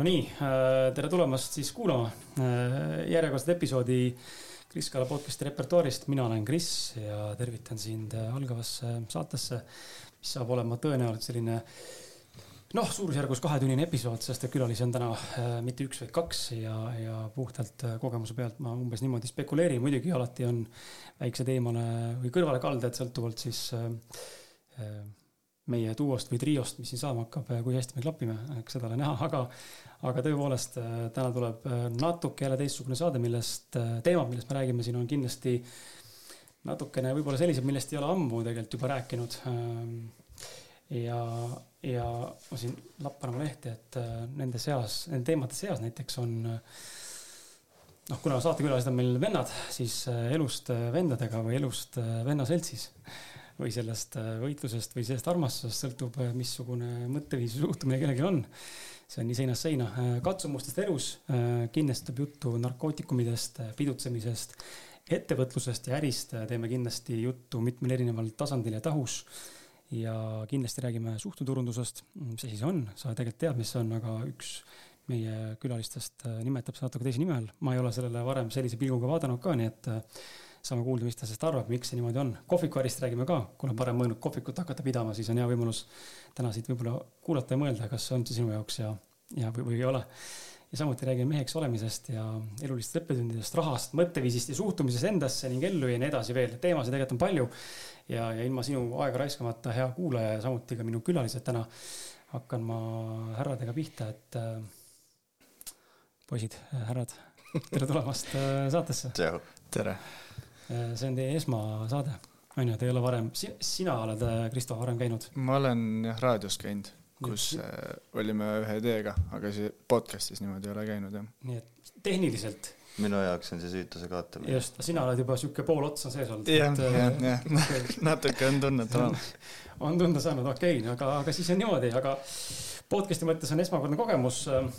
no nii, tere tulemast siis kuulama järjekordset episoodi Kris Kala podcast'i repertuaarist. mina olen Kris ja tervitan sind algavasse saatesse, mis saab olema tõenäoliselt selline noh, suurusjärgus kahetunnine episood, sest et külalisi on täna mitte üks, vaid kaks ja, ja puhtalt kogemuse pealt ma umbes niimoodi spekuleerin, muidugi alati on väiksed eemale või kõrvalekalded sõltuvalt siis äh, meie duost või triost, mis siin saama hakkab, kui hästi me klapime, eks seda ole näha, aga, aga tõepoolest äh, täna tuleb äh, natuke jälle teistsugune saade, millest, äh, teemad, millest me räägime siin, on kindlasti natukene võib-olla sellised, millest ei ole ammu tegelikult juba rääkinud. Ja, ja ma siin lappan oma lehte, et nende seas, nende teemade seas näiteks on noh, kuna saatekülalised on meil vennad, siis elust vendadega või elust vennaseltsis või sellest äh, võitlusest või sellest armastusest sõltub, äh, missugune mõtteviis või suhtumine kellelgi on. see on nii seinast seina. Äh, katsumustest elus kindlasti tuleb juttu narkootikumidest, pidutsemisest, ettevõtlusest ja ärist teeme kindlasti juttu mitmel erineval tasandil ja tahus. ja kindlasti räägime suhteturundusest, mis asi see on, sa tegelikult tead, mis see on, aga üks meie külalistest nimetab seda natuke teise nime all. ma ei ole sellele varem sellise pilguga vaadanud ka, nii et saame kuulda, mis ta sellest arvab, miks see niimoodi on. kohvikuärist räägime ka, kuna parem mõelnud kohvikut hakata pidama, siis on hea võimalus täna siit võib-olla kuulata ja mõelda, kas see on sinu jaoks ja, ja või, või ei ole. ja samuti räägime meheks olemisest ja elulistest õppetundidest, rahast, mõtteviisist ja suhtumisest endasse ning ellu ja nii edasi veel. teemasid tegelikult on palju. ja, ja ilma sinu aega raiskamata, hea kuulaja ja samuti ka minu külalised täna, hakkan ma härradega pihta, et äh, poisid, härrad, tere tulemast äh, saatesse. tere see on teie esmasaade, on ju, te ei ole varem, sina oled, äh, Kristo, varem käinud? ma olen jah raadios käinud, kus ja. Äh, olime ühe ideega, aga see podcast'is niimoodi ei ole käinud jah. nii et tehniliselt minu jaoks on see süütuse kaotamine. just, sina oled juba sihuke pool otsa sees olnud. jah, jah, jah, natuke on tunnet olemas. on tunda saanud, okei okay,, aga, aga siis on niimoodi, aga podcast'i mõttes on esmakordne kogemus Äh,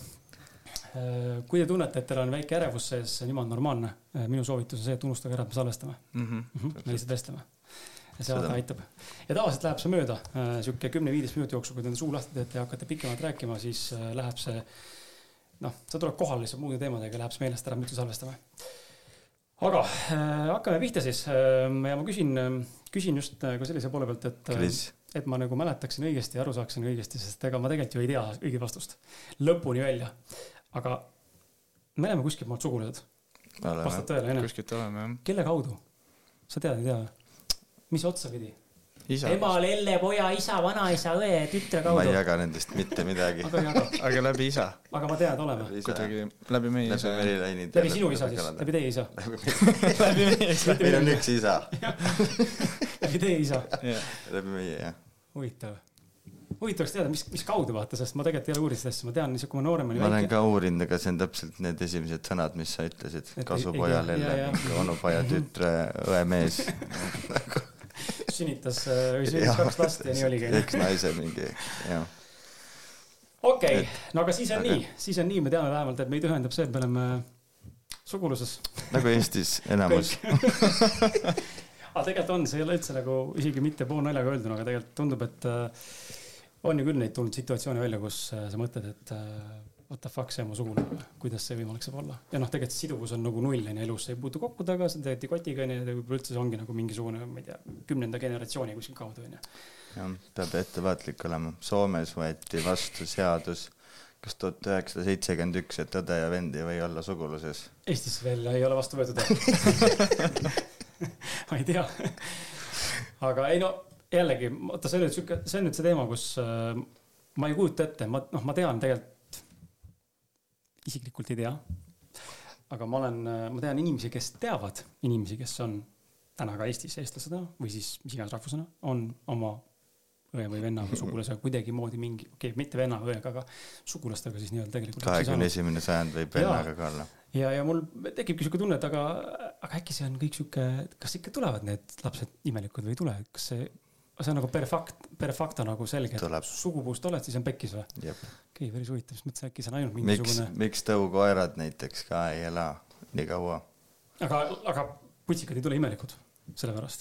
kui te tunnete, et teil on väike ärevus sees, see on jumala normaalne. Äh, minu soovitus on see, et unustage ära, et me salvestame mm. -hmm. Mm -hmm. me lihtsalt vestleme. ja see alati aitab. ja tavaliselt läheb see mööda, äh, sihuke kümne-viieteist minuti jooksul, kui te suu lahti teete ja hakkate pikemalt rääkima, siis läheb see. noh, sa tuled kohale lihtsalt muude teemadega, läheb see meelest ära, me salvestame. aga äh, hakkame pihta siis äh, ja ma küsin, küsin just ka sellise poole pealt, et. et ma nagu mäletaksin õigesti ja aru saaksin õigesti, sest ega ma tegelikult ju ei tea õiget vastust lõpuni välja aga me oleme kuskilt maalt sugulased. vastab tõele, onju? kuskilt oleme, jah. kelle kaudu? sa tead, ei tea? mis otsa pidi? ema, lelle, poja, isa, vanaisa, õe, tütre kaudu. ma ei jaga nendest mitte midagi aga läbi isa. aga ma tean, et oleme. kuidagi läbi meie isa. läbi Merilainid. läbi sinu isa siis, läbi teie isa. läbi meie isa. meil on üks isa läbi teie isa. läbi meie, jah. huvitav huvitav oleks teada, mis, mis kaudu vaata, sest ma tegelikult ei ole uurinud seda asja, ma tean lihtsalt, kui ma noorem olin. ma olen ka uurinud, aga see on täpselt need esimesed sõnad, mis sa ütlesid. kasupoja lelle, onupoja tütre, õemees sünnitas äh, või sünnitas kaks last ja nii oligi. eks naise mingi, jah. okei okay., no aga siis on aga... nii, siis on nii, me teame vähemalt, et meid ühendab see, et me oleme suguluses. nagu Eestis enamus aga tegelikult on, see ei ole üldse nagu isegi mitte poolnaljaga öelduna, aga tegelikult tundub, et äh, on ju küll neid tulnud situatsioone välja, kus äh, sa mõtled, et äh, what the fuck, see on mu sugulane, kuidas see võimalik saab olla. ja noh, tegelikult siduvus on nagu null on ju elus, sa ei puutu kokku taga, sa teed kotiga on ju, ja võib-olla üldse see ongi nagu mingisugune, ma ei tea, kümnenda generatsiooni kuskil kaudu on ju. jah, peab ettevaatlik olema. Soomes võeti vastu seadus kas tuhat üheksasada seitsekümmend üks, et õde ja vend ei või olla suguluses? Eestis veel ei ole vastu võetud ma ei tea aga ei no jällegi, vaata, see on nüüd sihuke, see on nüüd see teema, kus äh, ma ei kujuta ette, ma, noh, ma tean tegelikult, isiklikult ei tea. aga ma olen, äh, ma tean inimesi, kes teavad inimesi, kes on täna ka Eestis eestlasena või siis mis iganes rahvusena, on oma õe või venna või sugulasega kuidagimoodi mingi, okei okay,, mitte venna või õega, aga sugulastega siis nii-öelda tegelikult. kahekümne esimene sajand võib vennaga ka olla. ja, ja mul tekibki sihuke tunne, et aga, aga äkki see on kõik sihuke, kas ikka tulevad need lapsed imelikud või ei tule, kas see see on nagu per fact, per facto nagu selge, et sugupuust oled, siis on pekkis või? okei okay,, päris huvitav, siis mõtlesin, äkki see on ainult mingisugune. miks, miks tõukoerad näiteks ka ei ela nii kaua? aga, aga putsikad ei tule imelikud selle pärast?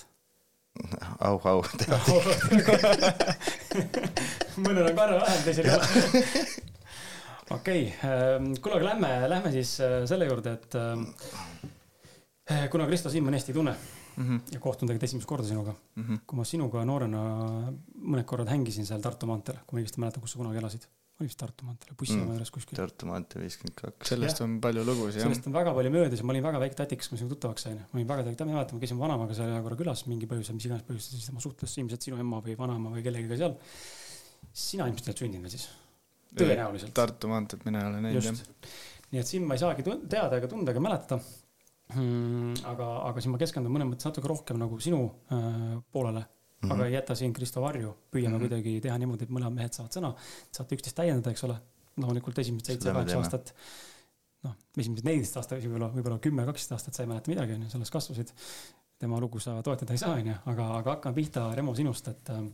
au, au, mõnel on karva vähem, teisel ei ole. okei okay., kuule, aga lähme, lähme siis äh, selle juurde, et äh, kuna Kristo hästi ei tunne Mhm, ja kohtun tegelikult esimest korda sinuga, kui ma sinuga noorena mõned korrad hängisin seal Tartu maanteel, kui ma õigesti mäletan, kus sa kunagi elasid, oli vist Tartu maanteel, bussijaama Mm. juures kuskil. Tartu maantee viiskümmend kaks. sellest on palju lugusid jah sellest on väga palju möödas ja ma olin väga väike tatikas, kui ma sinuga tuttavaks sain. ma olin väga väike, ma mäletan, ma käisin vanemaga seal ühe korra külas mingi põhjusel, mis iganes põhjusel, siis tema suhtles ilmselt sinu ema või vanaema või kellegagi seal. sina ilmselt olnud sündinud siis, tõenäoliselt. Tartu maanteed mina ei ole näinud jah nii et sind ma ei saagi teada ega tunda ega mäletada hmm,. aga, aga siin ma keskendun mõnes mõttes natuke rohkem nagu sinu äh, poolele mm, -hmm. aga ei jäta siin Kristo varju. püüame mm. -hmm. kuidagi teha niimoodi, et mõlemad mehed saavad sõna, saate üksteist täiendada, eks ole. loomulikult esimesed seitse-kaheksa aastat, noh, esimesed neliteist aastat, võib-olla, võib-olla kümme, kaksteist aastat sa ei mäleta midagi, onju, selles kasvasid. tema lugu sa toetada ei saa, onju, aga, aga hakkame pihta, Remo, sinust, et äh,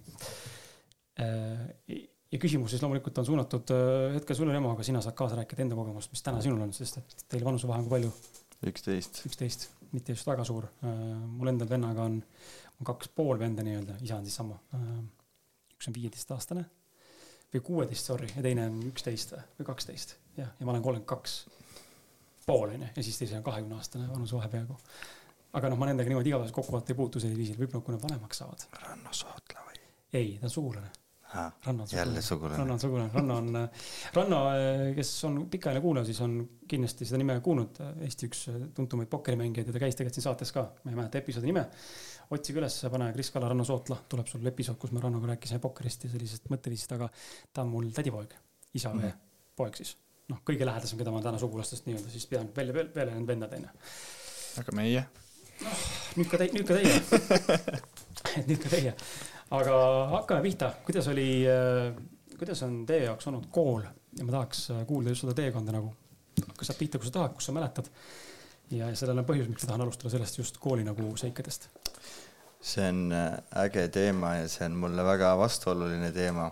ja küsimus siis loomulikult on suunatud äh, hetkel sulle, Remo, aga sina saad kaasa rääkida enda kogemust, mis täna sinul on, sest et teil vanusevahe on kui palju? üksteist. üksteist, mitte just väga suur. mul endal vennaga on, on kaks pool venda nii-öelda, isa on siis sama. üks on viieteistaastane või kuueteist, sorry, ja teine on üksteist või kaksteist, jah, ja ma olen kolmkümmend kaks pool onju, ja siis teisel on kahekümne aastane vanusevahe peaaegu. aga noh, ma nendega niimoodi igapäevaselt kokkuvaate ei puutu sellisel viisil, võib-olla kui nad vanemaks saavad. Ranno Sootla või? ei, ta on sugulane. Ranno on jälle sugulane. Ranno on sugulane, Ranno on, Ranno, kes on pikaajaline kuulaja, siis on kindlasti seda nime kuulnud, Eesti üks tuntumaid pokkerimängijaid ja ta käis tegelikult siin saates ka, ma ei mäleta episoodi nime. otsige üles, pane Kris Kala, Ranno Sootla, tuleb sul episood, kus me Rannoga rääkisime pokkerist ja sellisest mõtteviisist, aga ta on mul tädipoeg, isa Mhm. või poeg siis. noh, kõige lähedasem, keda ma täna sugulastest nii-öelda siis pean välja, veel, veel need vennad onju. aga meie nüüd ka teie, nüüd ka teie. et nüüd ka teie. Aga hakkame pihta, kuidas oli, kuidas on teie jaoks olnud kool ja ma tahaks äh, kuulda just seda teekonda nagu. hakka sealt pihta, kui sa tahad, kus sa mäletad. ja sellel on põhjus, miks ma tahan alustada sellest just kooli nagu seikadest. see on äh, äge teema ja see on mulle väga vastuoluline teema,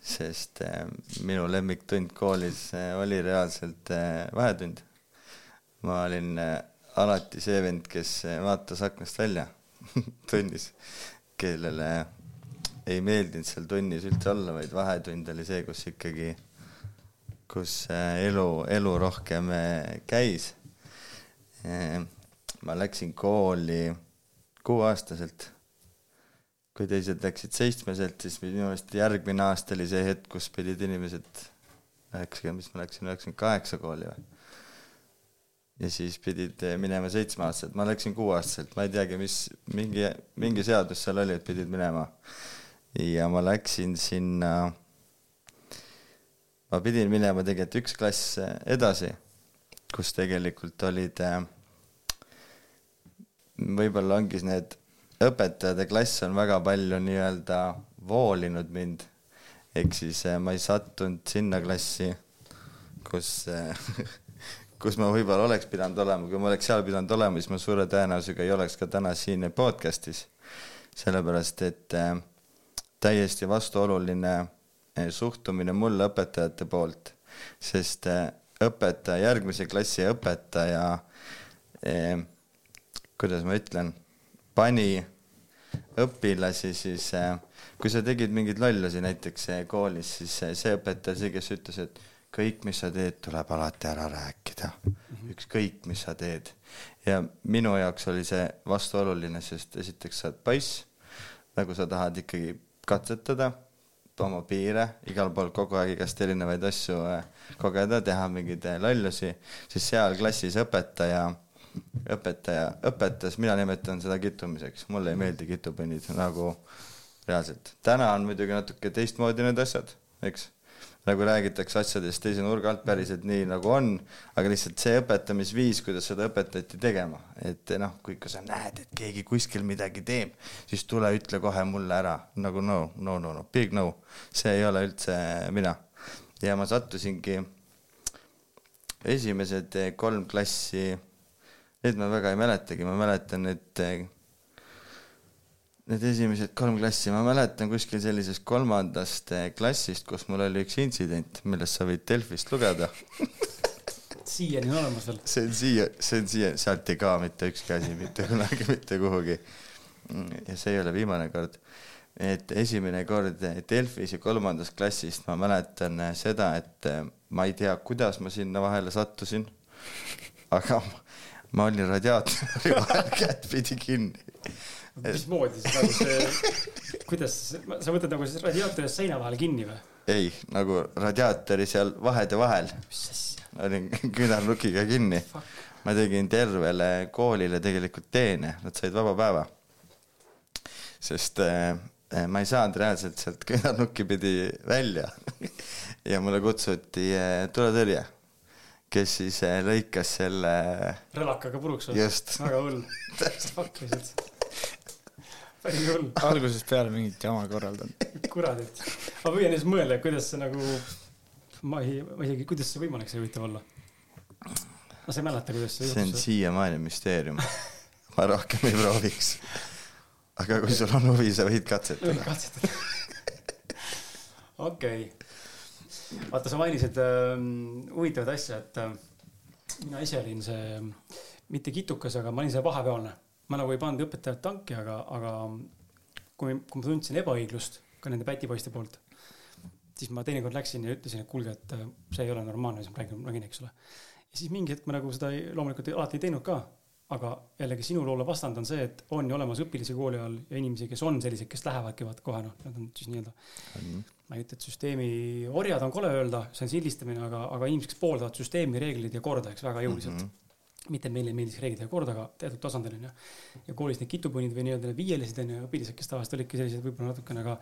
sest äh, minu lemmiktund koolis äh, oli reaalselt äh, vahetund. ma olin äh, alati see vend, kes äh, vaatas aknast välja tunnis, kellele ei meeldinud seal tunnis üldse olla, vaid vahetund oli see, kus ikkagi, kus äh, elu, elu rohkem äh, käis. ma läksin kooli kuueaastaselt. kui teised läksid seitsmeselt, siis minu meelest järgmine aasta oli see hetk, kus pidid inimesed, üheksakümmend, mis ma läksin, üheksakümmend kaheksa kooli või? ja siis pidid minema seitsmeaastaselt, ma läksin kuueaastaselt, ma ei teagi, mis mingi, mingi seadus seal oli, et pidid minema. Ja ma läksin sinna, ma pidin minema tegelikult üks klass eh, edasi, kus tegelikult olid äh, võib-olla ongi need õpetajad ja klass on väga palju nii-öelda voolinud mind. ehk siis äh, ma ei sattunud sinna klassi, kus äh, kus ma võib-olla oleks pidanud olema, kui ma oleks seal pidanud olema, siis ma suure tõenäosusega ei oleks ka täna siin podcast'is. sellepärast, et äh, täiesti vastuoluline äh, suhtumine mulle õpetajate poolt, sest äh, õpetaja, järgmise klassi õpetaja äh, kuidas ma ütlen, pani õpilasi siis, kui sa tegid mingeid lollusi näiteks eh, koolis, siis eh, see õpetaja, see, kes ütles, et kõik, mis sa teed, tuleb alati ära rääkida. ükskõik, mis sa teed. ja minu jaoks oli see vastuoluline, sest esiteks sa oled poiss, nagu sa tahad ikkagi katsetada, oma piire, igal pool kogu aeg igast erinevaid asju eh, kogeda, teha mingeid eh, lollusi, siis seal klassis õpetaja õpetaja õpetas, mina nimetan seda kittumiseks, mulle ei meeldi kitupunnid nagu reaalselt. täna on muidugi natuke teistmoodi need asjad, eks. Nagu räägitakse asjadest teise nurga alt päriselt nii nagu on, aga lihtsalt see õpetamisviis, kuidas seda õpetati tegema, et noh, kui ikka sa näed, et keegi kuskil midagi teeb, siis tule ütle kohe mulle ära nagu no, no, no, no, big no, see ei ole üldse mina. ja ma sattusingi esimesed kolm klassi Need ma väga ei mäletagi, ma mäletan, et need esimesed kolm klassi, ma mäletan kuskil sellisest kolmandast eh, klassist, kus mul oli üks intsident, millest sa võid Delfist lugeda. siiani on olemas veel. see on siia, see on siia, sealt ei kao mitte ükski asi mitte kunagi mitte kuhugi. ja see ei ole viimane kord. et esimene kord Delfis ja kolmandast klassist ma mäletan seda, et ma ei tea, kuidas ma sinna vahele sattusin, aga ma, ma olin radiaatori vahel kättpidi kinni. Mismoodi siis nagu see, kuidas, sa võtad nagu siis radiaatori seina vahel kinni või? ei, nagu radiaatori seal vahede vahel. mis asja? olin küünarnukiga kinni. ma tegin tervele koolile tegelikult teene, nad said vaba päeva. sest äh, ma ei saanud reaalselt sealt küünarnukki pidi välja ja mulle kutsuti äh, tuletõrje, kes siis äh, lõikas selle. relakaga puruks või? väga hull. Lihtsalt. Päris hull. algusest peale mingit jama korraldanud. kuradit. ma püüan siis mõelda, kuidas see nagu, ma ei, ma isegi, kuidas see võimalik see huvitav olla. ma ei mäleta, kuidas see see on siiamaani müsteerium. ma rohkem ei prooviks aga kui sul on huvi, sa võid katsetada. võid katsetada. okei okay.. vaata, sa mainisid äh, huvitavat asja, et äh, mina ise olin see, mitte kitukas, aga ma olin see vahepealne. Ma nagu ei pannud õpetajat tanki, aga, aga kui, kui ma tundsin ebaõiglust ka nende pätipoiste poolt, siis ma teinekord läksin ja ütlesin, et kuulge, et äh, see ei ole normaalne, mis ma räägin, räägin, eks ole. ja siis mingi hetk ma nagu seda ei, loomulikult alati ei teinud ka aga jällegi sinu loole vastand on see, et on ju olemas õpilasi kooli all ja inimesi, kes on sellised, kes lähevadki vaata kohe noh, nad on siis nii-öelda mm. -hmm. ma ei ütle, et süsteemi orjad on kole öelda, see on sildistamine, aga, aga inimesed, kes pooldavad süsteemi reegleid ja korda, eks väga jõuliselt mm. -hmm mitte meile ei meeldiks reeglid ja kord, aga teatud tasandil on ju. ja koolis need kitupunnid või nii-öelda viielised on ju, õpilased, kes tavaliselt olidki sellised võib-olla natukene ka.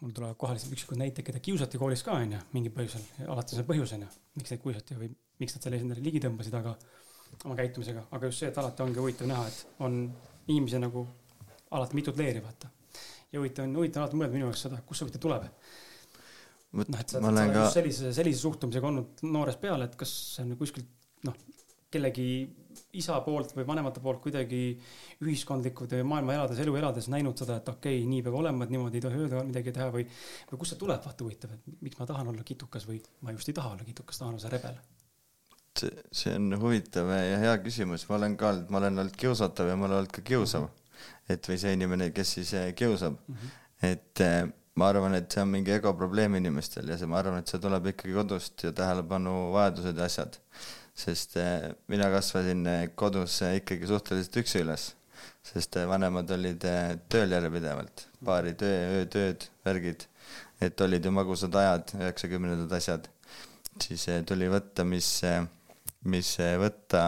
mul tulevad kohale lihtsalt üksikud näited, keda kiusati koolis ka on ju, mingil põhjusel, alati see põhjus on ju, miks neid kiusati või miks nad selle endale ligi tõmbasid, aga oma käitumisega, aga just see, et alati ongi huvitav näha, et on inimesi nagu alati mitut leeri, vaata. ja huvitav on, huvitav on alati mõelda minu jaoks seda, kust see huvitav tuleb. noh, et sa, sa oled ka... sellise, sellise suhtumisega olnud noorest peale, et kas see on kuskilt noh, kellegi isa poolt või vanemate poolt kuidagi ühiskondlikult või maailma elades, elu elades näinud seda, et okei okay,, nii peab olema, et niimoodi ei tohi öelda, midagi teha või, või kust see tuleb, vaata huvitav, et miks ma tahan olla kitukas või ma just ei taha olla kitukas, tahan olla see rebel see, see on huvitav ja hea küsimus, ma olen ka olnud, ma olen olnud kiusatav ja ma olen olnud ka kiusav. et või see inimene, kes siis eh, kiusab mm. -hmm. et eh, ma arvan, et see on mingi ego probleem inimestel ja see, ma arvan, et see tuleb ikkagi kodust ja tähelepanuvajadused ja asjad. Sest eh, mina kasvasin kodus ikkagi suhteliselt üksi üles, sest vanemad olid tööl järjepidevalt, paari töö, öötööd, värgid, et olid ju magusad ajad, üheksakümnendad asjad, siis tuli võtta, mis mis võtta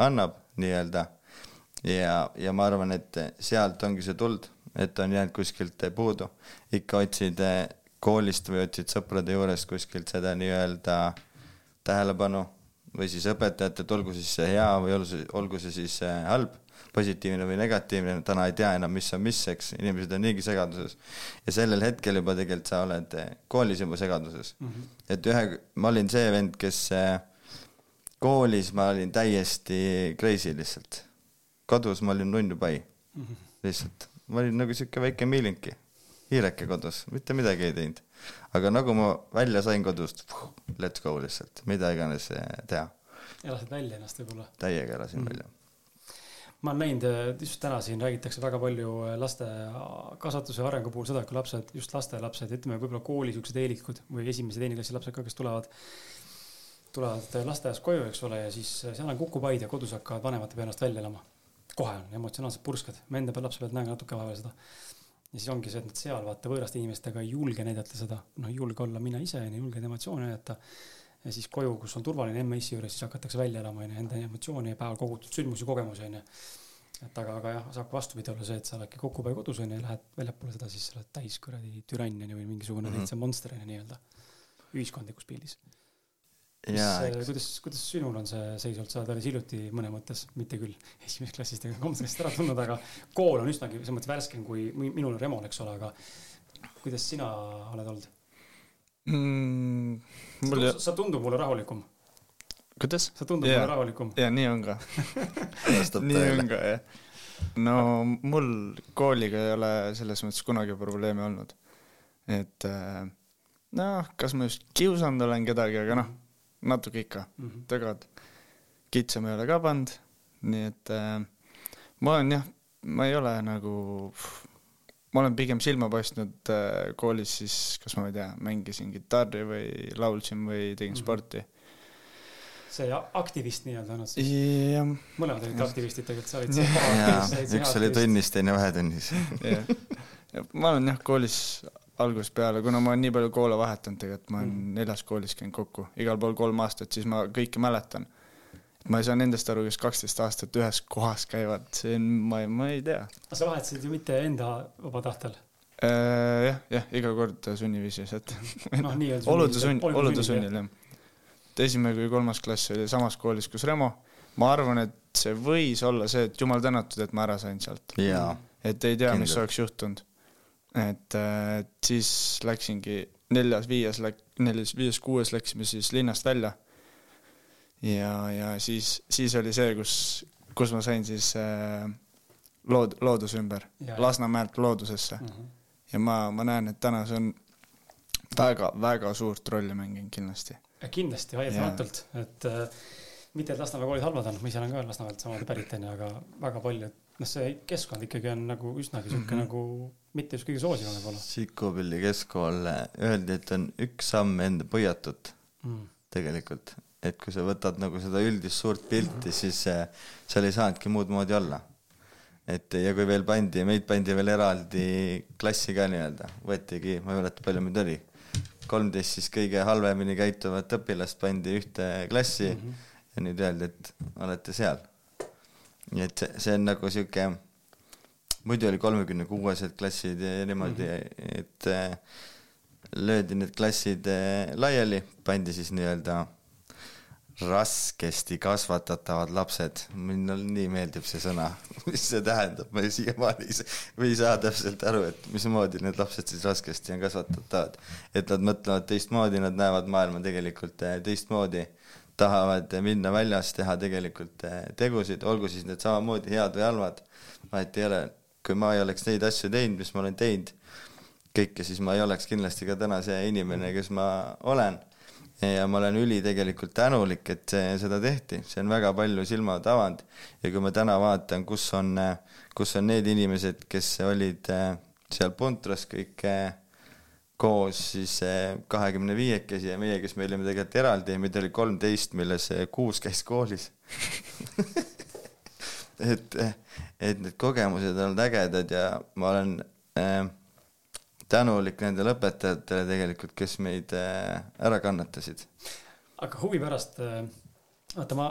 annab nii-öelda. ja, ja ma arvan, et sealt ongi see tuld, et on jäänud kuskilt puudu. ikka otsid koolist või otsid sõprade juurest kuskilt seda nii-öelda tähelepanu või siis õpetajatelt, olgu siis see hea või olgu see, olgu see siis halb, positiivne või negatiivne, täna ei tea enam, mis on mis, eks, inimesed on niigi segaduses. ja sellel hetkel juba tegelikult sa oled koolis juba segaduses mm. -hmm. et ühe, ma olin see vend, kes koolis ma olin täiesti crazy lihtsalt. kodus ma olin nunnu pai mm. -hmm. lihtsalt, ma olin nagu sihuke väike miilinki, hiireke kodus, mitte midagi ei teinud. Aga nagu ma välja sain kodust, let's go lihtsalt, mida iganes teha. elasid välja ennast võib-olla? täiega elasin mm välja ma olen näinud, just täna siin räägitakse väga palju laste kasvatuse arengu puhul seda, et kui lapsed, just lastelapsed, ütleme võib-olla kooli siuksed eelikud või esimese, teine klassi lapsed ka, kes tulevad tulevad lasteaiast koju, eks ole, ja siis seal on kukupaid ja kodus hakkavad vanemate peale ennast välja elama. kohe on emotsionaalsed purskad, ma enda peal lapse pealt näen ka natuke vahepeal seda. Ja siis ongi see, et nad seal vaata võõraste inimestega ei julge näidata seda, noh ei julge olla mina ise, ei julge emotsioone näidata. ja siis koju, kus on turvaline emme-issi juures, siis hakatakse välja elama, onju, enda emotsioone ja päeval kogutud sündmusi, kogemusi, onju. et aga, aga jah, saab vastupidi olla see, et sa oledki kokupäev kodus onju ja lähed väljapoole seda, siis sa oled täis kuradi türann onju või mingisugune mm -hmm. täitsa monster onju nii-öelda ühiskondlikus pildis mis, äh, kuidas, kuidas sinul on see seis olnud, sa oled alles hiljuti mõne mõttes, mitte küll esimesest klassist ega klassist ära tulnud, aga kool on üsnagi selles mõttes värskem kui minul Remol, eks ole, aga kuidas sina oled olnud mm,? Mul... sa, sa tundub mulle rahulikum. kuidas? sa tundub yeah. mulle rahulikum. ja nii on ka nii on ka jah. no mul kooliga ei ole selles mõttes kunagi probleeme olnud. et äh, noh, kas ma just kiusanud olen kedagi, aga noh natuke ikka mm -hmm. tagant. kitsa ma ei ole ka pannud, nii et äh, ma olen jah, ma ei ole nagu, ma olen pigem silma paistnud äh, koolis siis, kas ma ei tea, mängisin kitarri või laulsin või tegin mm -hmm. sporti. see aktivist nii-öelda olnud siis? jah. mõlemad olid aktivistid tegelikult, sa olid see paha. üks oli tunnis, teine vahetunnis jah, ma olen jah koolis algusest peale, kuna ma olen nii palju koole vahetanud tegelikult, ma olen mm neljas koolis käinud kokku, igal pool kolm aastat, siis ma kõike mäletan ma ei saa nendest aru, kes kaksteist aastat ühes kohas käivad, see on, ma ei, ma ei tea. aga sa vahetasid ju mitte enda vaba tahtel äh,? jah, jah, iga kord sunniviisis, et noh, olude sunn, olude sunnil jah. et esimene kuni kolmas klass oli samas koolis, kus Remo. ma arvan, et see võis olla see, et jumal tänatud, et ma ära sain sealt. et ei tea, mis oleks juhtunud. Et, et siis läksingi neljas, viies läk-, neljas, viies, kuues läksime siis linnast välja ja, ja siis, siis oli see, kus, kus ma sain siis äh, lood-, looduse ümber, Lasnamäelt loodusesse mm. -hmm. ja ma, ma näen, et täna see on väga-väga suurt rolli mänginud kindlasti. kindlasti, vaieldamatult, et äh, mitte, et Lasnamäe koolid halvad on, ma ise olen ka Lasnamäelt samamoodi pärit, onju, aga väga palju, noh, see keskkond ikkagi on nagu üsnagi sihuke mm -hmm. nagu mitte just kõige soosivam võib-olla. Sikupilli keskkool, öeldi, et on üks samm enda põiatut mm. tegelikult et kui sa võtad nagu seda üldist suurt pilti, siis äh, seal ei saanudki muud moodi olla. et ja kui veel pandi, meid pandi veel eraldi klassi ka nii-öelda, võetigi, ma ei mäleta, palju meid oli, kolmteist siis kõige halvemini käituvat õpilast pandi ühte klassi mm -hmm. ja nüüd öeldi, et olete seal. nii et see, see on nagu sihuke, muidu oli kolmekümne kuuesed klassid ja niimoodi mm, -hmm. et äh, löödi need klassid äh, laiali, pandi siis nii-öelda raskesti kasvatatavad lapsed, mulle nii meeldib see sõna, mis see tähendab, ma siiamaani ei, ei saa täpselt aru, et mismoodi need lapsed siis raskesti on kasvatatavad. et nad mõtlevad teistmoodi, nad näevad maailma tegelikult eh, teistmoodi, tahavad minna väljas, teha tegelikult tegusid, olgu siis need samamoodi head või halvad, vahet ei ole. Kui ma ei oleks neid asju teinud, mis ma olen teinud, kõike, siis ma ei oleks kindlasti ka täna see inimene, kes ma olen. Ja ma olen üli tegelikult tänulik, et see, seda tehti, see on väga palju silmad avanud. Ja kui ma täna vaatan, kus on, kus on need inimesed, kes olid äh, seal Puntras kõik äh, koos siis äh, kahekümne viiekesi ja meie, kes me olime tegelikult eraldi, meid oli kolmteist, millest kuus käis koolis et, et need kogemused on ägedad ja ma olen äh, tänulik nendele õpetajatele tegelikult, kes meid äh, ära kannatasid. aga huvi pärast, äh, vaata ma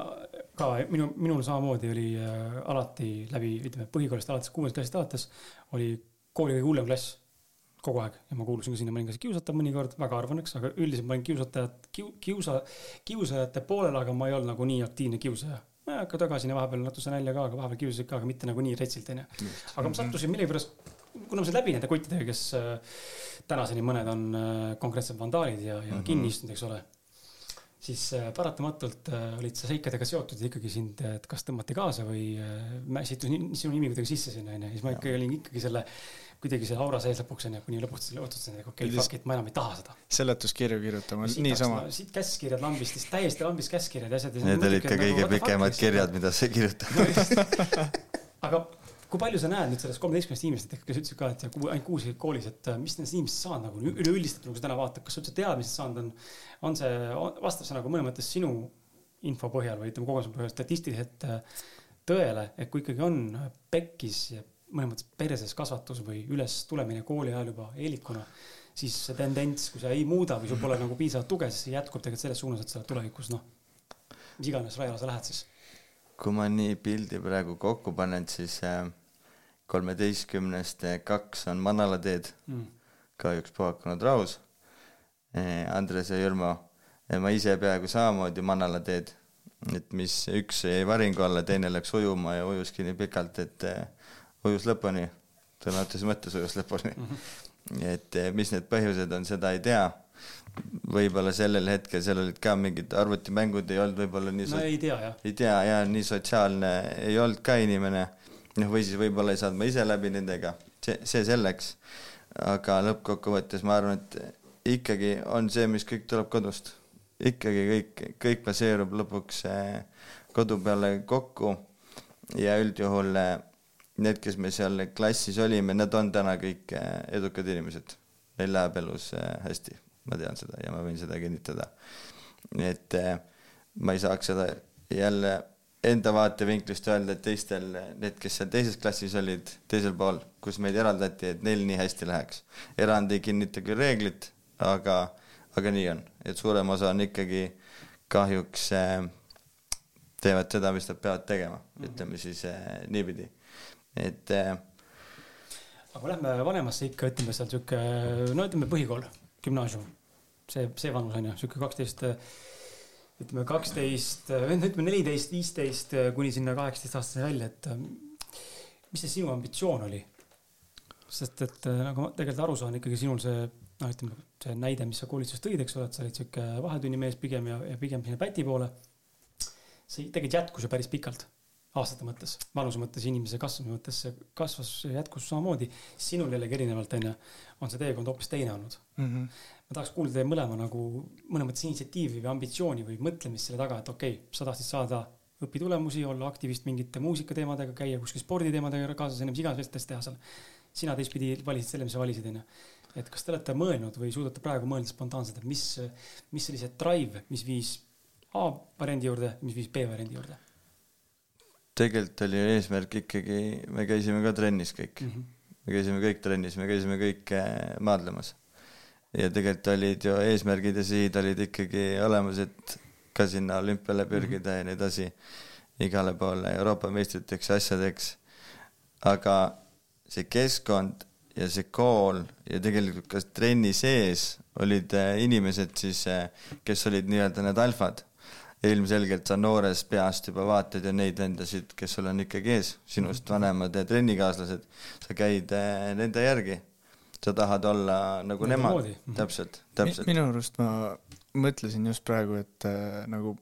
ka, minu, minul samamoodi oli äh, alati läbi, ütleme põhikoolist alates, kuuendast klassist alates oli kooli kõige hullem klass kogu aeg ja ma kuulusin ka sinna, ka kiusatav mõnikord, väga harva õnneks, aga üldiselt ma olin kiusatajat, kiusa, kiusajate poolel, aga ma ei olnud nagu nii aktiivne kiusaja hakka tagasi vahepeal natuke nalja ka, aga vahepeal kiusasid ka, aga mitte nagu nii retsilt onju. aga ma sattusin millegipärast kuna ma sain läbi nende kuttidega, kes äh, tänaseni mõned on äh, konkreetsed vandaalid ja, ja mm -hmm. kinni istunud, eks ole, siis äh, paratamatult olid sa seikadega seotud ja ikkagi sind, et kas tõmmati kaasa või mässitus sinu nimi kuidagi sisse sinna onju, siis ma ikkagi olin ikkagi selle kuidagi selle aura sees lõpuks onju, kuni lõpuks otsustasin, et okei okay,, fuck it, ma enam ei taha seda. seletuskirju kirjutama, niisama. siit käskkirjad lambist, täiesti lambist käskkirjad ja asjad. Need olid ka kõige nagu, pikemad kirjad, mida sa kirjutad aga kui palju sa näed nüüd sellest kolmeteistkümnest inimesest, kes ütlesid ka, et ainult kuus käib koolis, et äh, mis nendest inimestest saanud nagu üleüldiselt, nagu sa täna vaatad, kas sa üldse tead, mis saanud on? on see, vastab see nagu mõnes mõttes sinu info põhjal või ütleme kogemuse põhjal statistiliselt äh, tõele, et kui ikkagi on pekkis ja mõnes mõttes perses kasvatus või üles tulemine kooli ajal juba eelikuna, siis see tendents, kui sa ei muuda või sul pole nagu piisavalt tuge, siis see jätkub tegelikult selles suunas, et sa tulevikus noh, mis iganes rajale sa lähed siis. kui ma nii pildi praegu kokku panen, siis äh kolmeteistkümnest kaks on Manalateed mm., kahjuks puhanud Raus. Eh, Andres ja Jürmo, eh, ma ise peaaegu samamoodi Manalateed, et mis üks jäi varingu alla, teine läks ujuma ja ujuski nii pikalt, et ujus lõpuni, sõna otseses mõttes ujus lõpuni mm. -hmm. et mis need põhjused on, seda ei tea võib-olla sellel hetkel seal olid ka mingid arvutimängud ei olnud võib-olla nii no ei tea jah. ei tea ja nii sotsiaalne ei olnud ka inimene noh, või siis võib-olla ei saanud ma ise läbi nendega, see, see selleks. aga lõppkokkuvõttes ma arvan, et ikkagi on see, mis kõik tuleb kodust. ikkagi kõik, kõik baseerub lõpuks eh, kodu peale kokku ja üldjuhul eh, need, kes me seal klassis olime, nad on täna kõik äh, edukad inimesed. Neil läheb elus äh, hästi, ma tean seda ja ma võin seda kinnitada. et äh, ma ei saaks seda jälle enda vaatevinklist öelda, et teistel, need, kes seal teises klassis olid, teisel pool, kus meid eraldati, et neil nii hästi läheks. erand ei kinnita küll reeglit, aga, aga nii on, et suurem osa on ikkagi kahjuks teevad seda, mis nad peavad tegema -hmm. ütleme siis niipidi, et äh, aga kui lähme vanemasse ikka, ütleme seal sihuke, no ütleme põhikool, gümnaasium, see, see vanus on ju, sihuke kaksteist, ütleme kaksteist, ütleme neliteist, viisteist kuni sinna kaheksateist aastaseni välja, et mis see sinu ambitsioon oli? sest et nagu ma tegelikult aru saan, ikkagi sinul see noh, ütleme see näide, mis sa koolitusest tõid, eks ole, et sa olid sihuke vahetunnimees pigem ja, ja pigem sinna päti poole see tegelikult jätkus ju päris pikalt, aastate mõttes, vanuse mõttes, inimese kasvamise mõttes, see kasvas, jätkus samamoodi. sinul jällegi erinevalt, onju, on see teekond hoopis teine olnud mm. -hmm. ma tahaks kuulda teie mõlema nagu mõnes mõttes initsiatiivi või ambitsiooni või mõtlemist selle taga, et okei okay,, sa tahtsid saada õpitulemusi, olla aktivist mingite muusikateemadega, käia kuskil sporditeemadega kaasas, ennem iganes asjades teha seal. sina teistpidi valisid selle, mis sa valisid, onju. et kas te olete mõelnud või suudate praegu mõelda spontaanselt, et mis, mis see drive, mis viis A variandi juurde, mis viis B variandi juurde? Tegelikult oli eesmärk ikkagi, me käisime ka trennis kõik mm. -hmm. me käisime kõik trennis, me käisime kõik äh, maadlemas. ja tegelikult olid ju eesmärgid ja sihid olid ikkagi olemas, et ka sinna olümpiale pürgida mm -hmm. ja nii edasi, igale poole Euroopa meistriteks ja asjadeks. aga see keskkond ja see kool ja tegelikult ka trenni sees olid äh, inimesed siis, äh, kes olid nii-öelda need alfad ilmselgelt sa noorest peast juba vaatad ja neid vendasid, kes sul on ikkagi ees, sinust vanemad trennikaaslased, sa käid eh, nende järgi. sa tahad olla nagu Nende nemad, mhm. täpselt, täpselt. minu arust ma mõtlesin just praegu, et äh, nagu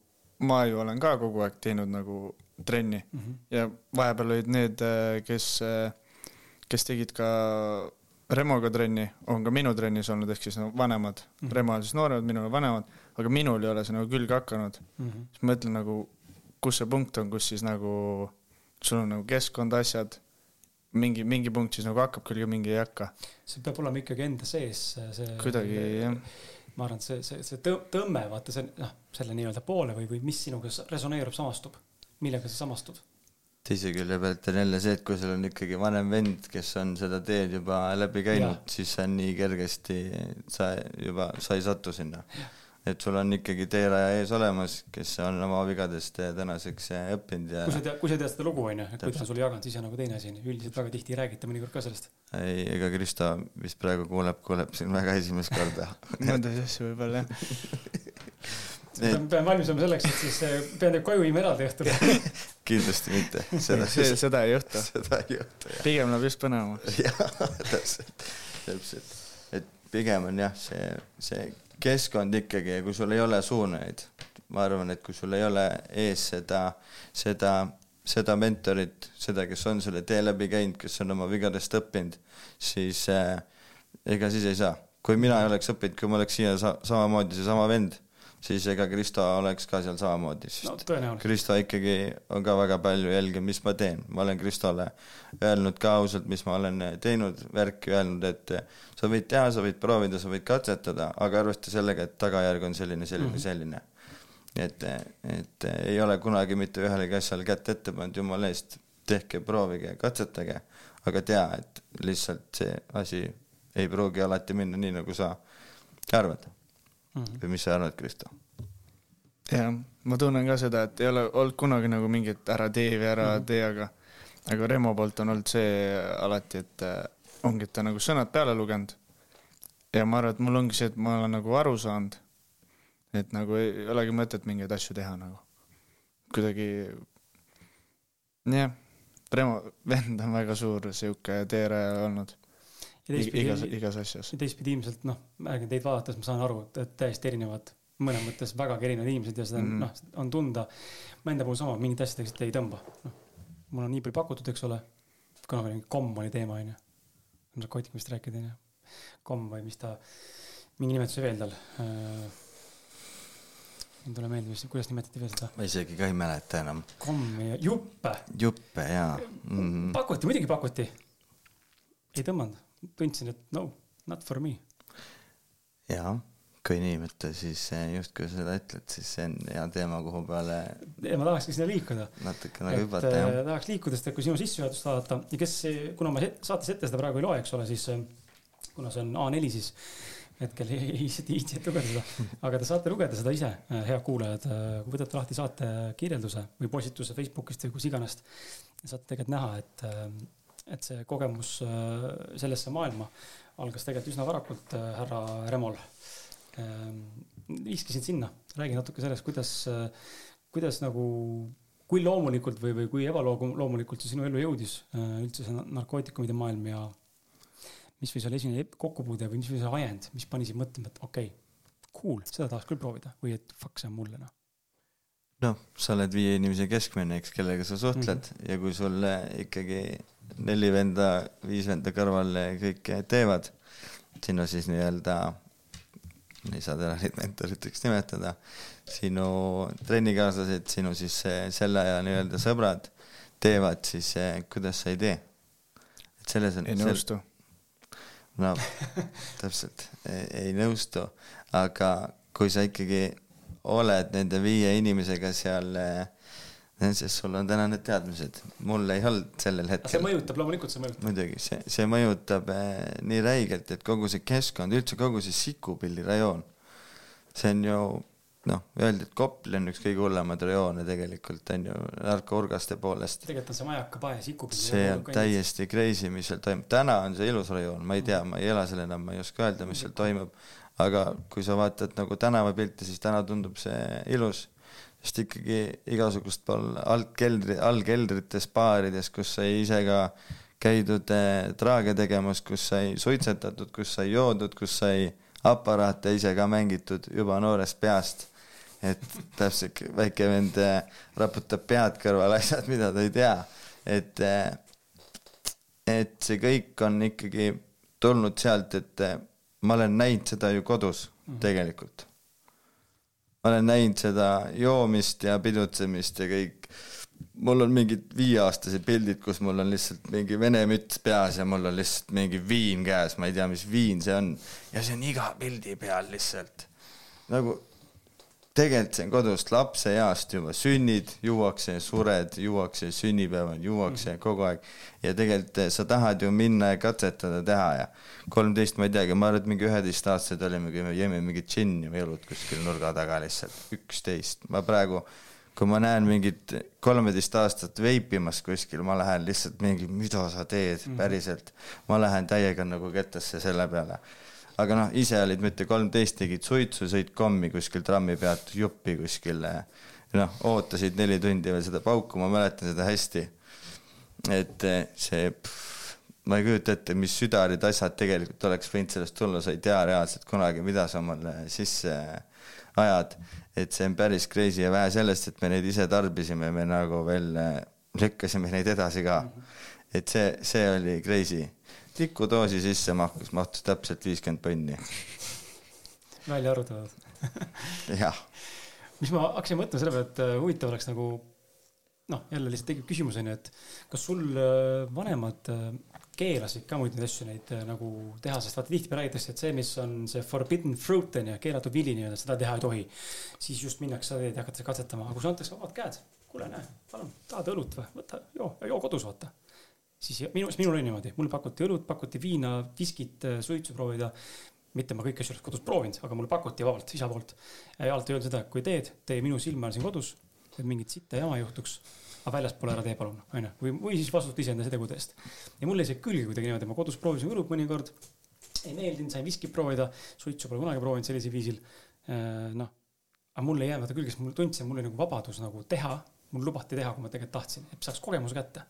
ma ju olen ka kogu aeg teinud nagu trenni mm -hmm. ja vahepeal olid need, äh, kes, kes tegid ka Remoga trenni, on ka minu trennis olnud, ehk siis nagu vanemad mm, -hmm. Remo on siis nooremad, minul vanemad aga minul ei ole see nagu külge hakanud mm. -hmm. siis ma mõtlen nagu, kus see punkt on, kus siis nagu sul on nagu keskkond, asjad, mingi, mingi punkt siis nagu hakkab külge, mingi ei hakka. see peab olema ikkagi enda sees, see. kuidagi jah. ma arvan, et see, see, see tõmme, vaata see noh, selle nii-öelda poole või, või mis sinuga resoneerub, samastub, millega sa samastud teise külje pealt on jälle see, et kui sul on ikkagi vanem vend, kes on seda teed juba läbi käinud, siis see on nii kergesti, sa juba, sa ei satu sinna et sul on ikkagi teeraja ees olemas, kes on oma vigadest tänaseks eh, õppinud ja kui sa tead, kui sa tead seda lugu, onju, et kui ta on sulle jaganud, siis on nagu teine asi, üldiselt väga tihti ei räägita mõnikord ka sellest. ei, ega Kristo vist praegu kuuleb, kuuleb siin väga esimest korda mõndasid asju võib-olla jah pean, pean valmis olema selleks, et siis eh, pean teid koju viima eraldi õhtul kindlasti mitte. seda, seda ei juhtu. seda ei juhtu, jah. pigem läheb just põnevamaks. jah, täpselt, täpselt. et pigem on jah, see, see keskkond ikkagi ja kui sul ei ole suunajaid, ma arvan, et kui sul ei ole ees seda, seda, seda mentorit, seda, kes on selle tee läbi käinud, kes on oma vigadest õppinud, siis äh, ega siis ei saa. kui mina ei oleks õppinud, kui ma oleks siia sa samamoodi seesama vend siis ega Kristo oleks ka seal samamoodi, sest no, Kristo ikkagi on ka väga palju jälginud, mis ma teen, ma olen Kristole öelnud ka ausalt, mis ma olen teinud, värki öelnud, et sa võid teha, sa võid proovida, sa võid katsetada, aga arvesta sellega, et tagajärg on selline, selline mm, -hmm. selline. et, et ei ole kunagi mitte ühelegi asjale kätt ette pannud, jumala eest, tehke, proovige, katsetage, aga tea, et lihtsalt see asi ei pruugi alati minna nii, nagu sa arvad. Või mis sa arvad, Kristo? jah, ma tunnen ka seda, et ei ole olnud kunagi nagu mingit ära tee või ära mm -hmm. tee, aga, aga Remo poolt on olnud see alati, et äh, ongi, et ta nagu sõnad peale lugenud. ja ma arvan, et mul ongi see, et ma olen nagu aru saanud, et nagu ei olegi mõtet mingeid asju teha nagu. kuidagi, jah, Remo vend on väga suur sihuke teeraja olnud igas, igas asjas. ja teistpidi ilmselt noh, ma räägin teid vaadates, ma saan aru, et täiesti erinevad, mõnes mõttes vägagi erinevad inimesed ja seda mm. noh, on tunda. ma enda puhul sama, mingit asja lihtsalt ei tõmba, noh. mul on nii palju pakutud, eks ole. kunagi oli mingi komm oli teema, onju. narkootikumist rääkida, onju. komm või mis ta, mingi nimetus oli veel tal äh, ei tule meelde, mis, kuidas nimetati veel seda? ma isegi ka ei mäleta enam. kommi, juppe. juppe jaa mm. -hmm. pakuti, muidugi pakuti. ei tõmmanud, tundsin, et no, not for me. jaa, kui võtta, siis justkui seda ütled, siis see on hea teema, kuhu peale. ma tahakski sinna liikuda. natuke nagu hüpata jah. tahaks liikuda, sest et kui sinu sissejuhatust vaadata ja kes, kuna ma saates ette seda praegu ei loe, eks ole, siis kuna see on A4, siis hetkel ei, ei viitsi ette lugeda seda, aga te saate lugeda seda ise, head kuulajad, kui võtate lahti saate kirjelduse või postituse Facebookist või kus iganes. saate tegelikult näha, et, et see kogemus sellesse maailma algas tegelikult üsna varakult härra Remol. viiskasin sinna, räägi natuke sellest, kuidas, kuidas nagu, kui loomulikult või, või kui ebaloomulikult see sinu ellu jõudis üldse see narkootikumide maailm ja mis võis olla esimene kokkupuude või mis võis olla ajend, mis pani sind mõtlema, et okei okay,, cool, seda tahaks küll proovida või et fuck, see on mulle noh. Noh, sa oled viie inimese keskmine, eks, kellega sa suhtled mm -hmm. ja kui sul ikkagi neli venda, viis venda kõrval kõike teevad, sinu siis nii-öelda, ei saa teda neid mentoriteks nimetada, sinu trennikaaslased, sinu siis selle aja nii-öelda sõbrad teevad, siis kuidas sa ei tee? et selles on. ei nõustu sel no täpselt, ei nõustu, aga kui sa ikkagi oled nende viie inimesega seal eh, sest sul on täna need teadmised, mul ei olnud sellel hetkel. see mõjutab, loomulikult see mõjutab. muidugi, see, see mõjutab eh, nii räigelt, et kogu see keskkond, üldse kogu see Sikupilli rajoon, see on ju noh, öeldi, et Kopli on üks kõige hullemaid rajoone tegelikult on ju narkourgaste poolest. tegelikult on see Majaka-Pae, Sikupilli. see on täiesti crazy, mis seal toimub, täna on see ilus rajoon, ma ei tea, ma ei ela seal enam, ma ei oska öelda, mis seal toimub. Aga kui sa vaatad nagu tänavapilte, siis täna tundub see ilus, sest ikkagi igasugust pool altkeldri, allkeldrites, baarides, kus sai ise ka käidud eh, traage tegemas, kus sai suitsetatud, kus sai joodud, kus sai aparaate ise ka mängitud juba noorest peast. Et täpselt väike vend äh, raputab pead kõrval asjad, mida ta ei tea, et äh, et see kõik on ikkagi tulnud sealt, et ma olen näinud seda ju kodus mhm. tegelikult. ma olen näinud seda joomist ja pidutsemist ja kõik. mul on mingid viieaastased pildid, kus mul on lihtsalt mingi vene müts peas ja mul on lihtsalt mingi viin käes, ma ei tea, mis viin see on. ja see on iga pildi peal lihtsalt nagu tegelikult see on kodust lapseeast juba, sünnid, juuakse, sured, juuakse, sünnipäevad, juuakse mm. kogu aeg. ja tegelikult eh, sa tahad ju minna ja katsetada, teha ja kolmteist, ma ei teagi, ma arvan, et mingi üheteistaastased olime, kui me jõime mingit džinni või õlut kuskil nurga taga lihtsalt, üksteist, ma praegu kui ma näen mingit kolmeteist aastat veipimas kuskil, ma lähen lihtsalt mingi, mida sa teed mm. päriselt, ma lähen täiega nagu kettasse selle peale aga noh, ise olid mitte kolmteist, tegid suitsu, sõid kommi kuskil trammi pealt, juppi kuskil. noh, ootasid neli tundi veel seda pauku, ma mäletan seda hästi. et eh, see, ma ei kujuta ette, mis südarid asjad tegelikult oleks võinud sellest tulla, sa ei tea reaalselt kunagi, mida sa omale sisse ajad. et see on päris crazy ja vähe sellest, et me neid ise tarbisime, me nagu veel eh, lükkasime neid edasi ka. et see, see oli crazy tikudoosi sisse mahtus, mahtus täpselt viiskümmend põnni. välja arvutatud jah. mis ma hakkasin mõtlema selle peale, et äh, huvitav oleks nagu noh, jälle lihtsalt tekib küsimus onju, et kas sul äh, vanemad äh, keelasid ka muid neid asju neid nagu teha, sest vaata tihtipeale räägitakse, et see, mis on see forbidden fruit on ju, keelatud vili nii-öelda, seda teha ei tohi. siis just minnakse seda teed ja hakatakse katsetama, aga kui sulle antakse vabad käed, kuule näe, palun, tahad õlut või, võta, joo, joo kodus vaata siis minu, minul oli niimoodi, mulle pakuti õlut, pakuti viina, viskit, äh, suitsu proovida. mitte ma kõiki asju oleks kodus proovinud, aga mulle pakuti vabalt isa poolt. ja alati öeldi seda, et kui teed, tee minu silme all siin kodus, et mingit sitta jama ei juhtuks. aga väljaspool ära tee palun, onju, või, või siis vastuta iseenda tegude eest. ja mul jäi see külge kuidagi niimoodi, ma kodus proovisin õlut mõnikord. ei meeldinud, sain viskit proovida, suitsu pole kunagi proovinud sellisel viisil. Äh, noh, aga mulle ei jäänud külge, sest mul tundsin, mul oli nagu vabadus nagu teha, mul lubati teha, kui ma tegelikult tahtsin, et saaks kogemuse kätte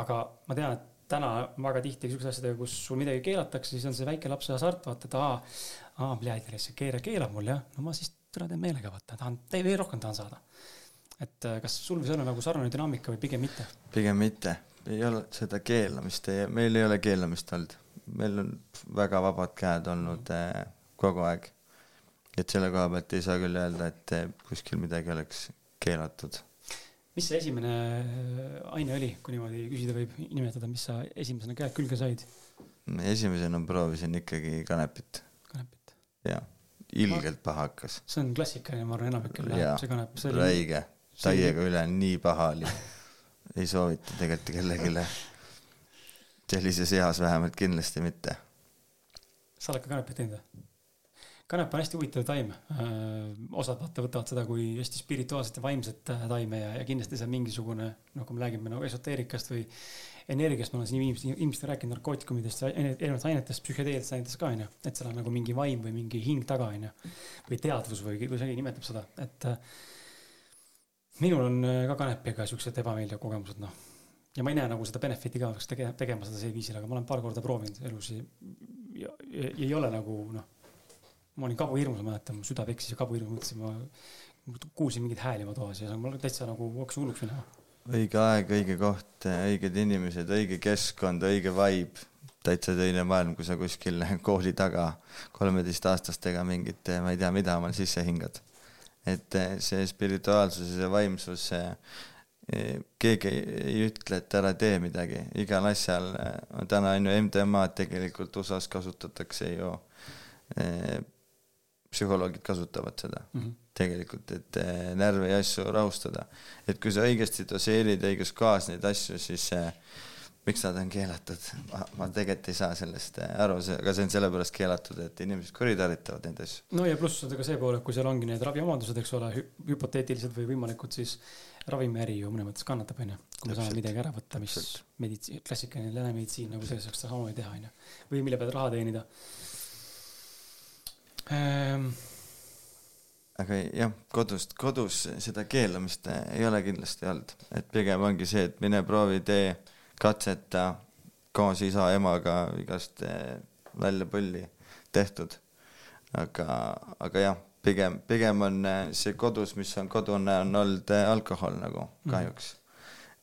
aga ma tean, et täna väga tihti siukeste asjadega, kus sul midagi keelatakse, siis on see väike lapse hasart, vaata, et aa, aa, pljääd, see keera keelab mul jah, no ma siis täna teen meelega, vaata, tahan, veel rohkem tahan saada. et äh, kas sul võis olla nagu sarnane dünaamika või pigem mitte? pigem mitte, ei ole seda keelamist, meil ei ole keelamist olnud, meil on väga vabad käed olnud mm kogu aeg. et selle koha pealt ei saa küll öelda, et kuskil midagi oleks keelatud. Mis see esimene aine oli, kui niimoodi küsida võib nimetada, mis sa esimesena käed külge said? esimesena proovisin ikkagi kanepit. kanepit? jaa, ilgelt paha hakkas. see on klassikaline, ma arvan, enamikel läheb see kanep. räige, täiega üle, nii paha oli. ei soovita tegelikult kellelegi sellises eas vähemalt kindlasti mitte. sa oled ka kanepit teinud või? Kanep on hästi huvitav taim. Äh, osad vaata võtavad seda kui hästi spirituaalset ja vaimset äh, taime ja, ja kindlasti see on mingisugune, noh, kui me räägime nagu esoteerikast või energiast, ma olen siin inimesed, inimestega rääkinud narkootikumidest ja erinevatest ainetest, psühhedeelsetest ainetest ka onju, et seal on nagu mingi vaim või mingi hing taga onju. või teadvus või kuidas keegi nimetab seda, et äh, minul on ka kanepiga siuksed ebameeldivad kogemused, noh ja ma ei näe nagu seda benefit'i ka, peaks tegema, tegema seda sel viisil, aga ma olen paar korda proovinud elus ja, ja, ja ei ole nagu noh ma olin kabuhirmus, ma mäletan, mu süda peksis ja kabuhirmus mõtlesin, ma kuulsin mingeid hääli oma toas ja mul täitsa nagu hakkas hulluks minema. õige aeg, õige koht, õiged inimesed, õige keskkond, õige vibe, täitsa teine maailm, kui sa kuskil kooli taga kolmeteistaastastega mingit, ma ei tea, mida omal sisse hingad. et see spirituaalsus ja vaimsus, keegi ei ütle, et ära tee midagi, igal asjal, täna on ju MDMA-d tegelikult USA-s kasutatakse ju psühholoogid kasutavad seda mm -hmm. tegelikult, et eh, närve ja asju rahustada. et kui sa õigesti doseerid õiges kohas neid asju, siis äh, miks nad on keelatud, ma tegelikult ei saa sellest eh, aru, see, aga see on sellepärast keelatud, et inimesed kuritarvitavad neid asju. no ja pluss on ka see pool, et kui seal ongi need raviomadused, eks ole, hüpoteetilised või võimalikud, siis ravimiäri ju mõnes mõttes kannatab, onju. kui me saame midagi ära võtta, mis meditsiin, klassikaline läänemeditsiin nagu selles saaks samamoodi teha, onju. või mille pealt raha teenida ähm.? aga jah, kodust, kodus seda keelamist ei ole kindlasti olnud, et pigem ongi see, et mine proovi, tee, katseta koos isa-emaga igast eh, välja põlli tehtud. aga, aga jah, pigem, pigem on eh, see kodus, mis on kodune, on olnud eh, alkohol nagu kahjuks mm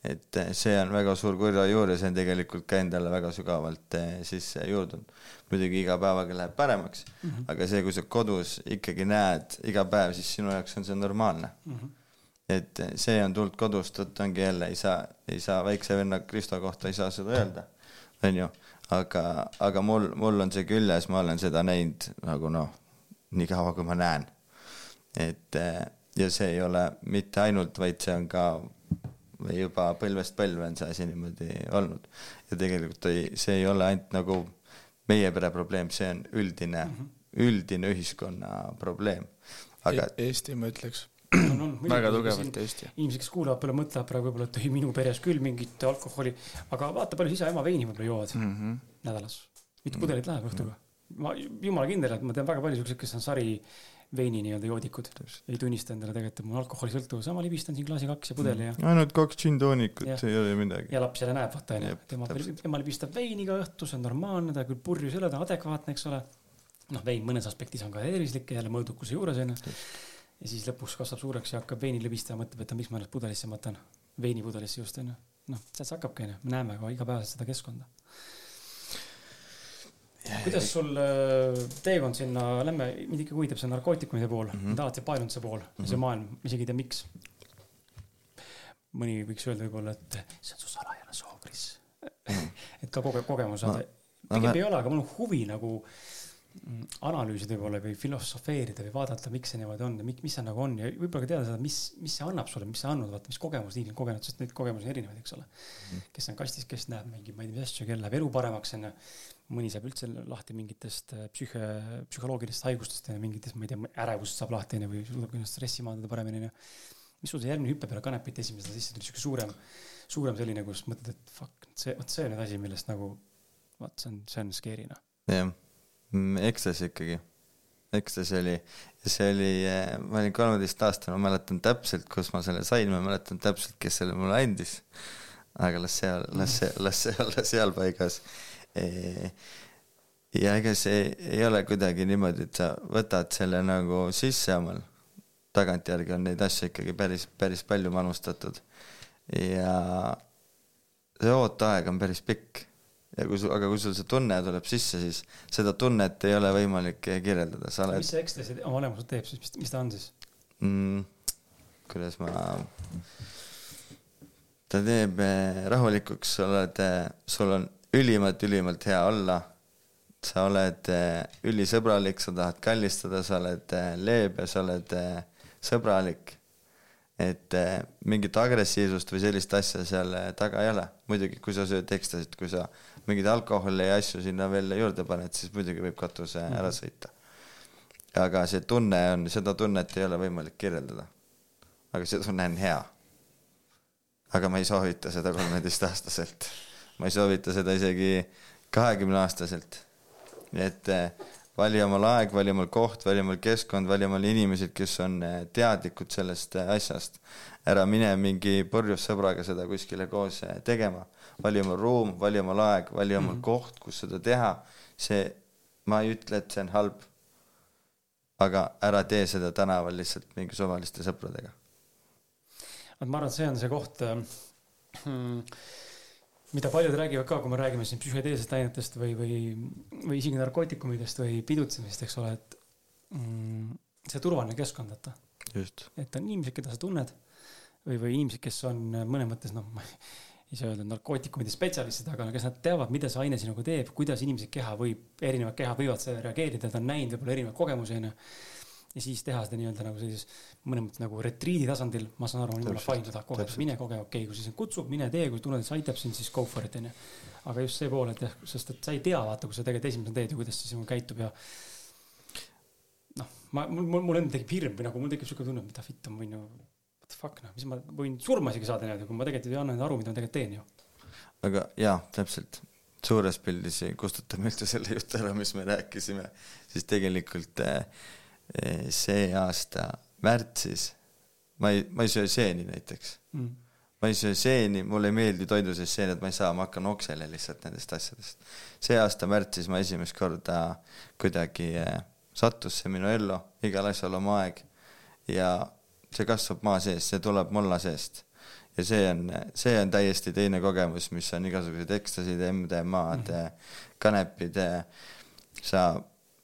et eh, see on väga suur kurja juur ja see on tegelikult ka endale väga sügavalt sisse juurdunud. Muidugi iga päevaga läheb paremaks mm, -hmm. aga see, kui sa kodus ikkagi näed iga päev, siis sinu jaoks on see normaalne mm. -hmm. et see on tulnud kodust, vot ongi jälle, ei saa, ei saa väikse venna Kristo kohta ei saa seda öelda, onju, aga, aga mul, mul on see küljes, ma olen seda näinud nagu noh, nii kaua, kui ma näen. et ja see ei ole mitte ainult, vaid see on ka või juba põlvest põlve on see asi niimoodi olnud. ja tegelikult ei, see ei ole ainult nagu meie pere probleem, see on üldine mm, -hmm. üldine ühiskonna probleem. aga e. Eesti, ma ütleks on, on, väga tugevalt Eesti. inimesed, kes kuulavad, palju mõtlevad praegu võib-olla, et ei, minu peres küll mingit alkoholi, aga vaata, palju isa-ema veini võib-olla joovad mm -hmm. nädalas. mitu pudelit läheb õhtuga? ma jumala kindel, et ma tean väga palju siukseid, kes on sari veini nii-öelda joodikud. ei tunnista endale tegelikult, et mul alkoholisõltuvus, ma libistan siin klaasi kaks ja pudeli ja. ainult kaks džinntoonikut, ei ole midagi. ja laps jälle näeb, vaata onju, tema, ema libistab veini iga õhtu, see on normaalne, ta küll purjus ei ole, ta on adekvaatne, eks ole. noh, vein mõnes aspektis on ka tervislik ja jälle mõõdukuse juures onju. ja siis lõpuks kasvab suureks ja hakkab veini libistama, mõtleb, et miks ma ennast pudelisse matan. veinipudelisse just onju. noh, sealt see hakkabki onju, me näeme ka igapäevaselt seda keskkonda kuidas sul äh, teekond sinna, lähme, mind ikkagi huvitab see narkootikumide pool mm, -hmm. alati paelunud see pool mm, -hmm. see maailm, isegi ei tea, miks. mõni võiks öelda võib-olla, et see on su salajane soov, Kris mhm. et ka koge-, kogemus saada no,. pigem no, ei ole, aga mul on huvi nagu analüüsida võib-olla või filosofeerida või vaadata, miks see niimoodi on ja mis see nagu on ja võib-olla ka teada saada, mis, mis see annab sulle, mis see andnud, vaata, mis kogemused inimesed on kogenud, sest neid kogemusi on erinevaid, eks ole. -hmm. kes on kastis, kes näeb mingi, ma ei tea, mis asju, kellel läheb elu paremaks, onju mõni saab üldse lahti mingitest äh, psüühe, psühholoogilistest haigustest ja mingitest, ma ei tea, ärevusest saab lahti onju või suudab ennast stressi maandada paremini onju. mis sul see järgmine hüpe peale kanepit esimesena sisse tuli, siuke suurem, suurem selline, kus mõtled, et fuck, see, vot see on nüüd asi, millest nagu, vot see on, see on scary noh. jah, mm, Ecstasy ikkagi, Ecstasy oli, see oli, äh, ma olin kolmeteistaastane, ma mäletan täpselt, kus ma selle sain, ma mäletan täpselt, kes selle mulle andis. aga las see, las see, las see olla seal paigas ja ega see ei ole kuidagi niimoodi, et sa võtad selle nagu sisse omal, tagantjärgi on neid asju ikkagi päris, päris palju manustatud. ja see ooteaeg on päris pikk, ja kui sul, aga kui sul see tunne tuleb sisse, siis seda tunnet ei ole võimalik kirjeldada, sa oled. mis see ekstasi oma olemuselt teeb siis, mis, mis ta on siis mm,? kuidas ma, ta teeb eh, rahulikuks, sa oled, eh, sul on ülimalt, ülimalt hea olla. sa oled eh, ülisõbralik, sa tahad kallistada, sa oled leebe, sa oled sõbralik et eh, mingit agressiivsust või sellist asja seal eh, taga ei ole. muidugi, kui sa sööd ekstasit, kui sa mingeid alkoholi ja asju sinna veel juurde paned, siis muidugi võib katuse mm -hmm. ära sõita. aga see tunne on, seda tunnet ei ole võimalik kirjeldada. aga see tunne on hea. aga ma ei soovita seda kolmeteistaastaselt. ma ei soovita seda isegi kahekümneaastaselt. et eh, vali omal aeg, vali omal koht, vali omal keskkond, vali omal inimesed, kes on eh, teadlikud sellest eh, asjast. ära mine mingi purjus sõbraga seda kuskile koos tegema. Vali omal ruum, vali omal aeg, vali omal mm -hmm. koht, kus seda teha. see, ma ei ütle, et see on halb. aga ära tee seda tänaval lihtsalt mingi suvaliste sõpradega. vot ma arvan, et see on see koht hmm, mida paljud räägivad ka, kui me räägime siin psühhedeelsetest ainetest või, või, või isegi narkootikumidest või pidutsemisest, eks ole, et mm, see turvaline keskkond, vaata. et on inimesed, keda sa tunned või, või inimesed, kes on mõnes mõttes noh, ei saa öelda narkootikumide spetsialistid, aga no kes nad teavad, mida see aine sinuga teeb, kuidas inimese keha võib, erinevad kehad võivad sellele reageerida, ta on näinud võib-olla erinevaid kogemusi, onju ja siis teha seda nii-öelda nagu sellises mõnes mõttes nagu retriidi tasandil, ma saan aru, on jumala fine, ta tahab koge, mine koge, okei okay,, kui siis kutsub, mine tee, kui tunned, et see aitab sind, siis go for it onju. aga just see pool, et jah, sest et sa ei tea, vaata, kui sa tegelikult esimesena teed ja kuidas see sinuga käitub ja noh, ma, mul, mul, mul endal tekib hirm või nagu mul tekib siuke tunne, mida fitt on, võin ju, the fuck noh, mis ma võin surma isegi saada niimoodi, kui ma tegelikult ei anna endale aru, mida ma tegelikult teen ju. aga jaa, täpselt suures pildis kustutame üldse selle jutu ära, mis me rääkisime, siis tegelikult äh, Eh, see aasta märtsis ma ei, ma ei söö seeni näiteks mm. ma ei söö seeni, mulle ei meeldi toidu sees seened, ma ei saa, ma hakkan oksele lihtsalt nendest asjadest. see aasta märtsis ma esimest korda kuidagi eh, sattus see minu ellu, igal asjal oma aeg ja see kasvab maa sees, see tuleb mulla seest. ja see on, see on täiesti teine kogemus, mis on igasugused ekstasid, MDMA-d mm, -hmm. kanepid, sa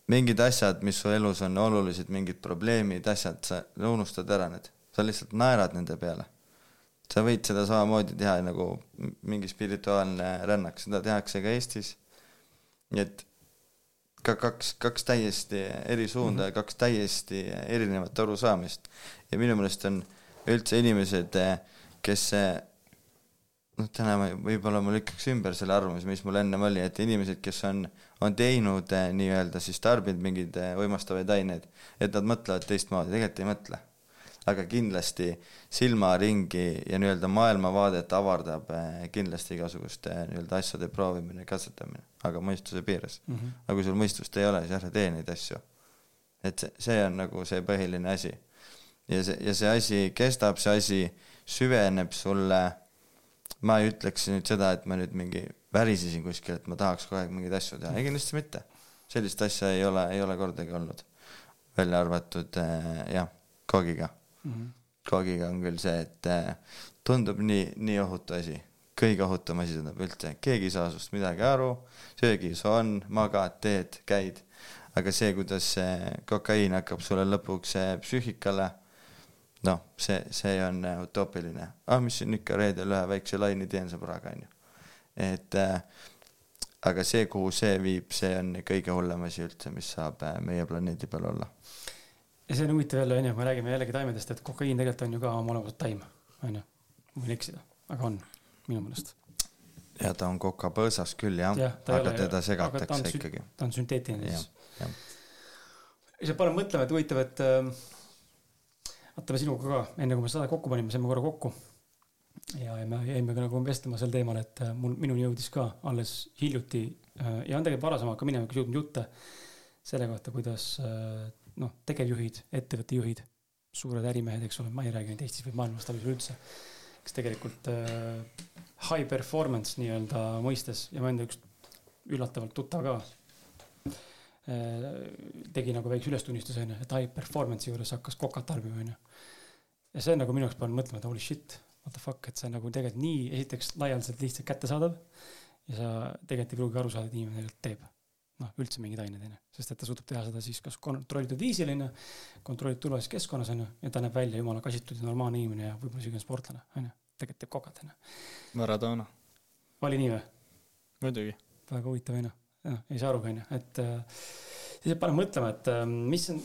mingid asjad, mis su elus on olulised, mingid probleemid, asjad, sa unustad ära need, sa lihtsalt naerad nende peale. sa võid seda samamoodi teha nagu mingi spirituaalne rännak, seda tehakse ka Eestis. nii et ka kaks, kaks täiesti eri suunda ja mm -hmm. kaks täiesti erinevat arusaamist. ja minu meelest on üldse inimesed, kes noh, täna ma võib-olla ma lükkaks ümber selle arvamuse, mis mul ennem oli, et inimesed, kes on, on teinud eh, nii-öelda siis tarbinud mingeid eh, uimastavaid aineid, et nad mõtlevad teistmoodi, tegelikult ei mõtle. aga kindlasti silmaringi ja nii-öelda maailmavaadet avardab eh, kindlasti igasuguste nii-öelda asjade proovimine, katsetamine, aga mõistuse piires mm. -hmm. aga kui sul mõistust ei ole, siis ära tee neid asju. et see, see on nagu see põhiline asi. ja see, ja see asi kestab, see asi süveneb sulle ma ei ütleks nüüd seda, et ma nüüd mingi värisesin kuskil, et ma tahaks kogu aeg mingeid asju teha, ei kindlasti mitte. sellist asja ei ole, ei ole kordagi olnud. välja arvatud äh, jah, koogiga mm. -hmm. koogiga on küll see, et äh, tundub nii, nii ohutu asi, kõige ohutum asi tundub üldse, keegi ei saa sinust midagi aru, söögis on, magad, teed, käid, aga see, kuidas see kokaiin hakkab sulle lõpuks äh, psüühikale noh, see, see on äh, utoopiline. ah, mis siin ikka reedel ühe väikse laine teen sõbraga, onju. et äh, aga see, kuhu see viib, see on kõige hullem asi üldse, mis saab meie planeedi peal olla. ja see on huvitav jälle, onju, kui me räägime jällegi taimedest, et kokaiin tegelikult on ju ka oma olemuselt taim, onju. võin eksida, aga on, minu meelest. ja ta on kokapõõsas küll jah ja,, aga ole, teda segatakse ikkagi. ta on sünteetiline siis. ja ma panen mõtlema, et huvitav, et äh, vaata, me sinuga ka, enne kui me seda kokku panime, saime korra kokku. ja, ja me jäime ka nagu vestlema sel teemal, et äh, mul, minuni jõudis ka alles hiljuti äh, ja on tegelikult varasemalt ka minevikus jõudnud jutte selle kohta, kuidas äh, noh, tegevjuhid, ettevõtte juhid, suured ärimehed, eks ole, ma ei räägi nüüd Eestis või maailmas, tal üleüldse, kes tegelikult äh, high performance nii-öelda mõistes ja ma enda üks üllatavalt tuttav ka Äh, tegi nagu väikse ülestunnistuse onju, et high performance'i juures hakkas kokat tarbima onju. ja see on nagu minu jaoks pannud mõtlema, et holy shit, what the fuck, et see on nagu tegelikult nii, esiteks laialdaselt lihtsalt kättesaadav. ja sa tegelikult ei pruugi aru saada, et inimene tegelikult teeb noh, üldse mingeid aineid, on ju, sest et ta suudab teha seda siis kas kontrollitud viisil, on ju, kontrollitud turvalises keskkonnas, on ju, ja ta näeb välja jumala kasitud ja normaalne inimene ja võib-olla isegi sportlane, on ju, tegelikult teeb kokad, on ju. Maradona. oli nii või? muidugi. väga huvitav, on ju, noh, ei saa aru, on ju, et äh, siis paneb mõtlema, et äh, mis on,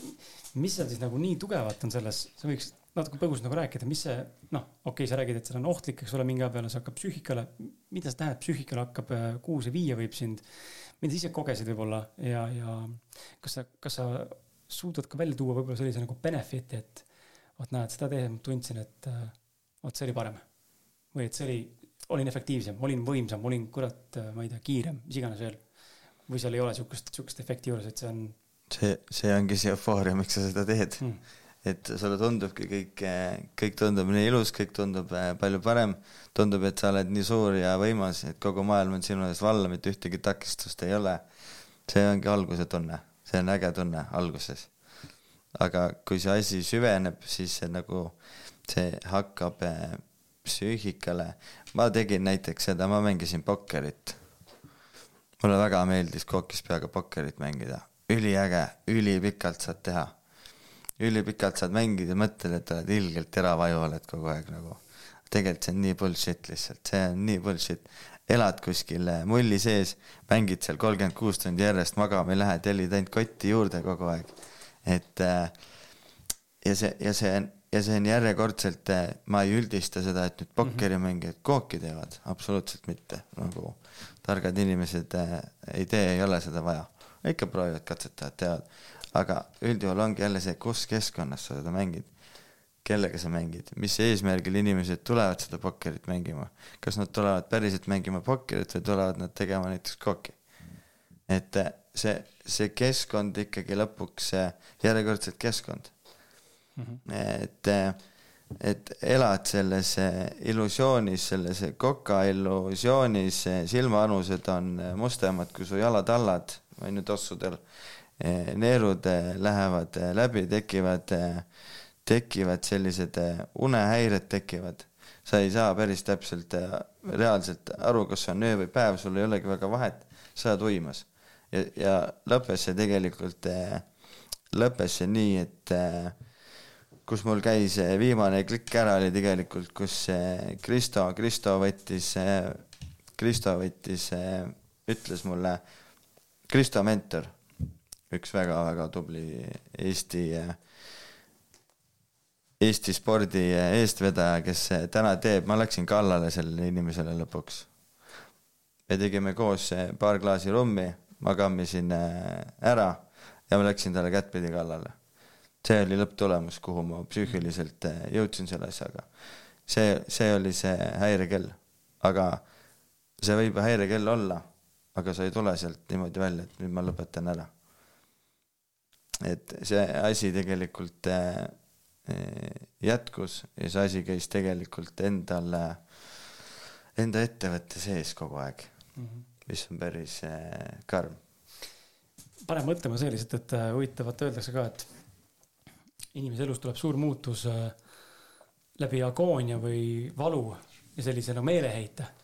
mis seal siis nagu nii tugevat on selles, sa võiks natuke põgusalt nagu rääkida, mis see, noh, okei okay,, sa räägid, et see on ohtlik, eks ole, mingi aja peale see hakkab psüühikale, mida see tähendab, psüühikale hakkab, äh, kuhu see viia võib sind, mida sa ise kogesid võib-olla ja, ja kas sa, kas sa suudad ka välja tuua võib-olla sellise nagu benefit'i, et vot näed, seda tehes ma tundsin, et äh, vot see oli parem. või et see oli, olin efektiivsem, olin võimsam, olin kurat, äh, ma ei tea, kiirem, mis iganes veel. või seal ei ole sihukest, sihukest efekti juures, et see on. see, see ongi see eufooria, miks sa seda teed mm et sulle tundubki kõik, kõik tundub nii ilus, kõik tundub äh, palju parem, tundub, et sa oled nii suur ja võimas, et kogu maailm on sinu ees valla, mitte ühtegi takistust ei ole. see ongi alguse tunne, see on äge tunne alguses. aga kui see asi süveneb, siis see nagu, see hakkab äh, psüühikale, ma tegin näiteks seda, ma mängisin pokkerit. mulle väga meeldis kookis peaga pokkerit mängida, üliäge, ülipikalt saad teha ülipikalt saad mängida mõtled, et oled ilgelt teravaju oled kogu aeg nagu. tegelikult see on nii bullshit lihtsalt, see on nii bullshit. elad kuskil eh, mulli sees, mängid seal kolmkümmend kuus tundi järjest, magama ei lähe, tellid ainult kotti juurde kogu aeg. et eh, ja see, ja see on, ja see on järjekordselt, eh, ma ei üldista seda, et nüüd pokkerimängijad kooki teevad, absoluutselt mitte, nagu targad inimesed ei tee, ei ole seda vaja. ikka proovivad, katsetavad, teevad aga üldjuhul ongi jälle see, kus keskkonnas sa seda mängid, kellega sa mängid, mis eesmärgil inimesed tulevad seda pokkerit mängima, kas nad tulevad päriselt mängima pokkerit või tulevad nad tegema näiteks kooki. et eh, see, see keskkond ikkagi lõpuks, järjekordselt keskkond mm. -hmm. et, eh, et elad selles illusioonis, selles koka illusioonis, silmaanused on mustemad kui su jalatallad, on ju tossudel Eh, neerud eh, lähevad eh, läbi, tekivad, tekivad sellised unehäired tekivad. sa ei saa päris täpselt reaalselt aru, kas on öö või päev, sul ei olegi väga vahet, sa oled uimas. ja, ja lõppes see tegelikult, lõppes see nii, et kus mul käis viimane klikk ära, oli tegelikult, kus Kristo, Kristo võttis, Kristo võttis, ütles mulle, Kristo mentor üks väga-väga tubli Eesti, Eesti spordi eestvedaja, kes täna teeb, ma läksin kallale sellele inimesele lõpuks. me tegime koos paar klaasi rummi, magamisin ära ja ma läksin talle kättpidi kallale. see oli lõpptulemus, kuhu ma psüühiliselt jõudsin selle asjaga. see, see oli see häirekell, aga see võib häirekell olla, aga sa ei tule sealt niimoodi välja, et nüüd ma lõpetan ära et see asi tegelikult äh, äh, jätkus ja see asi käis tegelikult endal, enda ettevõtte sees kogu aeg mm, -hmm. mis on päris äh, karm. paneb mõtlema see lihtsalt, et huvitav, vaata öeldakse ka, et inimese elus tuleb suur muutus läbi agoonia või valu ja sellise no meeleheite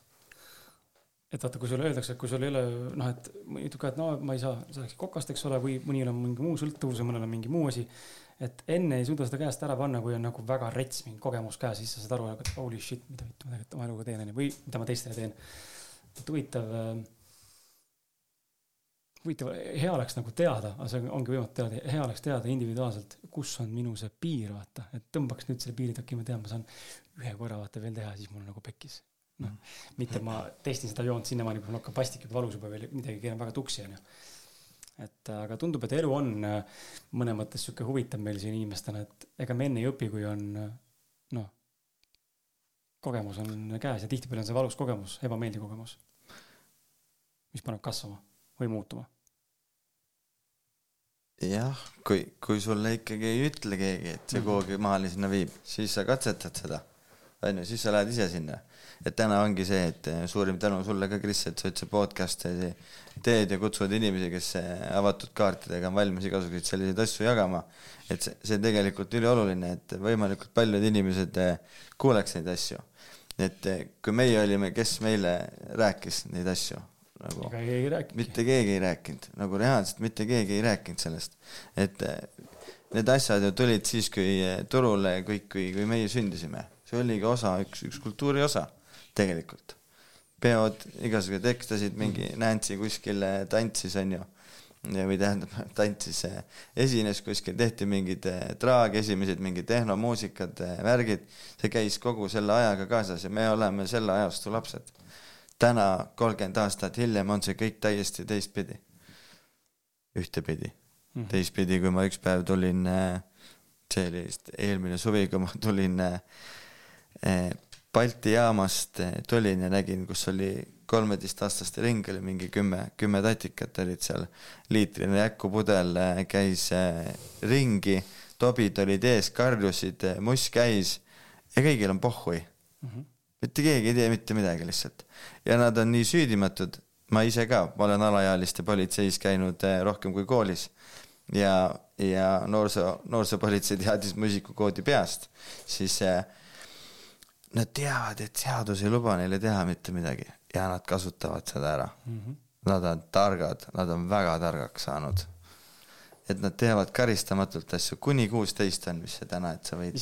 et vaata, kui sulle öeldakse, et kui sul ei ole noh, et ütleb ka, et no ma ei saa selleks kokast, eks ole, või mõnil on mingi muu sõltuvus või mõnel on mingi muu asi. et enne ei suuda seda käest ära panna, kui on nagu väga rets mingi kogemus käes, siis sa saad aru, et holy shit, mida vittu ma tegelikult oma eluga teen, onju, või mida ma teistele teen. et huvitav äh,, huvitav, hea oleks nagu teada, aga see ongi võimatu teada, hea oleks teada individuaalselt, kus on minu see piir, vaata, et tõmbaks nüüd selle piiri, okay,, ma tean, ma saan ühe korra vaata veel teha, siis mul nagu pekkis noh, mitte ma testin seda joont sinnamaani, kui mul hakkab vastik juba valus juba veel midagi keerab väga tuksi, onju. et aga tundub, et elu on äh, mõnes mõttes sihuke huvitav meil siin inimestena, et ega me enne ei õpi, kui on äh, noh, kogemus on käes ja tihtipeale on see valus kogemus, ebameeldiv kogemus. mis paneb kasvama või muutuma. jah, kui, kui sulle ikkagi ei ütle keegi, et see -hmm. kuhugi maale sinna viib, siis sa katsetad seda onju, siis sa lähed ise sinna. Et täna ongi see, et eh, suurim tänu sulle ka, Kris, et sa üldse podcast'e teed ja kutsud inimesi, kes eh, avatud kaartidega on valmis igasuguseid selliseid asju jagama. et see, see tegelikult ülioluline, et võimalikult paljud inimesed eh, kuuleks neid asju. et kui meie olime, kes meile rääkis neid asju nagu mitte keegi ei rääkinud, nagu reaalselt mitte keegi ei rääkinud sellest, et need asjad ju tulid siis, kui turule kõik, kui, kui meie sündisime, see oligi osa, üks, üks kultuuri osa tegelikult. peod, igasugused ekstasid, mingi Nancy kuskil tantsis, onju või tähendab, tantsis, esines kuskil, tehti mingid traagi esimesed, mingid tehnomuusikad, värgid, see käis kogu selle ajaga kaasas ja me oleme selle ajastu lapsed. täna, kolmkümmend aastat hiljem on see kõik täiesti teistpidi. ühtepidi mm. -hmm. teistpidi, kui ma üks päev tulin, see oli vist eelmine suvi, kui ma tulin Balti jaamast, tulin ja nägin, kus oli kolmeteistaastaste ring oli mingi kümme, kümme tatikat olid seal, liitrine jäkupudel äh, käis äh, ringi, tobid olid ees, karjusid, muss käis ja kõigil on pohhui mm. -hmm. mitte keegi ei tee mitte midagi lihtsalt. ja nad on nii süüdimatud, ma ise ka, ma olen alaealiste politseis käinud rohkem kui koolis ja, ja noorsoo, noorsoopolitsei teadis muusikukoodi peast, siis äh, nad teavad, et seadus ei luba neile teha mitte midagi ja nad kasutavad seda ära mm. -hmm. Nad on targad, nad on väga targaks saanud. et nad teevad karistamatult asju, kuni kuusteist on vist see täna, et sa võid,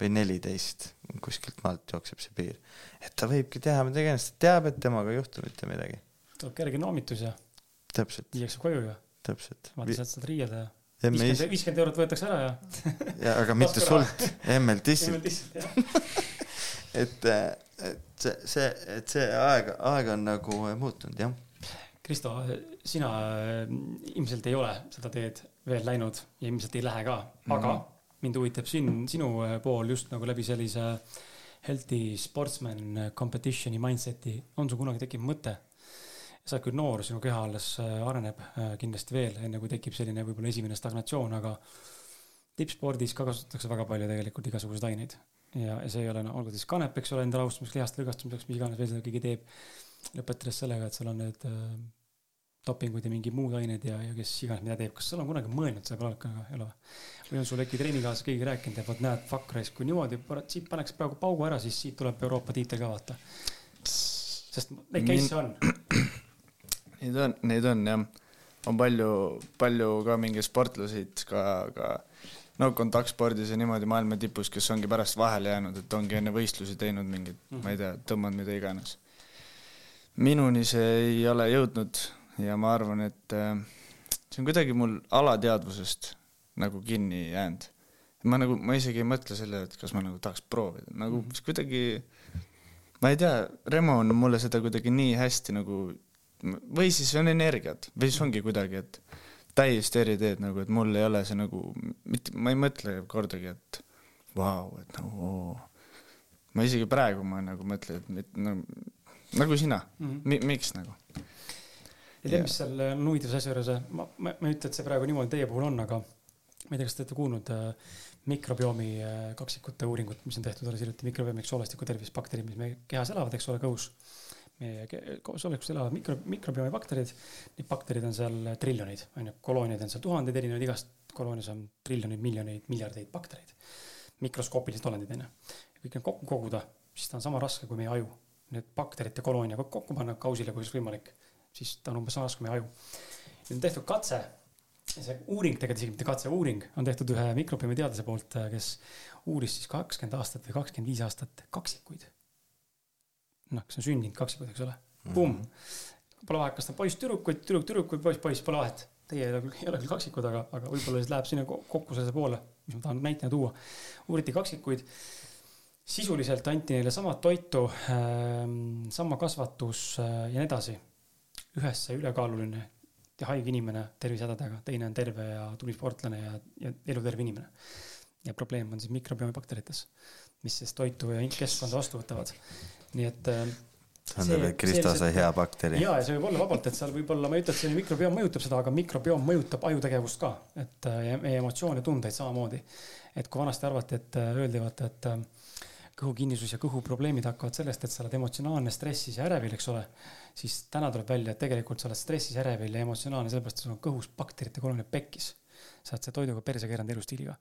või neliteist, kuskilt maalt jookseb see piir. et ta võibki teha mida iganes, ta teab, et temaga ei juhtu mitte midagi. tuleb kerge noomitus ja. täpselt. viiakse koju ja. täpselt. vaata, sealt saad riielda ja viiskümmend, viiskümmend eurot võetakse ära ja. ja aga mitte sult, emmelt issilt. et, et see, et see aeg, aeg on nagu muutunud, jah. Kristo, sina äh, ilmselt ei ole seda teed veel läinud ja ilmselt ei lähe ka, aga mm -hmm. mind huvitab siin sinu äh, pool just nagu läbi sellise healthy sportsman competition'i mindset'i, on sul kunagi tekkinud mõte? sa oled küll noor, sinu keha alles äh, areneb kindlasti veel, enne kui tekib selline võib-olla esimene stagnatsioon, aga tippspordis ka kasutatakse väga palju tegelikult igasuguseid aineid ja, ja see ei ole, no olgu siis kanep, eks ole, enda rahustamiseks, lihaste lõgastamiseks, mis iganes veel seda keegi teeb. lõpetades sellega, et seal on need äh, dopingud ja mingid muud ained ja, ja kes iganes mida teeb, kas sa oled kunagi mõelnud selle peale ka, ei ole? või on sul äkki treeningkaaslas keegi rääkinud, et vot näed, fuck raisk, kui niimoodi, siit paneks praegu paugu ära, siis siit tuleb Euroopa tiitel ka vaata. sest neid case'e on. Neid on, neid on jah, on palju, palju ka mingeid sportlaseid ka, ka no kontaktspordis ja niimoodi maailma tipus, kes ongi pärast vahele jäänud, et ongi enne võistlusi teinud mingeid mm, -hmm. ma ei tea, tõmmanud mida iganes. minuni see ei ole jõudnud ja ma arvan, et äh, see on kuidagi mul alateadvusest nagu kinni jäänud. ma nagu, ma isegi ei mõtle selle, et kas ma nagu tahaks proovida, nagu mm -hmm. kuidagi, ma ei tea, Remo on mulle seda kuidagi nii hästi nagu, või siis on energiat või siis ongi kuidagi, et täiesti eri teed nagu, et mul ei ole see nagu, mitte, ma ei mõtle kordagi, et vau wow,, et nagu oo. ma isegi praegu ma nagu mõtlen, et mit, no, nagu sina mm, -hmm. Mi, miks nagu? ja tead, mis seal on huvitav asja juures, ma, ma, ma ei ütle, et see praegu niimoodi teie puhul on, aga ma ei tea, kas te olete kuulnud äh, mikrobiomi äh, kaksikute uuringut, mis on tehtud alles hiljuti, mikrobiomi, eks soolestiku tervisebakterid, mis meie kehas elavad, eks ole, kõhus meie koosolekus elavad mikro, mikrobiomi bakterid. Neid baktereid on seal triljoneid, on ju, kolooniaid on seal tuhandeid erinevaid, igast koloonias on triljoneid, miljoneid, miljardeid baktereid. mikroskoopilised olendid, on ju. kõik need kokku koguda, siis ta on sama raske kui meie aju. Need bakterite koloonia kokku panna kausile, kui siis võimalik, siis ta on umbes sama raske kui meie aju. nüüd on tehtud katse, see uuring, tegelikult isegi mitte katse, uuring on tehtud ühe mikrobiomi teadlase poolt, kes uuris siis kakskümmend aastat või kakskümmend viis aastat kaksikuid noh, kes on sündinud kaksikud, eks ole mm. -hmm. Pumm. Pole vahet, kas ta poiss-tüdrukuid, tüdruk-tüdrukuid, poiss-poiss, pole vahet. Teie ei ole küll, ei ole küll kaksikud, aga, aga võib-olla siis läheb sinna kokku selle poole, mis ma tahan näitena tuua. uuriti kaksikuid. sisuliselt anti neile sama toitu äh,, sama kasvatus äh, ja nii edasi. ühes sai ülekaaluline ja haige inimene tervisehädadega, teine on terve ja tubli sportlane ja, ja eluterve inimene. ja probleem on siis mikrobiomi bakterites, mis siis toitu ja keskkonda vastu võtavad nii et äh, tähendab, et Kristo sai hea bakteri. ja, ja see võib olla vabalt, et seal võib olla, ma ei ütle, et see mikrobioom mõjutab seda, aga mikrobioom mõjutab ajutegevust ka, et äh, ja meie emotsioone, tundeid samamoodi. et kui vanasti arvati, et äh, öeldi vaata, et kõhukinnisus ja kõhuprobleemid hakkavad sellest, et sa oled emotsionaalne, stressis ja ärevil, eks ole. siis täna tuleb välja, et tegelikult sa oled stressis, ärevil ja emotsionaalne, sellepärast et sul on kõhus bakterite kolonia pekkis. sa oled selle toiduga perse keeranud elustiiliga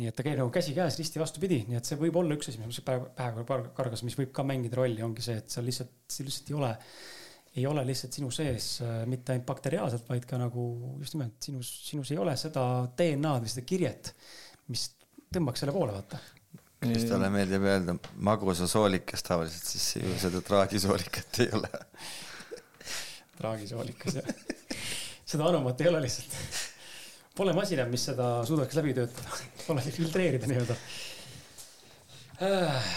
nii et ta käib nagu käsikäes risti vastupidi, nii et see võib olla üks asi, mis päev, päev kargas, mis võib ka mängida rolli, ongi see, et seal lihtsalt, see lihtsalt ei ole, ei ole lihtsalt sinu sees äh, mitte ainult bakteriaalselt, vaid ka nagu just nimelt sinus, sinus ei ole seda DNA-d või seda kirjet, mis tõmbaks selle poole, vaata. Kristole meeldib öelda magusasoolikas tavaliselt, siis ju seda traagisoolikat ei ole. traagisoolikas, jah. seda anumat ei ole lihtsalt Pole masinat, mis seda suudaks läbi töötada, pole filtreerida nii-öelda äh..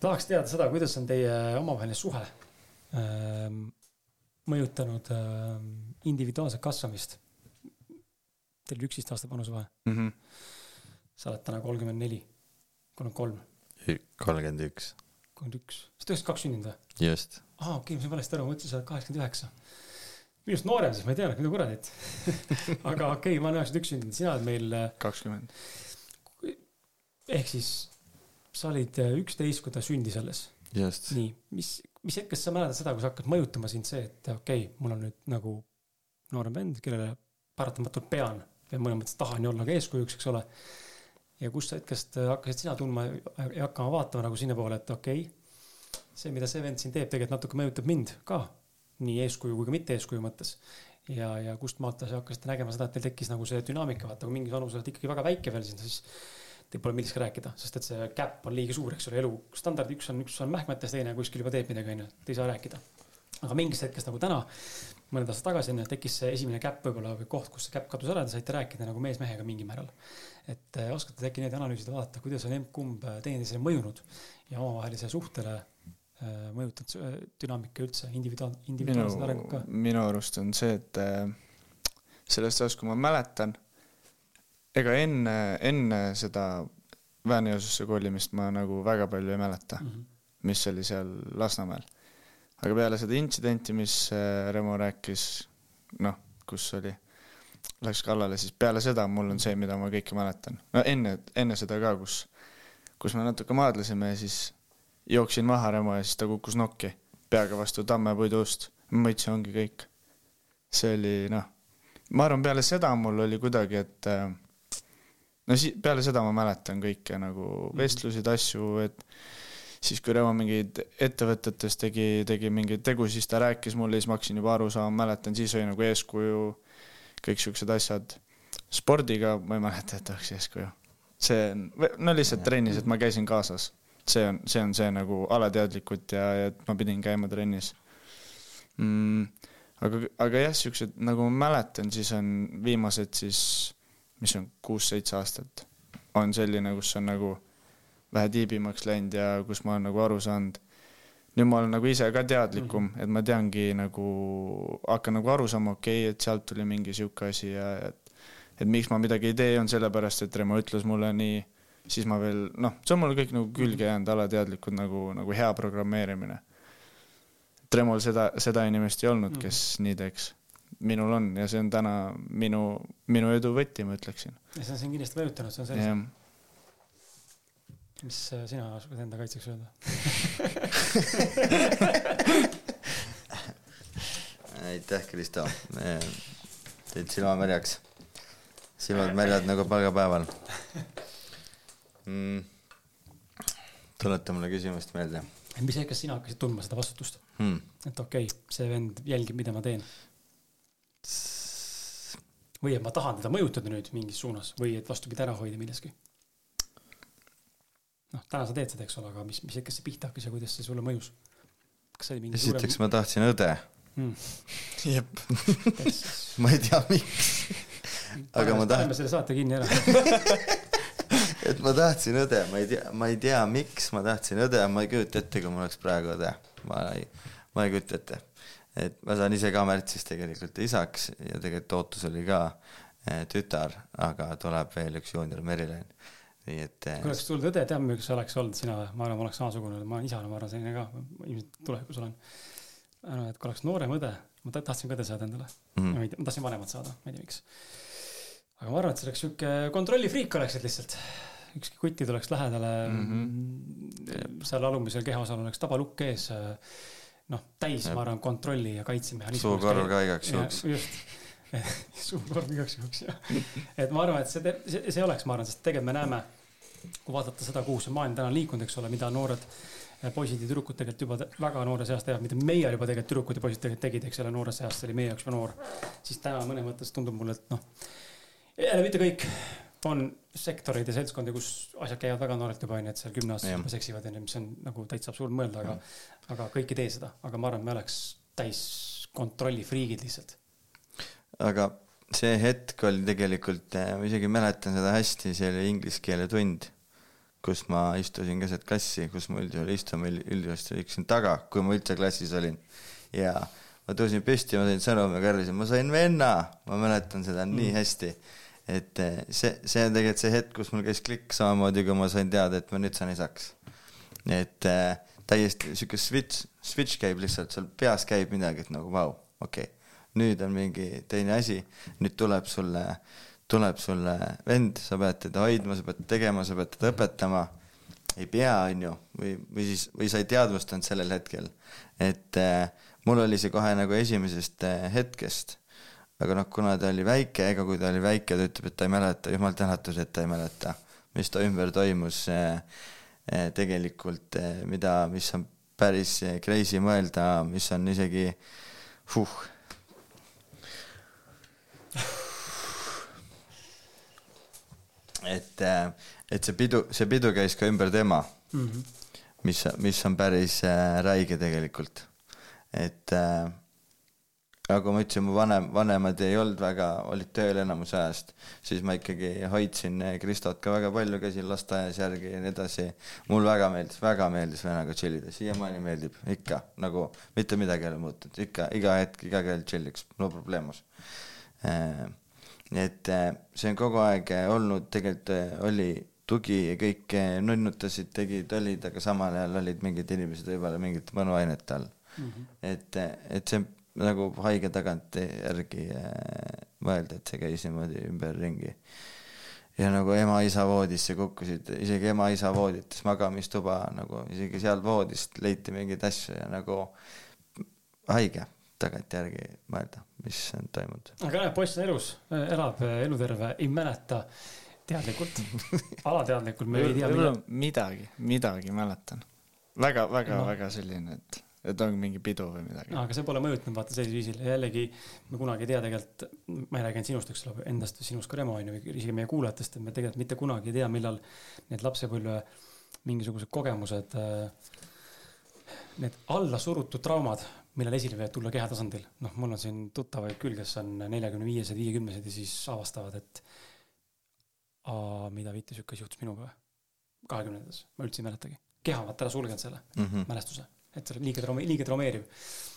tahaks teada seda, kuidas on teie omavaheline suhe äh, mõjutanud äh, individuaalset kasvamist. Teil oli üksteist aasta vanusevahe mm. -hmm. sa oled täna kolmkümmend neli, kolmkümmend kolm. kolmkümmend üks. kolmkümmend üks, sa oled üheksakümmend kaks sündinud või? just. aa, okei okay,, ma sain valesti aru, ma mõtlesin, sa oled kaheksakümmend üheksa minust noorem, siis ma ei tea, mida kuradit aga okei okay,, ma olen üheksakümmend üks sündinud, sina oled meil. Äh, kakskümmend. ehk siis sa olid äh, üksteist, kui ta sündis alles. nii, mis, mis hetkest sa mäletad seda, kui sa hakkad mõjutama sind see, et okei okay,, mul on nüüd nagu noorem vend, kellele paratamatult pean ja mõnes mõttes tahan ju olla ka eeskujuks, eks ole. ja kust hetkest äh, hakkasid sina tundma ja hakkama vaatama nagu sinnapoole, et okei okay,, see, mida see vend siin teeb, tegelikult natuke mõjutab mind ka nii eeskuju kui ka mitte eeskuju mõttes. ja, ja kust maalt te hakkasite nägema seda, et teil tekkis nagu see dünaamika, vaata kui mingis vanuses oled ikkagi väga väike veel siin, siis teil pole millestki rääkida, sest et see gap on liiga suur, eks ole, elu standard, üks on, üks on mähkmetes, teine kuskil juba teeb midagi, onju, et ei saa rääkida. aga mingist hetkest nagu täna, mõned aastad tagasi onju, tekkis see esimene gap võib-olla või koht, kus see gap kadus ära, te saite rääkida nagu mees mehega mingil määral. et äh, oskate äkki neid analüüsida, vaadata, kuidas on emb-kumb teineteisele mõjunud ja omavahelisele suhtele mõjutanud äh, dünaamika üldse, individuaal, individuaalset arengut ka? minu arust on see, et äh, sellest ajast, kui ma mäletan, ega enne, enne seda väänejõususse kolimist ma nagu väga palju ei mäleta mm, -hmm. mis oli seal Lasnamäel. aga peale seda intsidenti, mis Remo rääkis, noh, kus oli, läks kallale, siis peale seda mul on see, mida ma kõike mäletan. no enne, enne seda ka, kus, kus me natuke maadlesime ja siis jooksin maha Remo ja siis ta kukkus nokki peaga vastu tammepuidu ust. ma mõtlesin, ongi kõik. see oli noh, ma arvan, peale seda mul oli kuidagi, et äh, no si-, peale seda ma mäletan kõike nagu mhm. vestlusid, asju, et siis, kui Remo mingeid ettevõtetes tegi, tegi mingeid tegusid, siis ta rääkis mulle, siis ma hakkasin juba aru saama, mäletan, siis oli nagu eeskuju, kõik siuksed asjad. spordiga ma ei mäleta, et oleks eeskuju. see on, no lihtsalt trennis, et ma käisin kaasas see on, see on see nagu alateadlikult ja, ja et ma pidin käima trennis mm,. aga, aga jah, siuksed nagu ma mäletan, siis on viimased siis, mis on kuus-seitse aastat, on selline, kus on nagu vähe tiibimaks läinud ja kus ma olen nagu aru saanud. nüüd ma olen nagu ise ka teadlikum -hmm. et ma teangi nagu, hakkan nagu aru saama, okei okay,, et sealt tuli mingi sihuke asi ja et et miks ma midagi ei tee, on sellepärast, et Remo ütles mulle nii siis ma veel noh, see on mul kõik nagu külge jäänud alateadlikud nagu, nagu hea programmeerimine. Tremol seda, seda inimest ei olnud, kes mm. nii teeks. minul on ja see on täna minu, minu edu võti, ma ütleksin. ja see on sind kindlasti mõjutanud, see on selge. mis äh, sina oskad enda kaitseks öelda aitäh, Kristo. teed silmamärjaks. silmad märjad nagu palgapäeval mm.? tuleta mulle küsimust meelde. mis hetkest sina hakkasid tundma seda vastutust hmm.? et okei okay,, see vend jälgib, mida ma teen. või et ma tahan teda mõjutada nüüd mingis suunas või et vastupidi, ära hoida milleski. noh, täna sa teed seda, eks ole, aga mis, mis hetkest see pihta hakkas ja kuidas see sulle mõjus? kas see oli mingi esiteks suurem... ma tahtsin õde hmm.. jep ma ei tea, miks aga ma tahan. paneme selle saate kinni ära et ma tahtsin õde, ma ei tea, ma ei tea, miks ma tahtsin õde, ma ei kujuta ette, kui mul oleks praegu õde. ma ei, ma ei kujuta ette. et ma saan ise ka märtsis tegelikult isaks ja tegelikult ootus oli ka eh, tütar, aga tuleb veel üks juunior Merilen. nii et eh,. kui oleks tulnud õde, tead, miks oleks olnud sina, ma arvan, ma oleks samasugune, ma olen isana, ma arvan, selline ka, ilmselt tulevikus olen. et kui oleks noorem õde, ma tahtsin ka õde saada endale mm. -hmm. ma tahtsin vanemat saada, ma ei tea, miks aga ma arvan, et see oleks sihuke kontrollifriik oleksid lihtsalt ükski kuti tuleks lähedale mm, -hmm. seal alumisel kehaosal oleks tabalukk ees, noh, täis, ma arvan, kontrolli ja kaitsemehhanism. suukorv ka igaks juhuks. just, suukorv igaks juhuks ja. et ma arvan, et see, see, see oleks, ma arvan, sest tegelikult me näeme, kui vaadata seda, kuhu see maailm täna liikunud, eks ole, mida noored eh, poisid ja tüdrukud tegelikult juba väga noores eas teevad, mida meie juba tegelikult tüdrukud ja poisid tegelikult tegid, eks ole, noores eas, see oli meie jaoks juba noor. siis täna mõnes mõttes tundub mulle, et noh, jälle mitte kõik, on sektoreid ja seltskondi, kus asjad käivad väga noorelt juba onju, et seal kümneaastased juba seksivad onju, mis on nagu täitsa absurdne mõelda, aga, aga kõik ei tee seda, aga ma arvan, et me oleks täis kontrolli friigid lihtsalt. aga see hetk oli tegelikult, eh, ma isegi mäletan seda hästi, see oli inglise keele tund, kus ma istusin keset klassi, kus ma üldjuhul istuma üldjuhul istusin taga, kui ma üldse klassis olin. ja ma tõusin püsti, ma sain sõnumi, karjusin, ma sain venna, ma mäletan seda mm. nii hästi. Et eh, see, see on tegelikult see hetk, kus mul käis klikk samamoodi, kui ma sain teada, et ma nüüd saan isaks. et äh, täiesti sihuke switch, switch käib lihtsalt, seal peas käib midagi, et nagu vau okei okay nüüd on mingi teine asi, nüüd tuleb sulle, tuleb sulle vend, sa pead teda hoidma, sa pead tegema, sa pead teda õpetama. ei pea, on ju, või, või siis, või sa ei teadvustanud sellel hetkel, et äh, mul oli see kohe nagu esimesest hetkest. Aga noh, kuna ta oli väike, ega kui ta oli väike, ta ütleb, et ta ei mäleta, jumal tänatud, et ta ei mäleta, mis ta ümber toimus äh, äh, tegelikult äh,, mida, mis on päris crazy mõelda, mis on isegi huh, et, et see pidu, see pidu käis ka ümber tema mm, -hmm. mis, mis on päris räige tegelikult. et äh, nagu ma ütlesin, mu vanem, vanemad ei olnud väga, olid tööl enamus ajast, siis ma ikkagi hoidsin äh, Kristot ka väga palju, käisin lasteaias järgi ja nii edasi. mul väga meeldis, väga meeldis vennaga chill ida, siiamaani meeldib, ikka nagu mitte midagi ei ole muutunud, ikka iga hetk, iga kell chill'iks, no probleemus äh, et äh, see on kogu aeg olnud, tegelikult oli tugi ja kõik nunnutasid, tegid, olid, aga samal ajal olid mingid inimesed võib-olla mingite mõnuainete all mm. -hmm. et, et see nagu haige tagantjärgi mõelda, et see käis niimoodi ümberringi. ja nagu ema-isa voodisse kukkusid, isegi ema-isa voodites, magamistuba nagu isegi seal voodist leiti mingeid asju ja nagu haige tagantjärgi mõelda, mis on toimunud. aga näed, poiss on elus, elab eluterve, ei mäleta teadlikult alateadlikult me ei tea. võib-olla midagi, midagi mäletan väga, väga no., väga selline, et, et on mingi pidu või midagi aga see pole mõjutanud vaata sellisel viisil ja jällegi me kunagi ei tea tegelikult, ma ei räägi ainult sinust, eks ole, endast või sinust ka Remo on ju, isegi meie kuulajatest, et me tegelikult mitte kunagi ei tea, millal need lapsepõlve mingisugused kogemused, need allasurutud traumad millal esile võivad tulla kehatasandil. noh, mul on siin tuttavaid küll, kes on neljakümne viiesed, viiekümnesed ja siis avastavad, et aa, mida viite, sihuke asi juhtus minuga või? kahekümnendates, ma üldse ei mäletagi. keha on vaata ära sulgenud selle mm -hmm. mälestuse, et see on liiga trauma-, liiga traumeeriv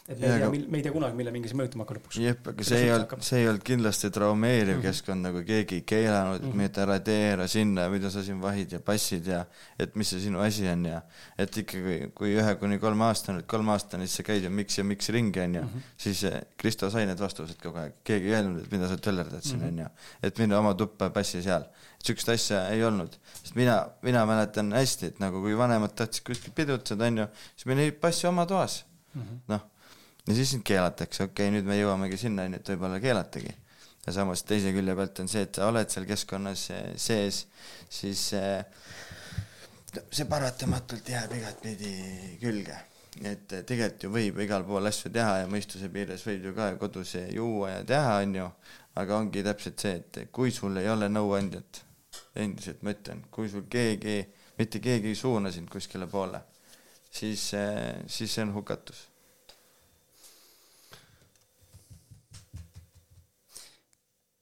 et me ei tea, me ei tea kunagi, mille mingi see mõjutama hakkab lõpuks. jep, aga see ei olnud, see ei olnud kindlasti traumeeriv mm -hmm. keskkond, nagu keegi ei keelanud, mm -hmm. mitte ära tee ära sinna, mida sa siin vahid ja passid ja et mis see sinu asi on ja et ikkagi, kui ühe kuni kolme aastane, kolme aastane, siis sa käid ju miks ja miks ringi, onju, mhm. siis eh, Kristo sai need vastused kogu aeg, keegi ei öelnud, et mida sa töllerdad siin, mhm. onju. et mine oma tuppa, passi seal. Sihukest asja ei olnud, sest mina, mina mäletan hästi, et nagu kui vanemad tahtsid kuskil pidutseda, onju, siis mine passi oma toas. Mm -hmm.. noh ja siis sind keelatakse, okei okay,, nüüd me jõuamegi sinnani, et võib-olla keelatagi. ja samas teise külje pealt on see, et sa oled seal keskkonnas sees, siis see, see paratamatult jääb igatpidi külge. et tegelikult ju võib igal pool asju teha ja mõistuse piires võib ju ka kodus juua ja teha, on ju, aga ongi täpselt see, et kui sul ei ole nõuandjat, endiselt ma ütlen, kui sul keegi, mitte keegi ei suuna sind kuskile poole, siis, siis see on hukatus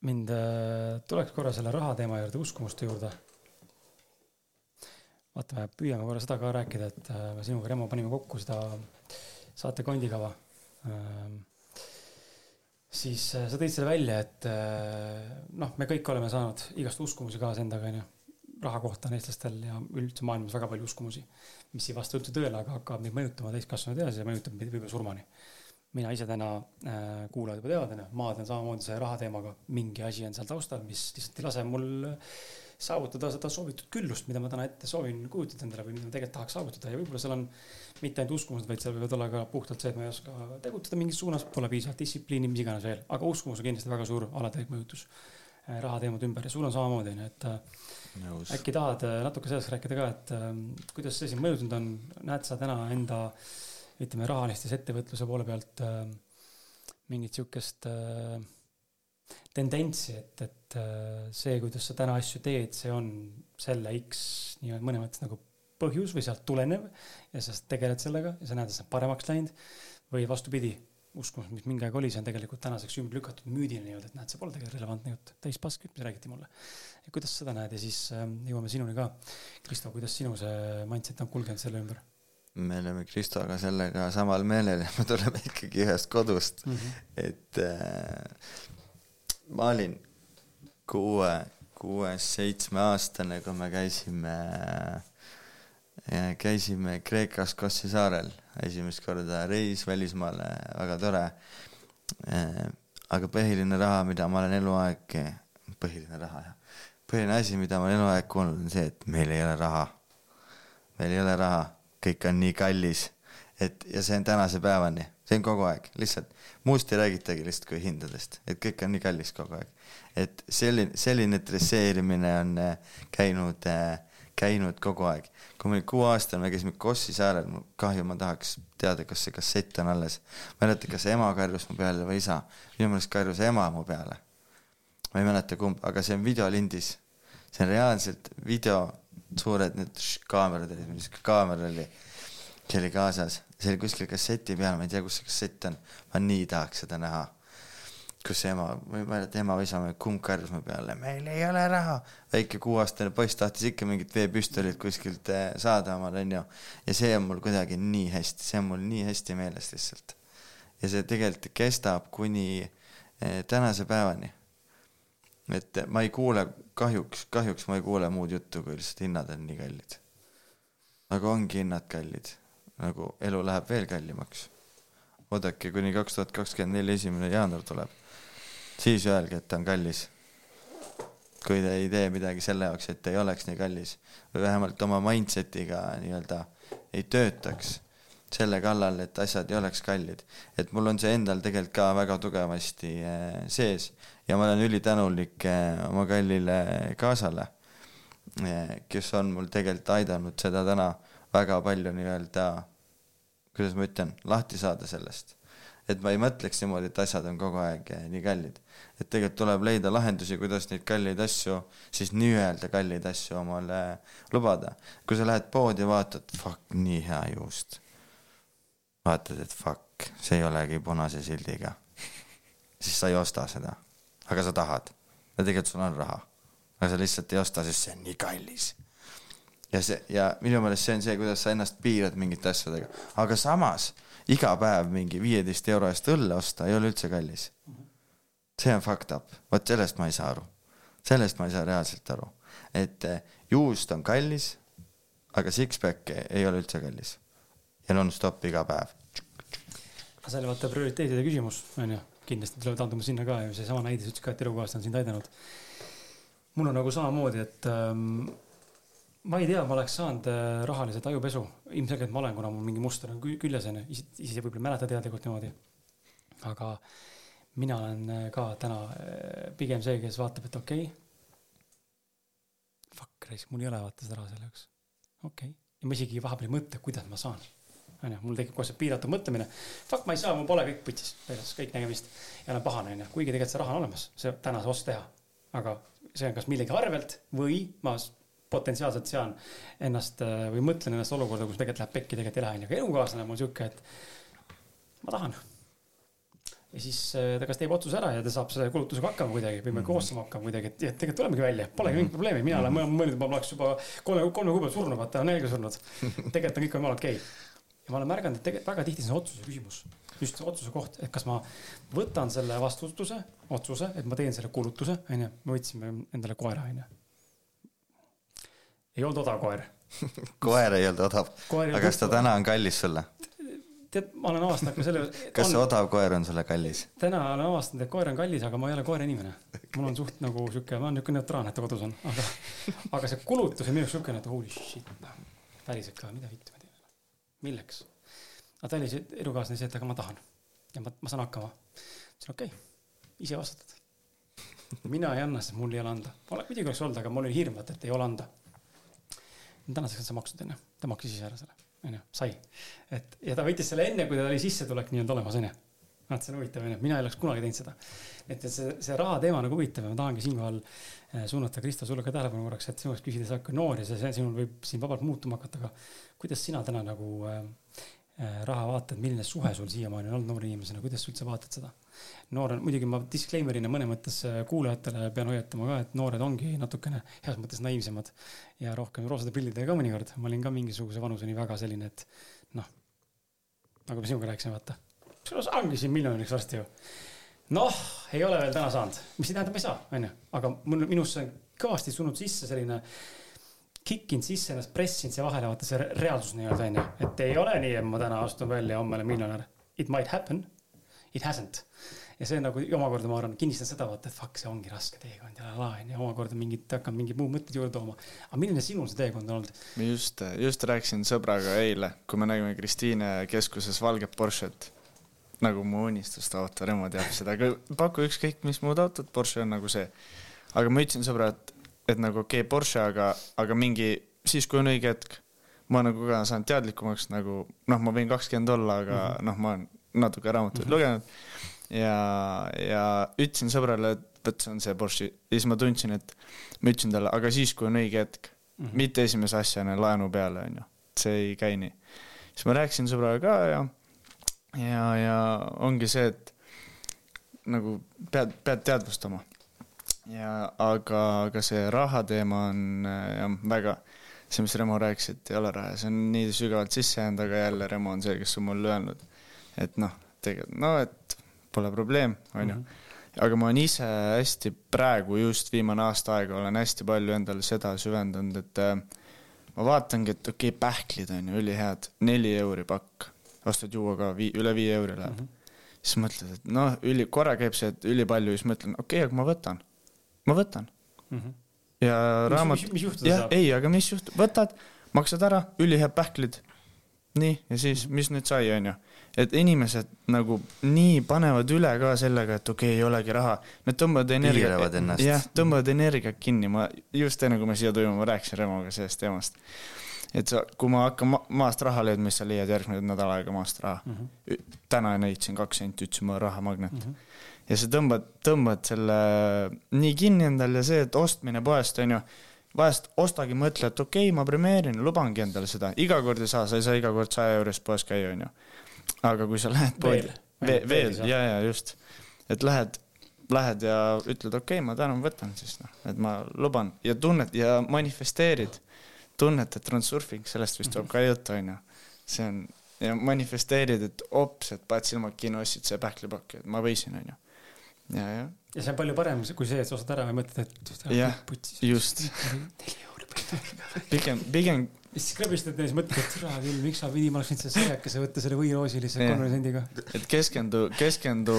mind äh, tuleks korra selle raha teema juurde, uskumuste juurde. vaata, me püüame korra seda ka rääkida, et äh, me sinuga, Remo, panime kokku seda saate kondikava. Siis äh, sa tõid selle välja, et noh, me kõik oleme saanud igast uskumusi kaasa endaga, onju. raha kohta on eestlastel ja üldse maailmas väga palju uskumusi, mis ei vasta üldse tõele, aga hakkab neid mõjutama täiskasvanud eas ja mõjutab meid võib-olla surmani mina ise täna äh,, kuulajad juba teavad, onju, maadlen samamoodi selle raha teemaga, mingi asi on seal taustal, mis lihtsalt ei lase mul saavutada seda soovitud küllust, mida ma täna ette soovin kujutada endale või mida ma tegelikult tahaks saavutada ja võib-olla seal on mitte ainult uskumused, vaid seal võivad olla ka puhtalt see, et ma ei oska tegutseda mingis suunas, pole piisavalt distsipliini, mis iganes veel, aga uskumus on kindlasti väga suur alateadlik mõjutus. Äh, rahateemade ümber ja sul on samamoodi onju, et äh, Nõus. äkki tahad natuke sellest rääkida ka, et äh, kuidas see sind mõjutanud on, näed sa täna enda ütleme rahalistes ettevõtluse poole pealt äh, mingit sihukest äh, tendentsi, et, et äh, see, kuidas sa täna asju teed, see on selle X nii-öelda mõnes mõttes nagu põhjus või sealt tulenev ja sa tegeled sellega ja sa näed, et see on paremaks läinud. või vastupidi, uskumus, mis mingi aeg oli, see on tegelikult tänaseks ümber lükatud müüdina nii-öelda, et näed, see pole tegelikult relevantne jutt, täis pask, mis räägiti mulle. kuidas seda näed ja siis äh, jõuame sinuni ka. Kristo, kuidas sinu see mindset on kulgenud selle ümber? me oleme Kristoga sellega samal meelel ja me tuleme ikkagi ühest kodust mm, -hmm. et äh, ma olin kuue, kuues-seitsmeaastane, kui me käisime äh,, käisime Kreekas Kossi saarel esimest korda reis välismaale, väga tore äh,. aga põhiline raha, mida ma olen eluaeg, põhiline raha jah, põhiline asi, mida ma olen eluaeg kuulnud, on see, et meil ei ole raha. meil ei ole raha kõik on nii kallis, et ja see on tänase päevani, see on kogu aeg, lihtsalt muust ei räägitagi lihtsalt kui hindadest, et kõik on nii kallis kogu aeg. et selline, selline dresseerimine on äh, käinud, äh, käinud kogu aeg. kui ma olin kuueaastane, me käisime Kossi saarel, mul kahju, ma tahaks teada, kas see kassett on alles. ma ei mäleta, kas ema karjus mu peale või isa, minu meelest karjus ema mu peale. ma ei mäleta kumb, aga see on videolindis. see on reaalselt video suured need kaamerad olid, mis kaamera oli, see oli kaasas, see oli kuskil kasseti peal, ma ei tea, kus see kassett on. ma nii tahaks seda näha. Kus ema, ma ei mäleta, ema või isa, kumb karjus mu peale, meil ei ole raha. väike kuueaastane poiss tahtis ikka mingit veepüstolit kuskilt eh, saada omale, onju. ja see on mul kuidagi nii hästi, see on mul nii hästi meeles lihtsalt. ja see tegelikult kestab kuni eh, tänase päevani et ma ei kuule, kahjuks, kahjuks ma ei kuule muud juttu, kui lihtsalt hinnad on nii kallid. aga ongi hinnad kallid, nagu elu läheb veel kallimaks. oodake, kuni kaks tuhat kakskümmend neli esimene jaanuar tuleb, siis öelge, et ta on kallis. kui te ei tee midagi selle jaoks, et ei oleks nii kallis või vähemalt oma mindset'iga nii-öelda ei töötaks selle kallal, et asjad ei oleks kallid. et mul on see endal tegelikult ka väga tugevasti eh, sees ja ma olen ülitänulik eh, oma kallile kaasale, eh, kes on mul tegelikult aidanud seda täna väga palju nii-öelda, kuidas ma ütlen, lahti saada sellest. Et ma ei mõtleks niimoodi, et asjad on kogu aeg nii kallid. et tegelikult tuleb leida lahendusi, kuidas neid kalleid asju, siis nii-öelda kalleid asju omale lubada. kui sa lähed poodi vaatad, fuck, nii hea juust vaatad, et fuck, see ei olegi punase sildiga, siis sa ei osta seda, aga sa tahad ja tegelikult sul on raha, aga sa lihtsalt ei osta, sest see on nii kallis. ja see ja minu meelest see on see, kuidas sa ennast piirad mingite asjadega, aga samas iga päev mingi viieteist euro eest õlle osta ei ole üldse kallis. see on fucked up, vot sellest ma ei saa aru, sellest ma ei saa reaalselt aru, et eh, juust on kallis, aga six-pack ei ole üldse kallis ja nonstop iga päev. aga see oli vaata prioriteetide küsimus, onju, kindlasti tuleb taanduma sinna ka ja seesama näide, sa ütlesid ka, et elukaaslane on sind aidanud. mul on nagu samamoodi, et ähm, ma ei tea, ma oleks saanud äh, rahaliselt ajupesu, ilmselgelt ma olen, kuna mul mingi muster on küljes onju, ise, võib-olla mäleta teadlikult niimoodi. aga mina olen äh, ka täna äh, pigem see, kes vaatab, et okei okay,. Fuck, raisk, mul ei ole vaata seda raha selle jaoks. okei okay., ja ma isegi vahepeal ei mõtle, kuidas ma saan onju, mul tekib kohe see piiratud mõtlemine. Fuck, ma ei saa, mul pole kõik putsis, väljas, kõik nägemist. ja olen pahane, onju, kuigi tegelikult see raha on olemas, see täna see ots teha. aga see on kas millegi arvelt või ma potentsiaalselt sean ennast äh, või mõtlen ennast olukorda, kus tegelikult läheb pekki, tegelikult ei lähe, onju. aga elukaaslane on mul sihuke, et ma tahan. ja siis äh, ta kas teeb otsuse ära ja ta saab selle kulutusega hakkama kuidagi või me mm -hmm. koos saame hakkama kuidagi, et tegelikult tulemegi välja, polegi mingit probleemi, mina olen mõelnud, et ma oleks juba kolme, kolme kuu peal surnud, vaata, nälga surnud. tegelikult on kõik jumala okei okay ja ma olen märganud, et tegelikult väga tihti see on otsuse küsimus, just otsuse koht, et kas ma võtan selle vastutuse, otsuse, et ma teen selle kulutuse, onju, me võtsime endale koera, onju. Ei olnud odav koer koer ei olnud odav, aga kas ta täna on kallis sulle? tead, ma olen avastanud ka selle. kas see odav koer on sulle kallis? täna olen avastanud, et koer on kallis, aga ma ei ole koerainimene. mul on suht nagu sihuke, ma olen nihuke neutraalne, et ta kodus on, aga, aga see kulutus on minu jaoks siukene, et holy shit, päriselt ka, mida vittu ma teen. milleks? aga ta oli see elukaaslane see, et aga ma tahan ja ma, ma saan hakkama. ütlesin okei okay,, ise vastutad. mina ei anna, sest mul ei ole anda. muidugi oleks olnud, aga mul oli hirm, et, et ei ole anda. Tänaseks on see makstud onju, ta maksis ise ära selle, onju, sai. et ja ta võttis selle enne, kui tal oli sissetulek nii-öelda olemas onju vaat see on huvitav onju, mina ei oleks kunagi teinud seda. et, see, see raha teema nagu huvitav ja ma tahangi siinkohal eh, suunata, Kristo, sulle ka tähelepanu korraks, et sinu käest küsida sa oled ka noor ja see, see sinul võib siin vabalt muutuma hakata, aga kuidas sina täna nagu äh, raha vaatad, milline suhe sul siiamaani on olnud noore inimesena, kuidas sa üldse vaatad seda? Noor on, muidugi ma disclaimer'ina mõne mõttes äh, kuulajatele pean hoiatama ka, et noored ongi natukene heas mõttes naiivsemad ja rohkem roosade pillidega ka mõnikord. ma olin ka mingisuguse vanuseni väga selline, et noh, nagu me sinuga rääkisime, vaata saangi siin miljoniks varsti ju. noh, ei ole veel täna saanud, mis ei tähenda, ma ei saa, onju, aga mul, minusse on kõvasti tulnud sisse selline kikkinud sisse ennast, pressinud siia vahele, vaata see re- reaalsus nii-öelda onju, et ei ole nii, et ma täna astun välja ja homme olen miljonär. It might happen, it hasn't. ja see nagu omakorda, ma arvan, kinnistan seda, vaata, et fuck, see ongi raske teekond ja la onju, omakorda mingid, hakkab mingid muud mõtted juurde tooma. aga milline sinul see teekond on olnud? ma just, just rääkisin sõbraga eile, kui me nägime Kristiine keskuses valget Porsche't. nagu mu unistuste auto, Remo teab seda, aga paku ükskõik mis muud autot, Porsche on nagu see. aga ma ütlesin sõbra, et, et nagu okei okay,, Porsche, aga, aga mingi siis, kui on õige hetk. ma nagu ka saan teadlikumaks nagu noh, ma võin kakskümmend olla, aga mm -hmm. noh, ma olen natuke raamatuid -hmm. lugenud. ja, ja ütlesin sõbrale, et vot see on see Porsche ja siis ma tundsin, et ma ütlesin talle, aga siis, kui on õige hetk mm, -hmm. mitte esimese asjana laenu peale, onju, see ei käi nii. siis ma rääkisin sõbraga ka ja, ja, ja ongi see, et nagu pead, pead teadvustama. ja aga, aga see raha teema on äh, jah, väga, see, mis Remo rääkis, et ei ole raha, see on nii sügavalt sisse jäänud, aga jälle Remo on see, kes on mulle öelnud, et noh, tegelikult no et pole probleem, onju. aga ma olen ise hästi praegu just viimane aasta aega olen hästi palju endale seda süvendanud, et äh, ma vaatangi, et okei okay,, pähklid on ju ülihead, neli euri pakk, ostad juua ka vii-, üle viie euri läheb mm. -hmm. siis mõtled, et noh, üli, korra käib see, et ülipalju, siis mõtlen, okei okay,, aga ma võtan, ma võtan. ja Mis- raamat mis- juhtuda jah saab?, ei, aga mis juhtub, võtad, maksad ära, ülihead pähklid. nii, ja siis, mis nüüd sai, onju. Et inimesed nagu nii panevad üle ka sellega, et okei okay,, ei olegi raha. Nad tõmbavad energia jah, tõmbavad energiat kinni, ma just enne, kui me siia tulime, ma rääkisin Remoga sellest teemast. et sa, kui ma hakkan ma maast raha leidma, siis sa leiad järgmine nädal aega maast raha mm. -hmm. täna leidsin kaks senti, ütlesin, on rahamagnet mm. -hmm. ja sa tõmbad, tõmbad selle nii kinni endale ja see, et ostmine poest on ju, vahest ostagi, mõtle, et okei okay,, ma premeerin, lubangi endale seda, iga kord ei saa, sa ei saa iga kord saja eurost poes käia, on ju. Aga kui sa lähed poodi Veel., veel, ja, ja just, et lähed, lähed ja ütled, okei okay,, ma täna võtan siis noh, et ma luban. Ja tunned ja manifesteerid, tunnetad transurfing, sellest vist tuleb ka juttu, on ju. see on ja manifesteerid, et ops, et paned silmad kinni, ostsid see pähklipakki, et ma võisin, on ju. ja, ja ja see on palju parem kui see, et sa ostad ära ja mõtled, et Jah, just, pigem, pigem siis krõbistad ja siis mõtled, et türa küll, miks ma pidin, ma oleks võinud selle saiakese võtta selle võiroosi lihtsalt Jah. kolmekümne sendiga. et keskendu, keskendu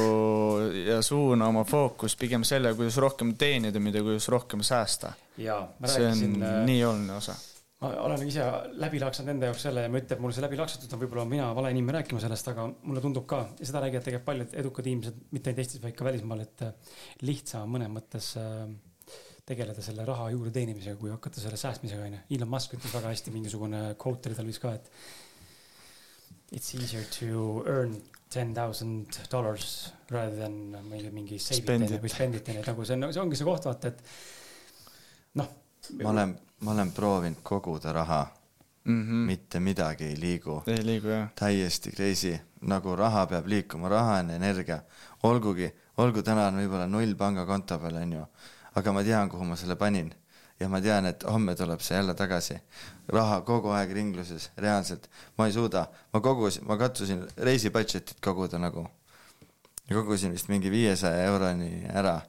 ja suuna oma fookus pigem selle, kuidas rohkem teenida, mida, kuidas rohkem säästa. jaa, ma see on rääkisin, nii oluline osa. ma olen ise läbi laksanud enda jaoks selle ja ma ütlen, et mul see läbi laksatud on, võib-olla mina vale inimene rääkima sellest, aga mulle tundub ka ja seda räägivad tegelikult paljud edukad inimesed, mitte ainult Eestis, vaid ka välismaal, et äh, lihtsam on mõnes mõttes äh, tegeleda selle raha juurde teenimisega, kui hakata selle säästmisega, onju. Elon Musk ütles väga hästi, mingisugune quote oli tal vist ka, et it's easier to earn ten thousand dollars rather than mingi, mingi save Spend it või spend it, nagu see on, see ongi see koht, vaata, et noh. ma olen, ma olen proovinud koguda raha mm. -hmm. mitte midagi ei liigu. ei liigu jah. täiesti crazy, nagu raha peab liikuma, raha on energia. olgugi, olgu täna on võib-olla null pangakonto peal, onju, aga ma tean, kuhu ma selle panin. Ja ma tean, et homme tuleb see jälle tagasi. raha kogu aeg ringluses, reaalselt, ma ei suuda, ma kogusin, ma katsusin reisi budget'it koguda nagu. kogusin vist mingi viiesaja euroni ära.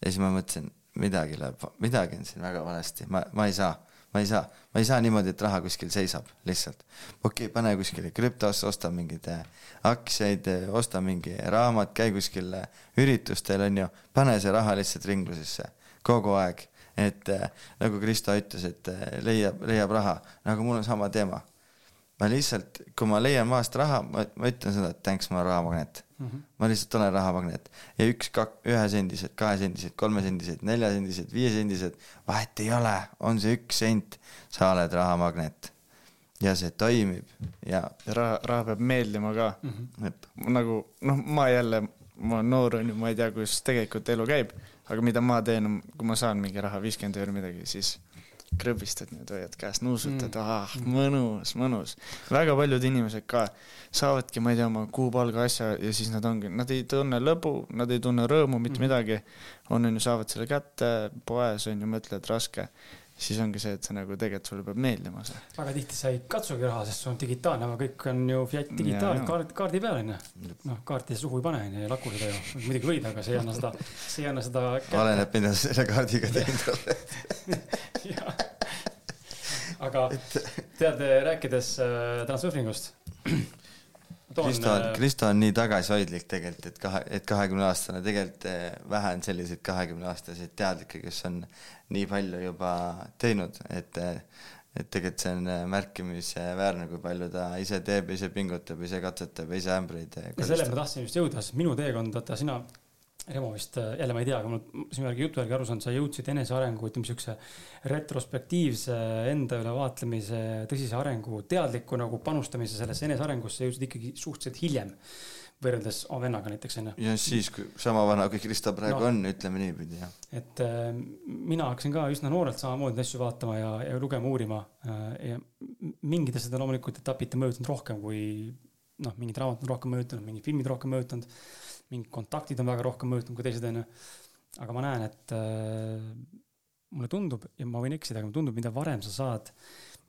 Ja siis ma mõtlesin, midagi läheb, midagi on siin väga valesti, ma, ma ei saa, ma ei saa, ma ei saa niimoodi, et raha kuskil seisab lihtsalt. okei okay,, pane kuskile krüptosse, osta mingeid äh, aktsiaid, äh, osta mingi raamat, käi kuskil äh, üritustel, on ju, pane see raha lihtsalt ringlusesse kogu aeg. et nagu Kristo ütles, et leiab, leiab raha, nagu mul on sama teema. ma lihtsalt, kui ma leian maast raha, ma, ma ütlen seda, et thanks, ma olen rahamagnet mm. -hmm. ma lihtsalt olen rahamagnet ja üks, kak-, ühesendised, kahesendised, kolmesendised, neljasendised, viiesendised, vahet ei ole, on see üks sent, sa oled rahamagnet. ja see toimib ja. ja raha, raha peab meeldima ka mm. -hmm. nagu noh, ma jälle, ma olen noor onju, ma ei tea, kuidas tegelikult elu käib, aga mida ma teen, kui ma saan mingi raha, viiskümmend euri midagi, siis krõbistad nüüd, hoiad käest, nuusutad mm., ah, mõnus, mõnus. väga paljud inimesed ka saavadki, ma ei tea, oma kuupalga asja ja siis nad ongi, nad ei tunne lõbu, nad ei tunne rõõmu, mitte mm. midagi. on, on ju, saavad selle kätte poes, on ju, mõtled, raske siis ongi see, et see nagu tegelikult sulle peab meeldima see. väga tihti sa ei katsugi raha, sest sul on digitaalne, aga kõik on ju Fiat digitaal, kaard, kaardi peal onju. noh, kaarti suhu ei pane onju ja lakku seda ju, muidugi võid, aga see ei anna seda, see ei anna seda. oleneb, mida sa selle kaardiga teinud oled. aga tead, rääkides äh, transsurfingust Kristo on, äh, Kristo on nii tagasihoidlik tegelikult, et kahe, et kahekümne aastane, tegelikult äh, vähe on selliseid kahekümne aastaseid teadlikke, kes on nii palju juba teinud, et äh, et tegelikult see on märkimisväärne, kui palju ta ise teeb, ise pingutab, ise katsetab, ise ämbreid. ja selleni ma tahtsin just jõuda, sest minu teekond, vaata sina Remo vist, äh, jälle ma ei tea, aga mul sinu järgi jutu järgi aru saanud, sa jõudsid enesearengu, ütleme siukse retrospektiivse enda ülevaatlemise, tõsise arengu, teadliku nagu panustamise sellesse enesearengusse jõudsid ikkagi suhteliselt hiljem. Võrreldes oma vennaga näiteks onju. ja siis, kui sama vana kui Kristo praegu no, on, ütleme niipidi jah. et äh, mina hakkasin ka üsna noorelt samamoodi asju vaatama ja, ja lugema, uurima äh, ja mingid asjad on loomulikult etapiti mõjutanud rohkem kui noh, mingid raamatud on rohkem mõjutanud, mingid filmid rohkem mõjutanud mingid kontaktid on väga rohkem mõjutanud kui teised, onju. aga ma näen, et äh, mulle tundub ja ma võin eksida, aga mulle tundub, mida varem sa saad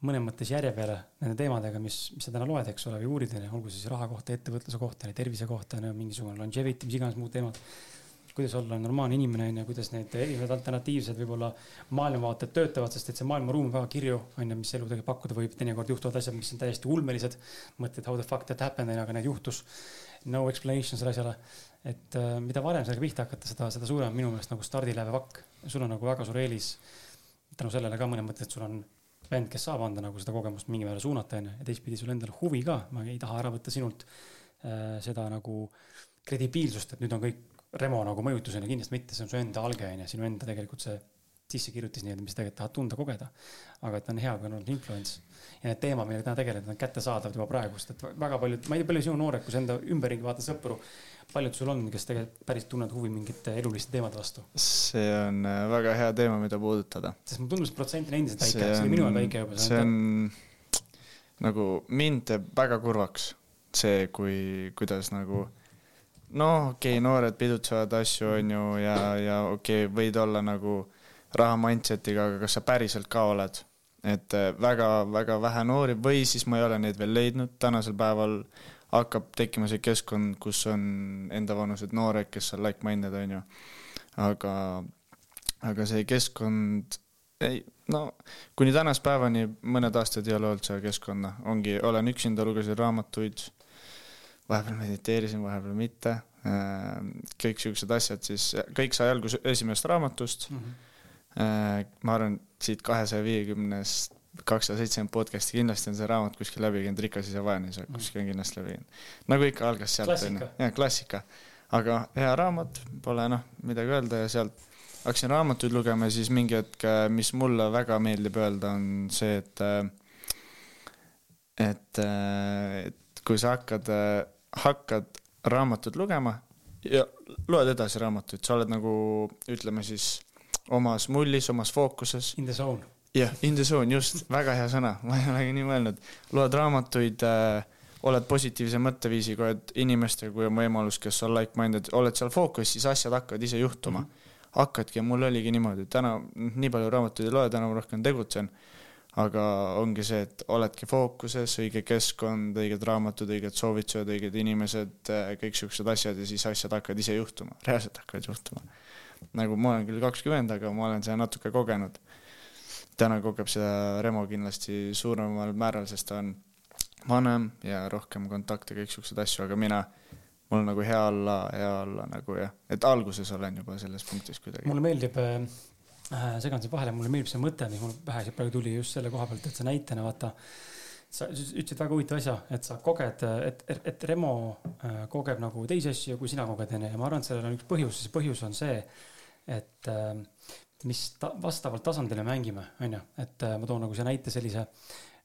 mõnes mõttes järje peale nende teemadega, mis, mis sa täna loed, eks ole, või uurid, olgu siis raha kohta, ettevõtluse kohta, tervise kohta, mingisugune longevity, mis iganes muud teemad kuidas olla normaalne inimene onju, kuidas need erinevad alternatiivsed võib-olla maailmavaated töötavad, sest et see maailmaruum on väga kirju onju, mis elu tegelikult pakkuda võib, teinekord juhtuvad asjad, mis on täiesti ulmelised. mõtled how the fuck that happened onju, aga need juhtus. No explanation selle asjale. et äh, mida varem sellega pihta hakata, seda, seda suurem minu meelest nagu stardiläve vakk. sul on nagu väga suur eelis. tänu sellele ka mõnes mõttes, et sul on vend, kes saab anda nagu seda kogemust mingi määral suunata onju ja teistpidi sul endal huvi ka, ma ei taha ära võtta sinult äh, seda nagu kredibiilsust, et nüüd on kõik Remo nagu mõjutusena. Kindlasti mitte, see on su enda alge on ju, sinu enda tegelikult see sissekirjutis nii-öelda, mis tegelikult tahad tunda, kogeda. aga et on hea, kui on olnud influence ja need teemad, millega täna tegeled, on kättesaadavad juba praegust, et väga paljud, ma ei tea, palju sinu sa enda ümberringi vaatad sõpru, paljud sul on, kes tegelikult päris tunnevad huvi mingite eluliste teemade vastu? see on äh, väga hea teema, mida puudutada. sest mulle tundub, see protsent on endiselt väike, see on minu ajal väike juba. see on nagu mind teeb väga kurvaks see, kui, kuidas nagu noh, okei okay,, noored pidutsevad asju, on ju, ja, ja okei okay,, võid olla nagu raha mindset'iga, aga kas sa päriselt ka oled? et väga-väga äh, vähe noori või siis ma ei ole neid veel leidnud, tänasel päeval hakkab tekkima see keskkond, kus on endavanused noored, kes on like-minded, on ju. aga, aga see keskkond ei, no kuni tänase päevani mõned aastad ei ole olnud seda keskkonda, ongi, olen üksinda, lugesin raamatuid vahepeal mediteerisin, vahepeal mitte. Äh, kõik siuksed asjad siis, kõik sai alguse esimesest raamatust mm. -hmm. Ma arvan, siit kahesaja viiekümnest, kakssada seitsekümmend podcast'i kindlasti on see raamat kuskil läbi käinud, Rikas isa vaene isa, kuskil on kindlasti läbi käinud. nagu ikka algas sealt, onju. jaa, klassika. aga hea raamat, pole noh, midagi öelda ja sealt hakkasin raamatuid lugema ja siis mingi hetk, mis mulle väga meeldib öelda, on see, et et, et kui sa hakkad hakkad raamatut lugema ja loed edasi raamatuid, sa oled nagu ütleme siis omas mullis, omas fookuses. In the zone. jah yeah,, in the zone, just, väga hea sõna, ma ei olegi nii mõelnud. loed raamatuid äh,, oled positiivse mõtteviisiga, oled inimestega, kui on võimalus, kes on like-minded, oled seal fookuses, siis asjad hakkavad ise juhtuma mm. -hmm. hakkadki ja mul oligi niimoodi, täna nii palju raamatuid ei loe, täna ma rohkem tegutsen aga ongi see, et oledki fookuses, õige keskkond, õiged raamatud, õiged soovitused, õiged inimesed, äh, kõik siuksed asjad ja siis asjad hakkavad ise juhtuma, reaalselt hakkavad juhtuma. Nagu ma olen küll kakskümmend, aga ma olen seda natuke kogenud. täna kogeb seda Remo kindlasti suuremal määral, sest ta on vanem ja rohkem kontakte, kõik siuksed asju, aga mina, mul nagu hea olla, hea olla nagu jah, et alguses olen juba selles punktis kuidagi. mulle meeldib äh,, segan siin vahele, mulle meeldib see mõte, mis mul pähe praegu tuli just selle koha pealt, et sa näitena vaata sa ütlesid väga huvitava asja, et sa koged, et, et Remo äh, kogeb nagu teisi asju, kui sina koged onju ja ma arvan, et sellel on üks põhjus, see põhjus on see, et äh, mis ta, vastavalt tasandile mängime, onju, et äh, ma toon nagu see näite sellise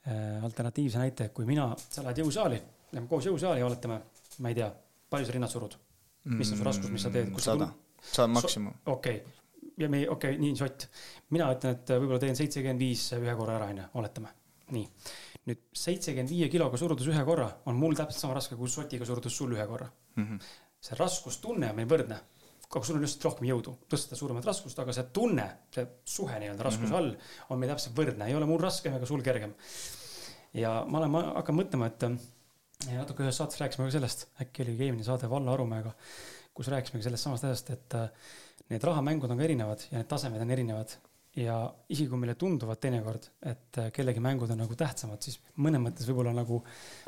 alternatiivse näite, kui mina, sa lähed jõusaali, lähme koos jõusaali ja oletame, ma ei tea, palju sa rinnad surud? mis on su raskus, mis sa teed? sada, sada maksimum. okei okay., ja me, okei okay,, nii sott. mina ütlen, et võib-olla teen seitsekümmend viis ühe korra ära, onju, oletame. nii. Nüüd seitsekümmend viie kiloga surudes ühe korra on mul täpselt sama raske kui sotiga surudes sul ühe korra mm. -hmm. see raskustunne on meil võrdne aga sul on lihtsalt rohkem jõudu tõsta suuremat raskust, aga see tunne, see suhe nii-öelda raskuse mm -hmm. all on meil täpselt võrdne, ei ole mul raskem ega sul kergem. ja ma olen, ma hakkan mõtlema, et ja natuke ühes saates rääkisime ka sellest, äkki oligi eelmine saade Valla Arumäega, kus rääkisimegi sellest samast asjast, et äh, need rahamängud on ka erinevad ja need tasemed on erinevad. Ja isegi kui meile tunduvad teinekord, et äh, kellegi mängud on nagu tähtsamad, siis mõnes mõttes võib-olla nagu,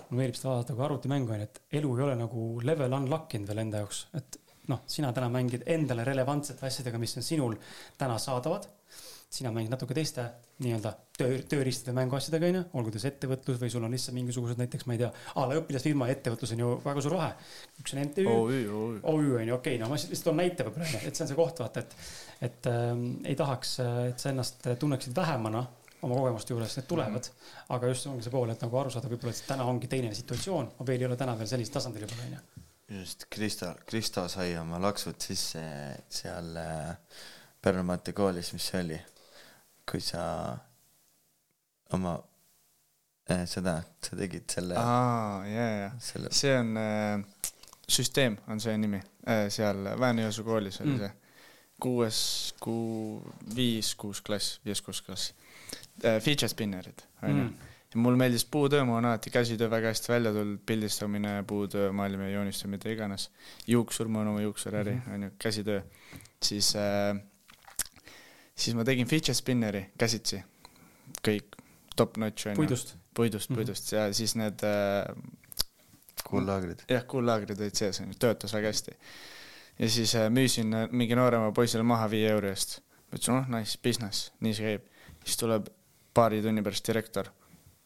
mulle meeldib seda vaadata kui arvutimängu on ju, et elu ei ole nagu level unlock inud veel enda jaoks, et noh, sina täna mängid endale relevantsete asjadega, mis on sinul täna saadavad. sina mängid natuke teiste nii-öelda töö, tööriistade mänguasjadega onju, olgu ta siis ettevõtlus või sul on lihtsalt mingisugused näiteks, ma ei tea, a la õpilasfirma ja ettevõtlus on ju väga suur vahe. üks on MTÜ, OÜ on ju, okei, no ma lihtsalt toon näite võib-olla onju, et see on see koht vaata, et, et ähm, ei tahaks, et sa ennast tunneksid vähemana oma kogemuste juures, need tulevad mm. -hmm. aga just ongi see pool, et nagu aru saada, võib-olla, et täna ongi teine situatsioon, ma veel ei ole täna veel sellisel tasandil juba onju just Kristo, Kristo sai oma laksud sisse seal äh, Pärnu maanteekoolis, mis see oli, kui sa oma äh, seda, sa tegid selle. aa, ja, ja, see on äh,, süsteem on see nimi äh,, seal Väänõ-Jõesuu koolis oli mm. see. kuues, kuu, viis, kuus klass, viies-kuus klass äh,. Feature spinnerid, onju mm ja mulle meeldis puutöö, mul on alati käsitöö väga hästi välja tulnud, pildistamine, puutöö, maalimine, joonistamine, mida iganes. juuksur, mul on oma juuksuräri mm, -hmm. on ju, käsitöö. siis äh,, siis ma tegin feature spinneri käsitsi, kõik top notch on ju. puidust? puidust, mhm. puidust mm -hmm. ja siis need äh, kuullaagrid. jah, kuullaagrid olid sees, töötas väga hästi. ja siis äh, müüsin äh, mingi noorema poisile maha viie euro eest. ma ütlesin, noh, nice business, nii see käib. siis tuleb paari tunni pärast direktor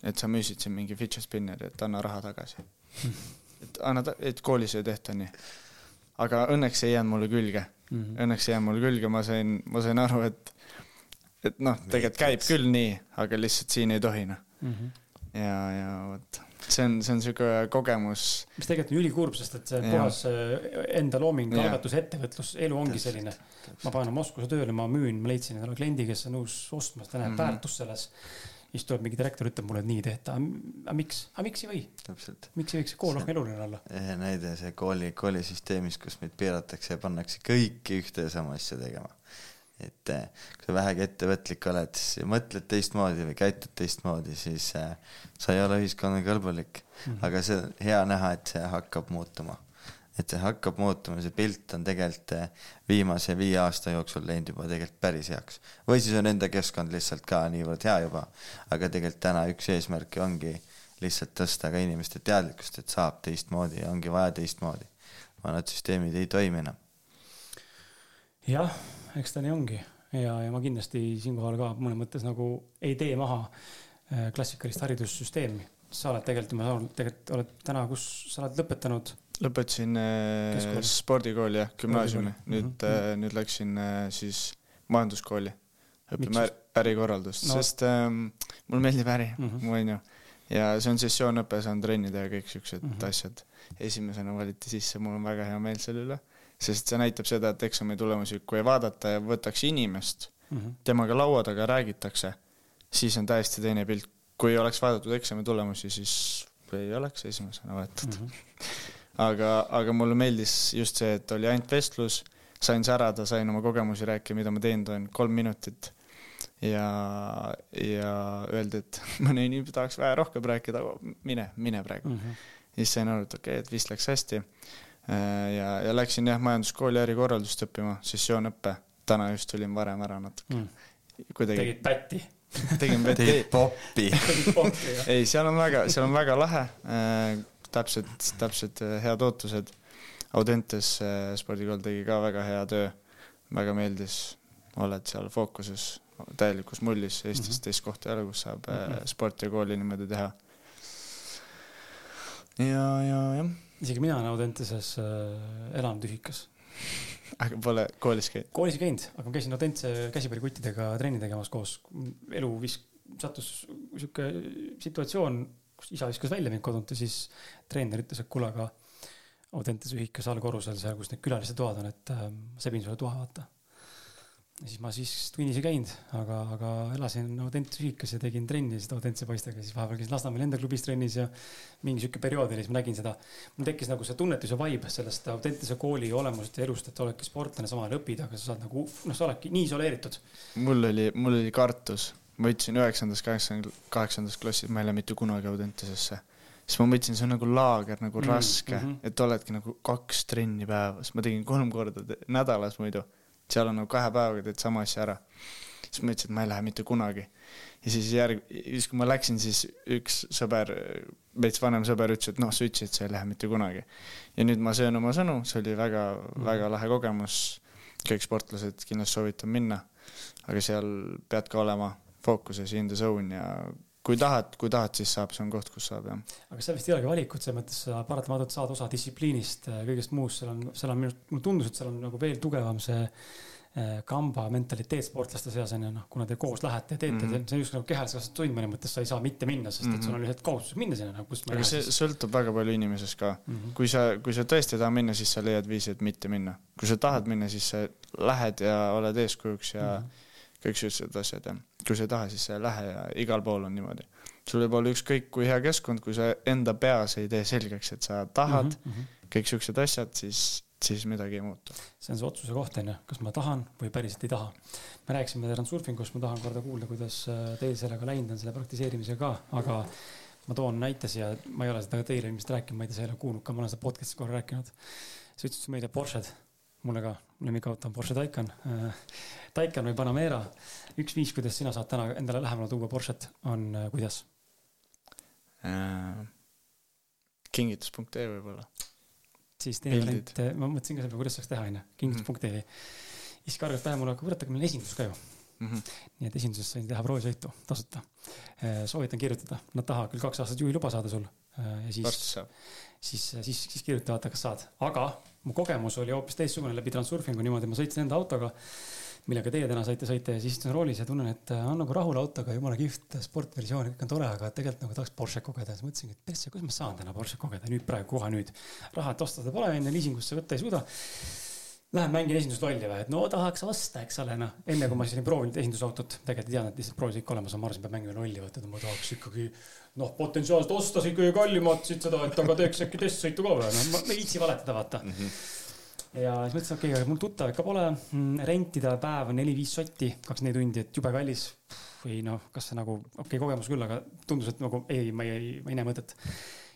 et sa müüsid siin mingi fidget spinneri, et anna raha tagasi. et anna, et koolis ei tehta nii. aga õnneks ei jäänud mulle külge mm. -hmm. Õnneks ei jäänud mulle külge, ma sain, ma sain aru, et, et noh, tegelikult käib küll nii, aga lihtsalt siin ei tohi noh mm -hmm.. ja, ja vot see on, see on sihuke kogemus. mis tegelikult on ülikurb, sest et see puhas äh, enda looming, algatus, ettevõtlus, elu ongi selline. ma panen Moskvasse tööle, ma müün, ma leidsin endale kliendi, kes on nõus ostma, ta näeb mm -hmm. väärtust selles siis tuleb mingi direktor, ütleb mulle, et nii ei tehta. aga miks, aga miks ei või? miks ei võiks kool rohkem eluline olla? ehe näide see kooli, koolisüsteemis, kus meid piiratakse ja pannakse kõiki ühte ja sama asja tegema. Et eh, kui sa vähegi ettevõtlik oled mõtled teistmoodi või käitud teistmoodi, siis äh, sa ei ole ühiskonnakõlbulik mm. -hmm. aga see on hea näha, et see hakkab muutuma et see hakkab muutuma, see pilt on tegelikult eh, viimase viie aasta jooksul läinud juba tegelikult päris heaks. või siis on enda keskkond lihtsalt ka niivõrd hea juba, aga tegelikult täna üks eesmärke ongi lihtsalt tõsta ka inimeste teadlikkust, et saab teistmoodi ja ongi vaja teistmoodi. vanad süsteemid ei toimi enam. jah, eks ta nii ongi ja, ja ma kindlasti siinkohal ka mõnes mõttes nagu ei tee maha eh, klassikalist haridussüsteemi. sa oled tegelikult, ma saan, tegelikult oled täna, kus sa oled lõpetanud lõpetasin äh, spordikooli jah, gümnaasiumi, nüüd mm, -hmm. nüüd läksin äh, siis majanduskooli õppima ärikorraldust no., sest ähm, mulle meeldib äri mm, -hmm. onju. ja see on sessioonõpe, saan trenni teha, kõik siuksed mm -hmm. asjad. esimesena valiti sisse, mul on väga hea meel selle üle, sest see näitab seda, et eksami tulemusi, kui ei vaadata ja võtaks inimest mm, -hmm. temaga laua taga räägitakse, siis on täiesti teine pilt. kui oleks vaadatud eksami tulemusi, siis ei oleks esimesena võetud mm. -hmm aga, aga mulle meeldis just see, et oli ainult vestlus, sain särada, sain oma kogemusi rääkida, mida ma teinud olen, kolm minutit. ja, ja öeldi, et mõne inimese tahaks vähe rohkem rääkida, mine, mine praegu mm. -hmm. siis sain aru, et okei okay,, et vist läks hästi. Äh, ja, ja läksin jah, majanduskooli ärikorraldust õppima, sessioonõppe. täna just tulin varem ära natuke mm.. kuidagi. tegid pätti tegin teed VT-d. popi. ei, seal on väga, seal on väga lahe äh,. täpselt, täpselt äh, head ootused. Audentes äh, spordikool tegi ka väga hea töö. väga meeldis, oled seal fookuses, täielikus mullis, Eestis mm. -hmm. teist kohta ei ole, kus saab äh, Mhm. sporti ja kooli niimoodi teha. ja, ja jah, isegi mina olen Audenteses äh, elanud ühikas. aga pole koolis käinud. koolis ei käinud, aga ma käisin Audentse käsipallikuttidega trenni tegemas koos. elu vis-, sattus sihuke situatsioon, kus isa viskas välja mind kodunt ja siis treener ütles, et kuule, aga Audentes ühikas allkorrusel seal, kus need külaliste toad on, et äh, ma sebin sulle toa, vaata. Siis ma siis tunnis ei käinud, aga, aga elasin Audentes ühikas ja tegin trenni seda Audentse poistega, siis vahepeal käisin Lasnamäel enda klubis trennis ja mingi sihuke periood oli, siis ma nägin seda mul tekkis nagu see tunnetus ja vibe sellest autentse kooli olemusest ja elust, et sa oledki sportlane, samal ajal õpid, aga sa saad nagu, noh, sa oledki nii isoleeritud. mul oli, mul oli kartus, ma ütlesin üheksandas, kaheksandas, kaheksandas klassis, ma ei lähe mitte kunagi Audentesesse. siis ma mõtlesin, see on nagu laager, nagu Mm, mm, raske mm. -hmm. et oledki nagu kaks trenni päevas, ma tegin kolm korda nädalas muidu. Seal on nagu kahe päevaga teed sama asja ära. siis ma ütlesin, et ma ei lähe mitte kunagi. ja siis järg, siis kui ma läksin, siis üks sõber, veits vanem sõber ütles, et noh, sa ütlesid, sa ei lähe mitte kunagi. ja nüüd ma söön oma sõnu, see oli väga mm. -hmm. väga lahe kogemus. kõik sportlased kindlasti soovitan minna aga seal pead ka olema fookuses in the zone ja kui tahad, kui tahad, siis saab, see on koht, kus saab jah. aga seal vist ei olegi valikut, selles mõttes sa paratamatult saad osa distsipliinist, kõigest muust, seal on, seal on minu, mulle tundus, et seal on nagu veel tugevam see eh, kamba mentaliteet sportlaste seas on ju noh, kuna te koos lähete ja teete mm, Mhm. -hmm. see on just nagu kehalises kasvatus tund mõnes mõttes, sa ei saa mitte minna, sest et sul on lihtsalt kohustus minna sinna, nagu aga see siis. sõltub väga palju inimesest ka. Mm -hmm. kui sa, kui sa tõesti ei taha minna, siis sa leiad viisi, et mitte minna. kui sa tahad minna, siis sa lähed ja oled eeskujuks ja Mhm. mm -hmm. Kõik siuksed asjad ja kui sa ei taha, siis sa ei lähe ja igal pool on niimoodi. sul võib olla ükskõik kui hea keskkond, kui sa enda peas ei tee selgeks, et sa tahad mm, mm. -hmm. kõik siuksed asjad, siis, siis midagi ei muutu. see on see otsuse koht onju, kas ma tahan või päriselt ei taha. me rääkisime transurfingust, ma tahan korda kuulda, kuidas äh, teil sellega läinud on, selle praktiseerimisega ka, aga ma toon näite siia, ma ei ole seda teile ilmselt rääkinud, ma ei tea, sa ei ole kuulnud ka, ma olen seda podcast'is korra rääkinud. sa ütlesid meile Porsche'd, mulle ka, lemmikauto on Porsche Taycan. Taycan või Panamera, üks viis, kuidas sina saad täna endale lähemale tuua Porsche't, on äh, kuidas? kingitus.ee võib-olla. siis teine variant, ma mõtlesin ka selle peale, kuidas saaks teha onju, kingitus.ee. siis karjus pähe mulle, kurat, aga meil on esindus ka ju Mhm. nii et esinduses sain teha proovisõitu tasuta. soovitan kirjutada, nad tahavad küll kaks aastat juhiluba saada sul äh, ja siis, siis, siis, siis kirjuta, vaata, kas saad, aga mu kogemus oli hoopis teistsugune läbi Transurfingu niimoodi, ma sõitsin enda autoga, millega teie täna saite sõita ja siis istun roolis ja tunnen, et äh, on nagu rahul autoga, jumala kihvt sportversioon, kõik on tore, aga tegelikult nagu tahaks Porsche kogeda, siis mõtlesingi, et persse, kuidas ma saan täna Porsche kogeda? Nüüd praegu, kohe nüüd. raha, et osta seda pole, onju, liisingusse võtta ei suuda Lähen mängin esindust lolli või, et no tahaks osta, eks ole, noh. enne kui ma siis olin proovinud esindusautot, tegelikult ei teadnud, et lihtsalt proovis ikka olemas on, ma arvasin, peab mängima lolli, vaata, et ma tahaks ikkagi noh, potentsiaalselt osta siis ikkagi kallimat siit seda, et aga teeks äkki testsõitu ka või, noh, ma ei viitsi valetada, vaata mm. -hmm. ja siis mõtlesin, okei okay,, aga mul tuttav ikka pole, rentida päev on neli-viis sotti, kaks-neli tundi, et jube kallis. või noh, kas see nagu, okei okay,, kogemus küll, aga tundus, et nagu ei, ma ei, ma ei näe mõtet.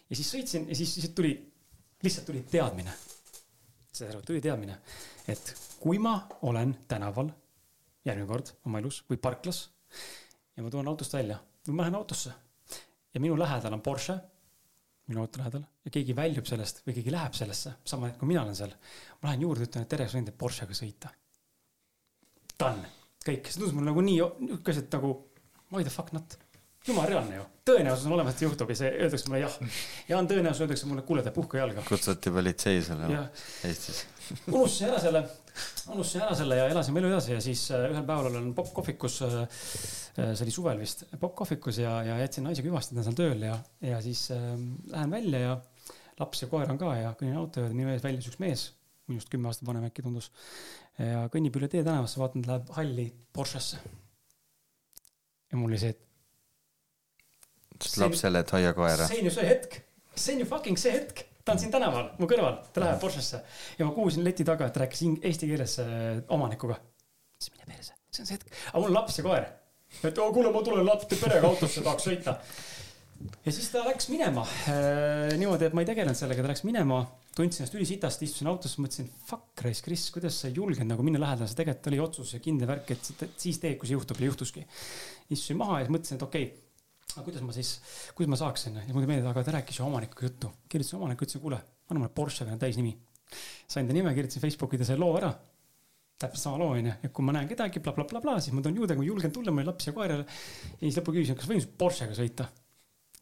ja siis sõitsin ja siis lihtsalt tuli, lihtsalt tuli teadmine aru, tuli teadmine, et kui ma olen tänaval järgmine kord oma elus või parklas ja ma tulen autost välja või ma lähen autosse ja minu lähedal on Porsche, minu auto lähedal ja keegi väljub sellest või keegi läheb sellesse, sama hetk kui mina olen seal. ma lähen juurde, ütlen, et tere, sa võid Porschega sõita. Done, kõik, see tundus mulle nagu nii niisugused nagu why the fuck not jumal reaalne ju, tõenäosus on olemas, et juhtub ja see öeldakse mulle jah. ja on tõenäosus, öeldakse mulle, kuule, tee puhka jalga. kutsuti politsei sulle jah, Eestis. unustasin ära selle, unustasin ära selle ja elasime elu edasi ja siis äh, ühel päeval olen popkohvikus, see oli suvel vist, popkohvikus ja, ja jätsin naisega hüvastada seal tööl ja, ja siis äh, lähen välja ja laps ja koer on ka ja kõnnin auto juurde, minu ees väljus üks mees, minust kümme aastat vanem äkki tundus. ja kõnnib üle tee tänavasse, vaatan, ta läheb halli Porschesse. ja mul oli see, et ütlesid lapsele, et hoia koera. see on ju see hetk, see on ju fucking see hetk, ta on siin tänaval mu kõrval, ta läheb Porschesse ja ma kuulsin leti taga, et rääkis eesti keeles äh, omanikuga. siis mine perse, see on see hetk, aga mul on laps ja koer. et oo kuule, ma tulen laps perega autosse, tahaks sõita. ja siis ta läks minema äh, niimoodi, et ma ei tegelenud sellega, ta läks minema, tundsin ennast ülisitast, istusin autos, mõtlesin, fuck, Rais, Kris, kuidas sa ei julgenud nagu minna lähedale, see tegelikult oli otsus ja kindel värk, et siis teed, kui see juhtub ja juhtuski. istusin maha ja mõtlesin, et okei okay,, aga kuidas ma siis, kuidas ma saaksin ja mulle meeldis, aga ta rääkis ju omanikuga juttu. kirjutasin omanikule, ütlesin, kuule, anna mulle Porsche, on täisnimi. sain ta nime, kirjutasin Facebooki ta selle loo ära täpselt sama loo onju, et kui ma näen kedagi blablabla bla, bla, bla, siis ma toon juurde, kui ma julgen tulla, mul on laps ja koer jälle. ja siis lõpuks küsisin, kas võin Porschega sõita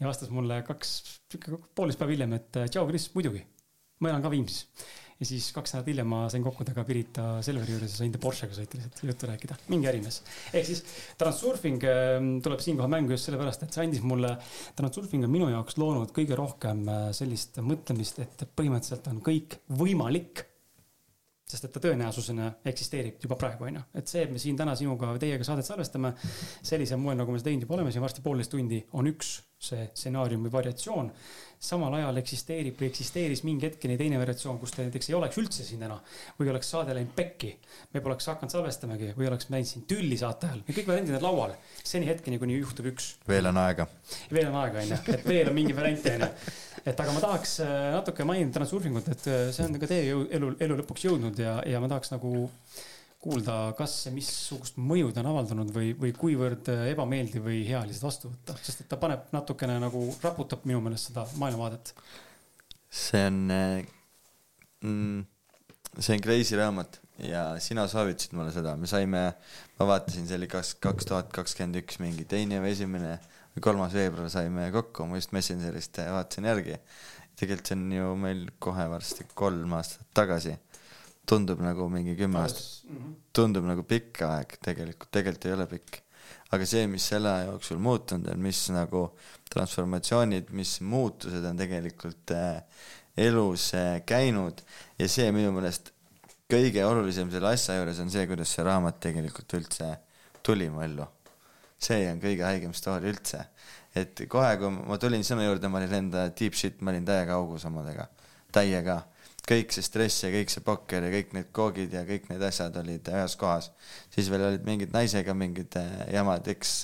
ja vastas mulle kaks, poolteist päeva hiljem, et tšau, Kris, muidugi. ma elan ka Viimsis. Ja siis kaks nädalat hiljem ma sain kokku temaga Pirita Selveri juures ja sain ta Porschega sõita lihtsalt juttu rääkida, mingi ärimees. ehk siis Transurfing ähm, tuleb siinkohal mängu just sellepärast, et see andis mulle, Transurfing on minu jaoks loonud kõige rohkem äh, sellist mõtlemist, et põhimõtteliselt on kõik võimalik sest et ta tõenäosusena eksisteerib juba praegu, onju. et see, et me siin täna sinuga teiega saadet salvestame sellisel moel, nagu me seda teinud juba oleme siin varsti poolteist tundi, on üks see stsenaarium või variatsioon. Samal ajal eksisteerib või eksisteeris mingi hetkeni teine variatsioon, kus te näiteks ei oleks üldse siin täna. või oleks saade läinud pekki, me poleks hakanud salvestamagi või oleks läinud siin tülli saate ajal. kõik variandid on laual, seni hetkeni, kuni juhtub üks. veel on aega. veel on aega, onju, et veel on mingi variant, onju et aga ma tahaks äh, natuke mainida transurfingut, et äh, see on ka teie elu, elu lõpuks jõudnud ja, ja ma tahaks nagu kuulda, kas ja missugust mõju ta on avaldanud või, või kuivõrd ebameeldiv või hea oli seda vastu võtta, sest et ta paneb natukene nagu raputab minu meelest seda maailmavaadet. see on mm,, see on Crazy raamat ja sina soovitasid mulle seda, me saime, ma vaatasin, see oli kas kaks tuhat kakskümmend üks mingi teine või esimene kolmas veebruar saime kokku, ma just Messengerist vaatasin järgi. tegelikult see on ju meil kohe varsti kolm aastat tagasi. Tundub nagu mingi kümme aastat, mhm. tundub nagu pikk aeg, tegelikult, tegelikult ei ole pikk. aga see, mis selle aja jooksul muutunud on, mis nagu transformatsioonid, mis muutused on tegelikult äh, elus äh, käinud ja see minu meelest kõige olulisem selle asja juures on see, kuidas see raamat tegelikult üldse tuli mu ellu see on kõige haigem story üldse. et kohe, kui ma tulin sinu juurde, ma olin enda deep shit, ma olin täiega augus omadega, täiega. Kõik see stress ja kõik see pokker ja kõik need koogid ja kõik need asjad olid ühes kohas. siis veel olid mingid naisega mingid äh, jamad, eks.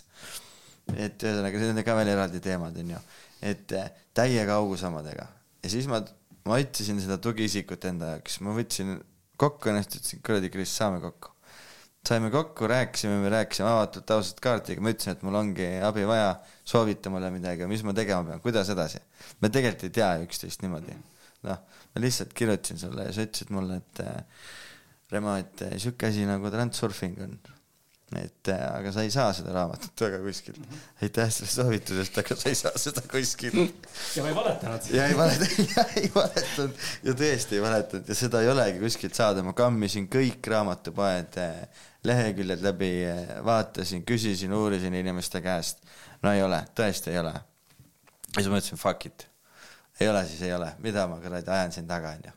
et ühesõnaga, need on ka veel eraldi teemad, onju. et äh, täiega augus omadega ja siis ma, ma otsisin seda tugiisikut enda jaoks, ma võtsin kokku ennast, ütlesin kuradi, Kris, saame kokku saime kokku, rääkisime, me rääkisime avatult, ausalt kaardiga, ma ütlesin, et mul ongi abi vaja, soovita mulle midagi, mis ma tegema pean, kuidas edasi. me tegelikult ei tea üksteist niimoodi. noh, ma lihtsalt kirjutasin sulle ja sa ütlesid mulle, et äh, Remo, et äh, sihuke asi nagu transurfing on et äh, aga sa ei saa seda raamatut väga kuskilt. aitäh selle soovitusest, aga sa ei saa seda kuskilt. ja ma ei valetanud. ja ei valetanud, ja ei valetanud ja tõesti ei valetanud ja seda ei olegi kuskilt saada, ma kammisin kõik raamatupoed leheküljed läbi, vaatasin, küsisin, uurisin inimeste käest. no ei ole, tõesti ei ole. ja siis mõtlesin fuck it. Ei ole, siis ei ole, mida ma kuradi ajan siin taga onju?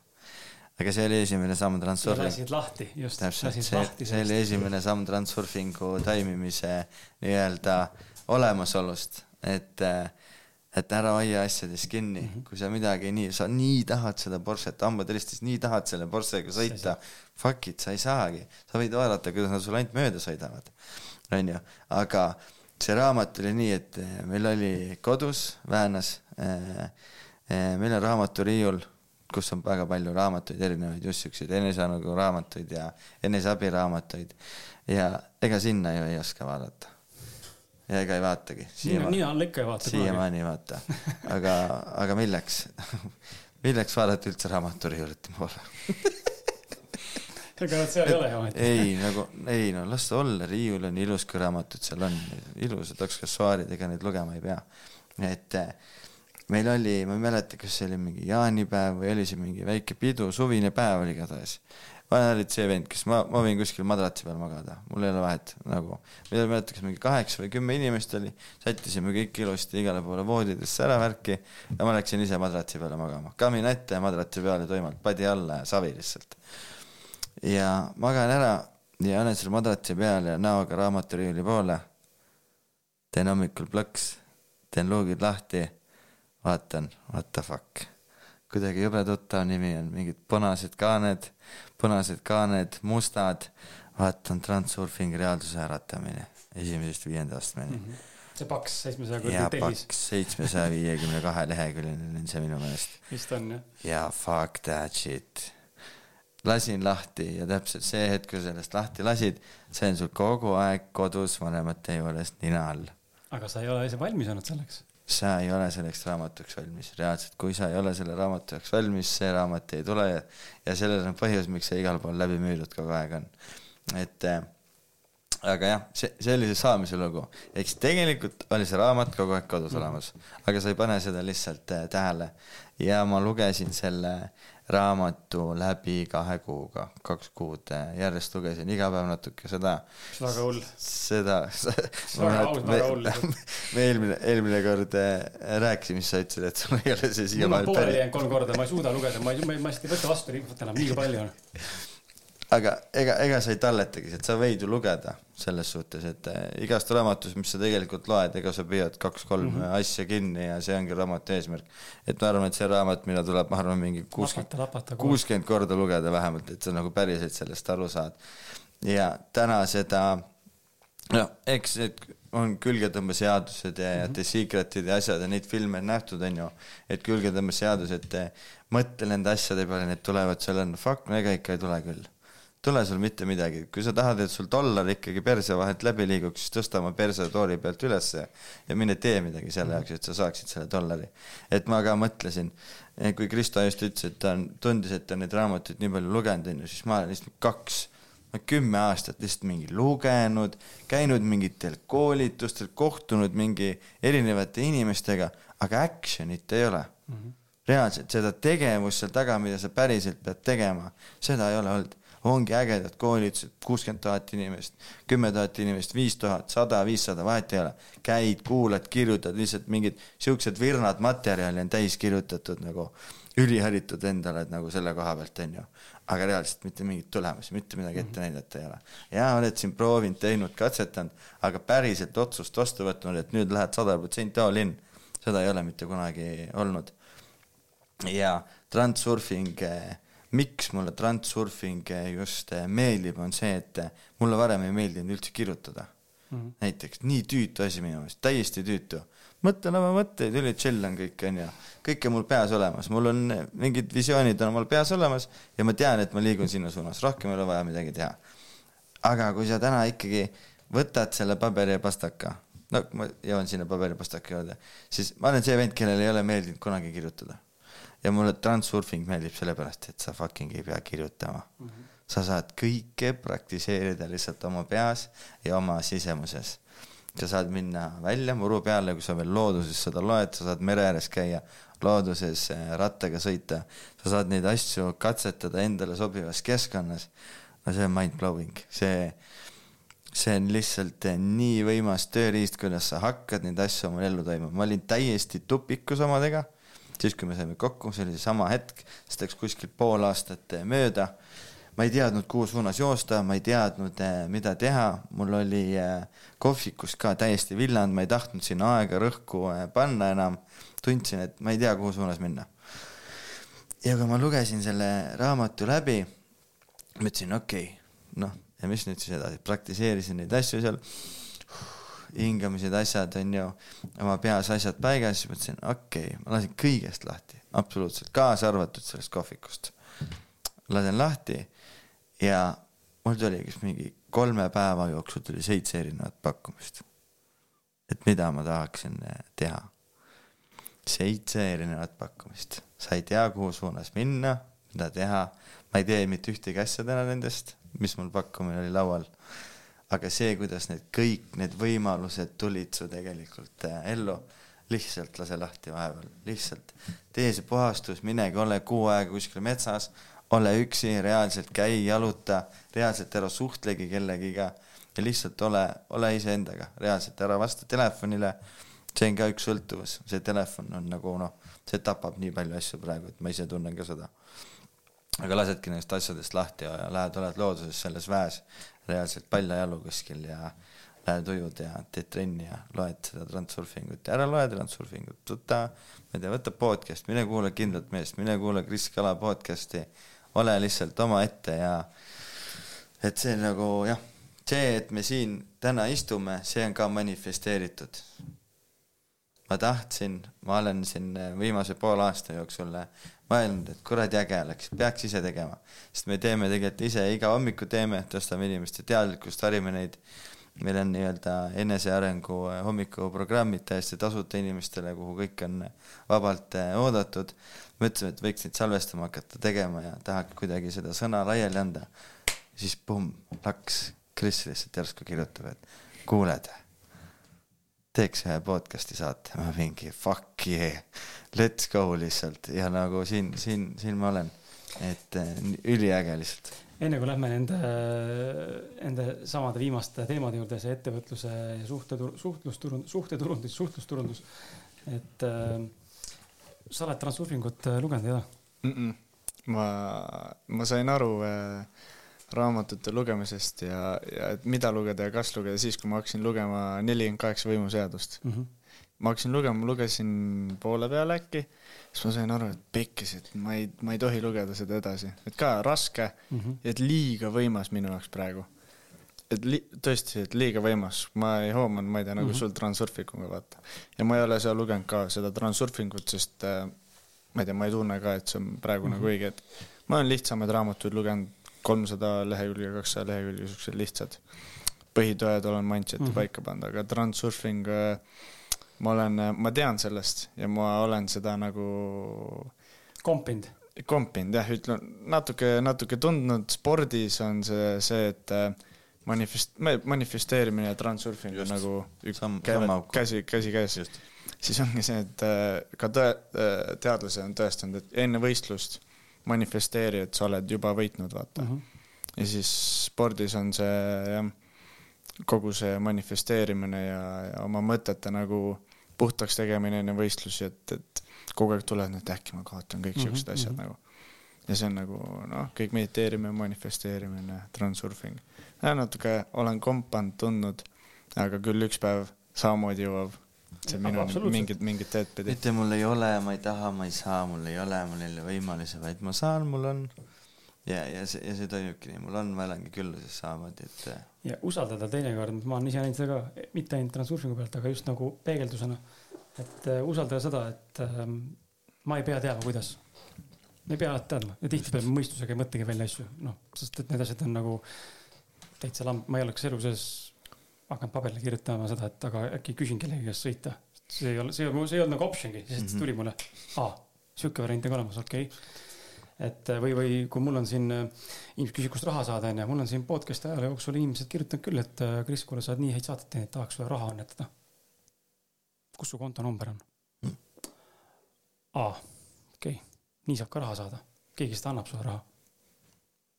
Aga see oli esimene samm Transurfingu. lasid lahti, just. täpselt, see, see oli esimene samm Transurfingu toimimise nii-öelda olemasolust, et, et ära hoia asjadest kinni. Mm, -hmm. kui sa midagi nii, sa nii tahad seda Porsche't, hambad helistas, nii tahad selle Porschega sõita, fuck it, sa ei saagi, sa võid vaadata, kuidas nad sulle ainult mööda sõidavad, onju, aga see raamat oli nii, et meil oli kodus Väänas äh, meil on raamaturiiul kus on väga palju raamatuid, erinevaid just siukseid enesearengu raamatuid ja eneseabiraamatuid. ja ega sinna ju ei oska vaadata. ja ega ei vaatagi. mina, alla ikka ei vaata. siiamaani ei vaata. aga, aga milleks milleks vaadata üldse raamaturiiulite poole ega nad seal ei ole ometi. ei nagu, ei no las ta olla, riiul on ilus, kui raamatud seal on, ilusad aksessuaarid, ega neid lugema ei pea. et meil oli, ma ei mäleta, kas see oli mingi jaanipäev või oli see mingi väike pidu, suvine päev oli igatahes. vanem olid see vend, kes ma, ma võin kuskil madratsi peal magada, mul ei ole vahet nagu. ma ei mäleta, kas mingi kaheksa või kümme inimest oli, sättisime kõik ilusti igale poole voodidesse ära värki ja ma läksin ise madratsi peale magama. kamin ette ja madratsi peale tuimalt, padi alla ja savi lihtsalt. ja magan ära ja olen seal madratsi peal ja näoga raamaturiiuli poole. teen hommikul plõks, teen luugid lahti vaatan, what the fuck. kuidagi jube tuttav nimi on, mingid punased kaaned, punased kaaned, mustad, vaatan Transurfing reaalsuse äratamine esimesest viienda astmeni mm. -hmm. see paks seitsmesaja kuradi tellis paks seitsmesaja viiekümne kahe leheküljeline on see minu meelest. vist on jah. ja fuck that shit. lasin lahti ja täpselt see hetk, kui sellest lahti lasid, see on sul kogu aeg kodus vanemate juures nina all. aga sa ei ole ise valmis olnud selleks. Sa ei ole selleks raamatuks valmis, reaalselt, kui sa ei ole selle raamatu jaoks valmis, see raamat ei tule ja, ja sellel on põhjus, miks see igal pool läbi müüdud kogu aeg on. et äh, aga jah, see, see oli see saamise lugu, ehk siis tegelikult oli see raamat kogu aeg kodus olemas, aga sa ei pane seda lihtsalt äh, tähele ja ma lugesin selle raamatu läbi kahe kuuga, kaks kuud äh, järjest lugesin iga päev natuke seda, väga hull. seda. Me eelmine, eelmine kord äh, rääkisime, siis sa ütlesid, et sul ei ole see mul on siiamaani pooleli jäänud kolm korda, ma ei suuda lugeda, ma ei, ma ei, ma ei võta vastu infot enam, liiga palju on. aga ega, ega sa ei talletagi, et sa võid ju lugeda selles suhtes, et äh, igast raamatust, mis sa tegelikult loed, ega sa püüad kaks-kolm mm -hmm. asja kinni ja see ongi raamatu eesmärk. et ma arvan, et see raamat, mida tuleb, ma arvan, mingi kuuskümmend, kuuskümmend korda lugeda vähemalt, et sa nagu päriselt sellest aru saad. ja täna seda, noh, eks need on külgetõmbeseadused ja, ja The Secretid ja asjad ja neid filme on nähtud, on ju, et külgetõmbeseadused, mõtle nende asjade peale, need tulevad seal on, fuck, no ega ikka ei tule küll. Tule sul mitte midagi, kui sa tahad, et sul dollar ikkagi perse vahelt läbi liiguks, siis tõsta oma perse tooli pealt ülesse ja mine tee midagi selle jaoks, et sa saaksid selle dollari. et ma ka mõtlesin, kui Kristo just ütles, et ta on, tundis, et ta on neid raamatuid nii palju lugenud, on ju, siis ma olen lihtsalt kaks, kümme aastat lihtsalt mingi lugenud, käinud mingitel koolitustel, kohtunud mingi erinevate inimestega, aga action'it ei ole mm. -hmm. reaalselt seda tegevust seal taga, mida sa päriselt pead tegema, seda ei ole olnud ongi ägedad koolitused, kuuskümmend tuhat inimest, kümme tuhat inimest, viis tuhat, sada, viissada, vahet ei ole. käid, kuulad, kirjutad lihtsalt mingid siuksed virnad materjali on täis kirjutatud nagu üliharitud endale, et nagu selle koha pealt on ju. aga reaalselt mitte mingeid tulemusi, mitte midagi ette näidata ei ole. ja oled siin proovinud, teinud, katsetanud, aga päriselt otsust vastu võtnud, et nüüd lähed sada protsenti all in, seda ei ole mitte kunagi olnud. ja transurfing miks mulle transurfing just meeldib, on see, et mulle varem ei meeldinud üldse kirjutada mm. -hmm. näiteks nii tüütu asi minu meelest, täiesti tüütu. mõtlen oma mõtteid, üli chill on kõik, onju. kõik on mul peas olemas, mul on mingid visioonid on mul peas olemas ja ma tean, et ma liigun sinna suunas, rohkem ei ole vaja midagi teha. aga kui sa täna ikkagi võtad selle paberi ja pastaka, no ma jõuan sinna paberi ja pastaka juurde, siis ma olen see vend, kellel ei ole meeldinud kunagi kirjutada ja mulle transurfing meeldib sellepärast, et sa fucking ei pea kirjutama mm. -hmm. sa saad kõike praktiseerida lihtsalt oma peas ja oma sisemuses. sa saad minna välja muru peale, kui sa veel looduses seda loed, sa saad mere ääres käia, looduses rattaga sõita, sa saad neid asju katsetada endale sobivas keskkonnas. no see on mind-blowing, see, see on lihtsalt nii võimas tööriist, kuidas sa hakkad neid asju omal ellu toimuma, ma olin täiesti tupikus omadega siis kui me saime kokku, see oli seesama hetk, siis läks kuskil pool aastat mööda. ma ei teadnud, kuhu suunas joosta, ma ei teadnud, mida teha, mul oli kohvikus ka täiesti villand, ma ei tahtnud sinna aega rõhku panna enam. tundsin, et ma ei tea, kuhu suunas minna. ja kui ma lugesin selle raamatu läbi, mõtlesin, okei okay,, noh, ja mis nüüd siis edasi, praktiseerisin neid asju seal hingamised, asjad on ju, oma peas asjad paigas, siis mõtlesin, okei okay,, ma lasin kõigest lahti, absoluutselt, kaasa arvatud sellest kohvikust. lasen lahti ja mul tuli kas mingi kolme päeva jooksul tuli seitse erinevat pakkumist. et mida ma tahaksin teha. seitse erinevat pakkumist, sa ei tea, kuhu suunas minna, mida teha, ma ei tee mitte ühtegi asja täna nendest, mis mul pakkumine oli laual aga see, kuidas need kõik need võimalused tulid su tegelikult äh, ellu, lihtsalt lase lahti vahepeal, lihtsalt tee see puhastus, minegi ole kuu aega kuskil metsas, ole üksi, reaalselt käi, jaluta, reaalselt ära suhtlegi kellegiga ja lihtsalt ole, ole iseendaga, reaalselt ära vasta telefonile. see on ka üks sõltuvus, see telefon on nagu noh, see tapab nii palju asju praegu, et ma ise tunnen ka seda. Aga lasedki nendest asjadest lahti ja lähed, oled looduses selles väes reaalselt paljajalu kuskil ja lähed ujud ja teed trenni ja loed seda transurfingut ja ära loe transurfingut, võta, ma ei tea, võta podcast, mine kuula Kindlat meest, mine kuula Kris Kala podcast'i, ole lihtsalt omaette ja et see nagu jah, see, et me siin täna istume, see on ka manifesteeritud. ma tahtsin, ma olen siin viimase poole aasta jooksul mõelnud, et kuradi äge oleks, peaks ise tegema. sest me teeme tegelikult ise, iga hommiku teeme, tõstame inimeste teadlikkust, harime neid. meil on nii-öelda enesearengu hommikuprogrammid täiesti tasuta inimestele, kuhu kõik on vabalt oodatud. mõtlesime, et võiks neid salvestama hakata tegema ja tahaks kuidagi seda sõna laiali anda. siis pumm, laks, Kris lihtsalt järsku kirjutab, et kuuled teeks ühe podcast'i saate, ma mingi fuck yeah, let's go lihtsalt ja nagu siin, siin, siin ma olen, et äh, üliäge lihtsalt. enne kui lähme nende, nende samade viimaste teemade juurde, see ettevõtluse ja suhte, suhtlusturundus, suhteturundus, suhtlusturundus, et äh, sa oled Transurfingut äh, lugenud, ei ole mm? -mm. ma, ma sain aru äh, raamatute lugemisest ja, ja et mida lugeda ja kas lugeda siis, kui ma hakkasin lugema nelikümmend kaheksa võimuseadust mm. -hmm. ma hakkasin lugema, lugesin poole peale äkki, siis ma sain aru, et pekkis, et ma ei, ma ei tohi lugeda seda edasi, et ka raske mm -hmm. et liiga võimas minu jaoks praegu. et li-, tõesti, et liiga võimas, ma ei hoomanud, ma ei tea, nagu mm -hmm. sul Transurfinguga vaata. ja ma ei ole seal lugenud ka seda Transurfingut, sest äh, ma ei tea, ma ei tunne ka, et see on praegu mm -hmm. nagu õige, et ma olen lihtsamaid raamatuid lugenud kolmsada lehekülge, kakssada lehekülge, siuksed lihtsad põhitõed olen mindset'i mm -hmm. paika pannud, aga transurfing, äh, ma olen, äh, ma tean sellest ja ma olen seda nagu kompinud? kompinud jah, ütlen natuke, natuke tundnud, spordis on see, see, et äh, manifest-, manifesteerimine ja transurfing on nagu üks, käivad käsi, käsikäes. siis ongi see, et ka tõe, teadlased on tõestanud, et enne võistlust manifesteeri, et sa oled juba võitnud, vaata mm. -hmm. ja siis spordis on see jah, kogu see manifesteerimine ja, ja oma mõtete nagu puhtaks tegemine enne võistlusi, et, et kogu aeg tulevad, et äkki ma kaotan kõik siuksed mm -hmm. asjad mm -hmm. nagu. ja see on nagu noh, kõik mediteerimine, manifesteerimine, transurfing. natuke olen kompanud, tundnud, aga küll üks päev samamoodi jõuab see minu mingid, mingid teed pidi. mitte mul ei ole, ma ei taha, ma ei saa, mul ei ole, mul ei ole võimalusi, vaid ma saan, mul on. ja, ja see, ja see toimubki nii, mul on, ma elangi külluses samamoodi, et. Äh, ja usaldada teinekord, ma olen ise näinud seda ka, mitte ainult transurfingu pealt, aga just nagu peegeldusena. et uh, usaldada seda, et uh, ma ei pea teadma, kuidas. ma ei pea alati teadma ja tihtipeale mõistusega ei mõtlegi välja asju, noh, sest et need asjad on nagu täitsa lamb, ma ei oleks elu sees hakanud paberile kirjutama seda, et aga äkki küsin kellegi käest sõita. see ei ole, see, see ei olnud nagu option'gi, siis mm -hmm. tuli mulle, aa, sihuke variant on ka olemas, okei okay. et või, või kui mul on siin, inimesed küsivad, kust raha saada, onju, mul on siin podcast'i ajaloo jooksul inimesed kirjutanud küll, et Kris, kuule, sa oled nii häid saateid teinud, tahaks sulle raha annetada. kus su kontonumber on mm.? aa, okei okay., nii saab ka raha saada, keegi seda annab sulle raha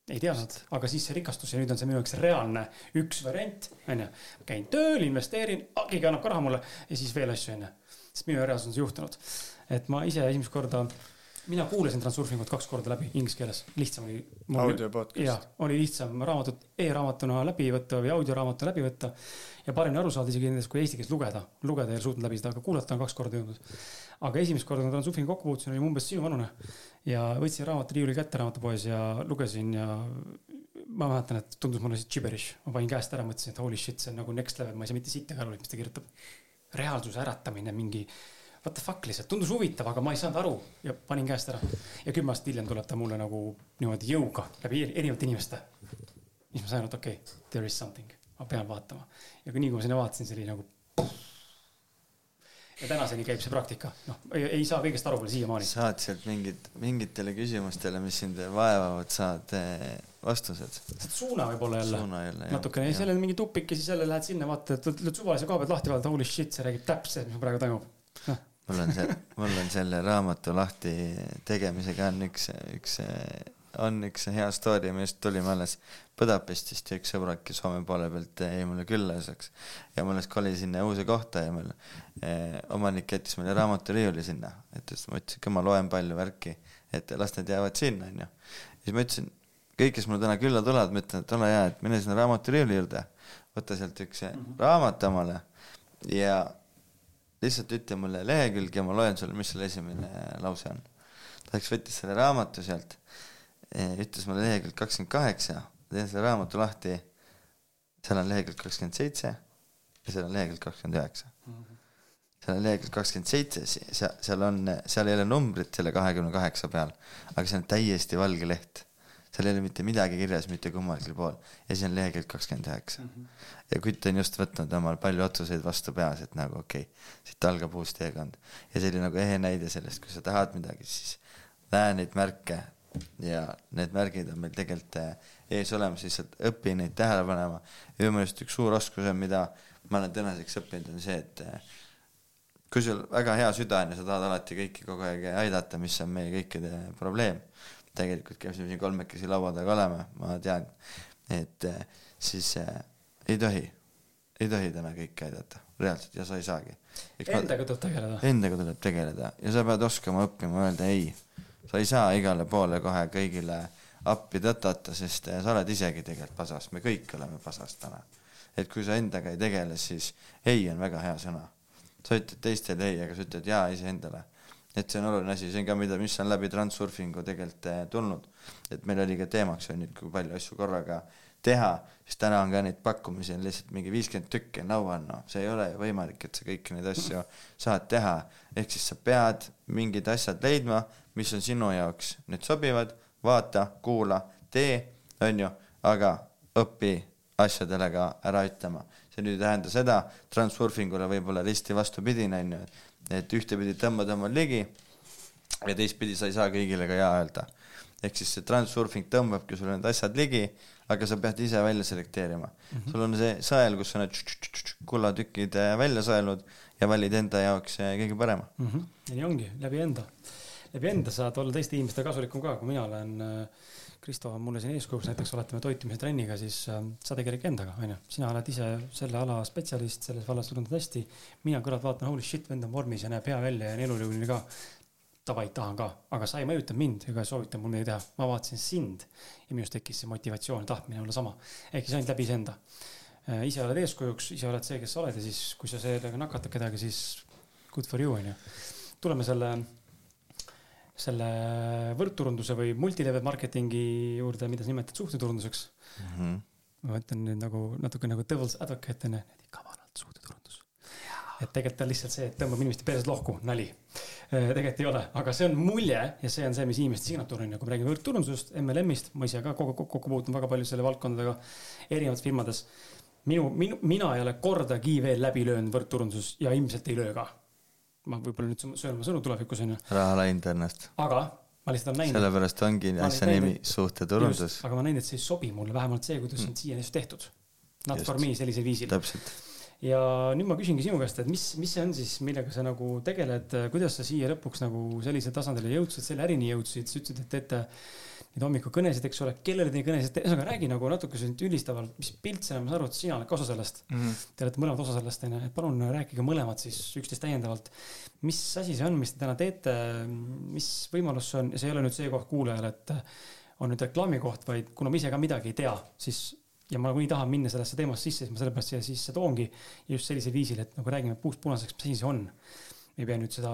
ei teadnud, aga siis see rikastus ja nüüd on see minu jaoks reaalne üks variant, onju. käin tööl, investeerin, keegi annab ka raha mulle ja siis veel asju, onju. sest minu reaalsus on see juhtunud. et ma ise esimest korda, mina kuulasin Transurfingut kaks korda läbi inglise keeles, lihtsam oli. audio podcast. oli lihtsam raamatut e-raamatuna läbi võtta või audioraamatuna läbi võtta. ja paremini aru saada isegi nendest, kui eesti keeles lugeda. lugeda ei ole suutnud läbi seda, aga kuulata on kaks korda jõudnud. Aga esimest korda, kui Transurfingu kokku puutusin, oli umbes sinuvanune ja võtsin raamatu riiuli kätte raamatupoes ja lugesin ja ma mäletan, et tundus mulle see gibberish, ma panin käest ära, mõtlesin, et holy shit, see on nagu next level, ma ei saa mitte sittagi aru, mis ta kirjutab. reaalsuse äratamine, mingi what the fuck lihtsalt, tundus huvitav, aga ma ei saanud aru ja panin käest ära. ja kümme aastat hiljem tuleb ta mulle nagu niimoodi jõuga läbi erinevate inimeste. siis ma sain aru, et okei okay,, there is something, ma pean vaatama. ja kui nii, kui ma sinna vaatasin, see oli nagu ja tänaseni käib see praktika, noh, ei saa kõigest aru veel siiamaani. saad sealt mingid, mingitele küsimustele, mis sind vaevavad, saad eh, vastused. suuna võib-olla jälle, natukene, seal on mingi tupik ja siis jälle lähed sinna, vaatad, lööd suvalise koha pealt lahti, vaatad, holy shit, see räägib täpselt, mis praegu toimub. No.. mul on see, mul on selle raamatu lahti tegemisega on üks, üks on üks hea story, millest tulime alles Budapestist ja üks sõbrake Soome poole pealt jäi mulle küllaseks. ja ma alles kolisin uude kohta ja meil eh, omanik jättis meile raamaturiiuli sinna, et siis ma ütlesin, et ma loen palju värki, et las need jäävad sinna, onju. siis ma ütlesin, kõik, kes mulle täna külla tulevad, ma ütlen, et ole hea, et mine sinna raamaturiiuli juurde, võta sealt üks mm -hmm. raamat omale ja lihtsalt ütle mulle lehekülg ja ma loen sulle, mis selle esimene lause on. ta läks, võttis selle raamatu sealt ütles mulle lehekülg kakskümmend kaheksa, teen selle raamatu lahti. seal on lehekülg kakskümmend seitse ja seal on lehekülg kakskümmend üheksa. seal on lehekülg kakskümmend seitse, seal, seal on, seal ei ole numbrit selle kahekümne kaheksa peal, aga see on täiesti valge leht. seal ei ole mitte midagi kirjas mitte kummalgi pool ja siis on lehekülg kakskümmend üheksa. ja kutt on just võtnud omal palju otsuseid vastu peas, et nagu okei okay,, siit algab uus teekond. ja see oli nagu ehe näide sellest, kui sa tahad midagi, siis näe neid märke ja need märgid on meil tegelikult eh, ees olemas, lihtsalt õpi neid tähele panema. ja minu meelest üks suur oskus on, mida ma olen tänaseks õppinud, on see, et eh, kui sul väga hea süda on ja sa tahad alati kõiki kogu aeg aidata, mis on meie kõikide probleem, tegelikult käisime siin kolmekesi laua taga olema, ma tean, et eh, siis äh, ei tohi, ei tohi täna kõiki aidata, reaalselt, ja sa ei saagi. Endaga tuleb tegeleda. Endaga tuleb tegeleda ja sa pead oskama õppima öelda ei. Sa ei saa igale poole kohe kõigile appi tõtata, sest sa oled isegi tegelikult pasas, me kõik oleme pasas täna. et kui sa endaga ei tegele, siis ei on väga hea sõna. sa ütled teistele ei, aga sa ütled jaa iseendale. et see on oluline asi, see on ka mida, mis on läbi Transurfingu tegelikult eh, tulnud. et meil oli ka teemaks on ju, kui palju asju korraga teha, siis täna on ka neid pakkumisi on lihtsalt mingi viiskümmend tükki on laual, noh, see ei ole ju võimalik, et sa kõiki neid asju saad teha. ehk siis sa pead mingid asjad leidma, mis on sinu jaoks nüüd sobivad vaata, kuula, tee, on ju, aga õpi asjadele ka ära ütlema. see nüüd ei tähenda seda, transurfingule võib-olla risti vastupidine, on ju, et ühtepidi tõmbad omal ligi ja teistpidi sa ei saa kõigile ka jaa öelda. ehk siis see transurfing tõmbabki sulle need asjad ligi, aga sa pead ise välja selekteerima mm. -hmm. sul on see sõel, kus sa need kullatükid välja sõelnud ja valid enda jaoks kõige parema mm. -hmm. ja nii ongi, läbi enda läbi enda saad olla teiste inimestele kasulikum ka, kui mina olen, äh, Kristo on mulle siin eeskujuks, näiteks oletame toitumise trenniga, siis äh, sa tegeled endaga, onju. sina oled ise selle ala spetsialist, selles vallas tunned hästi. mina kõrvalt vaatan, holy shit, vend on vormis ja näeb hea välja ja on elujõuline ka. Davai, tahan ka, aga sa ei mõjuta mind ega soovita mul midagi teha. ma vaatasin sind ja minust tekkis see motivatsioon, tahtmine olla sama. ehk siis ainult läbi iseenda. Äh, ise oled eeskujuks, ise oled see, kes sa oled ja siis, kui sa sellega nakatad kedagi, siis good for you, onju. tuleme selle selle võrkturunduse või multilevel marketingi juurde, mida sa nimetad suhteturunduseks mm. -hmm. ma mõtlen nüüd nagu natuke nagu devil's advocate on ju, kavalalt suhteturundus. et tegelikult on lihtsalt see, et tõmbab inimeste perses lohku, nali. Äh, tegelikult ei ole, aga see on mulje ja see on see, mis inimeste signatuur on ja kui me räägime võrkturundusest, MLM-ist, ma ise ka kogu, kokku puutun väga palju selle valdkondadega erinevates firmades. minu, minu, mina ei ole kordagi veel läbi löönud võrkturunduses ja ilmselt ei löö ka ma võib-olla nüüd söön oma sõnu tulevikus onju. raha läinud ennast. aga ma lihtsalt olen näinud. sellepärast ongi asja nimi suhteturundus. aga ma näinud, et see ei sobi mulle, vähemalt see, kuidas mm. on siiani tehtud. Not for me sellisel viisil. täpselt. ja nüüd ma küsingi sinu käest, et mis, mis see on siis, millega sa nagu tegeled, kuidas sa siia lõpuks nagu sellisele tasandile jõudsid, selle ärini jõudsid, sa ütlesid, et teete neid hommikukõnesid, eks ole, kellele te neid kõnesid, ühesõnaga räägi nagu natuke üldistavalt, mis pilt see on, ma saan aru, et sina oled ka osa sellest mm. -hmm. Te olete mõlemad osa sellest, onju, et palun rääkige mõlemad siis üksteist täiendavalt. mis asi see on, mis te täna teete, mis võimalus see on ja see ei ole nüüd see koht kuulajale, et on nüüd reklaami koht, vaid kuna ma ise ka midagi ei tea, siis ja ma nagunii tahan minna sellesse teemasse sisse, siis ma sellepärast siia sisse toongi just sellisel viisil, et nagu räägime puust punaseks, mis asi see on. ei pea nüüd seda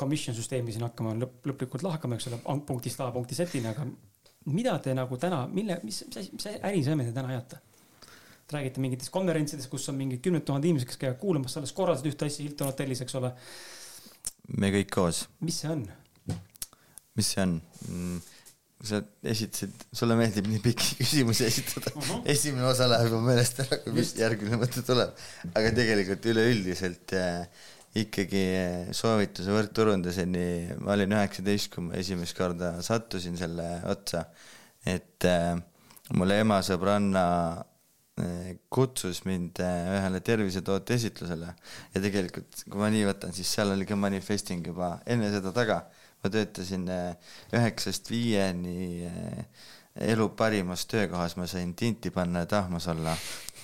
commission süsteemi siin hakkama lõpp, lõplikult lahkama, eks ole, punktist A punkti Z-ini, aga mida te nagu täna, mille, mis, mis, mis ärisõime te täna ajate? Te räägite mingitest konverentsidest, kus on mingid kümned tuhanded inimesed, kes käivad kuulamas, sa alles korraldasid ühte asja Hilton hotellis, eks ole. me kõik koos. mis see on? mis see on mm,? sa esitasid, sulle meeldib nii pikki küsimusi esitada uh. -huh. esimene osa läheb juba meelest ära, kui mis järgmine mõte tuleb. aga tegelikult üleüldiselt äh, ikkagi soovituse võrkturunduseni, ma olin üheksateist, kui ma esimest korda sattusin selle otsa, et äh, mul ema sõbranna äh, kutsus mind äh, ühele tervisetoote esitlusele. Ja tegelikult, kui ma nii võtan, siis seal oli ka manifesting juba enne seda taga. ma töötasin üheksast viieni elu parimas töökohas, ma sain tinti panna ja tahmas olla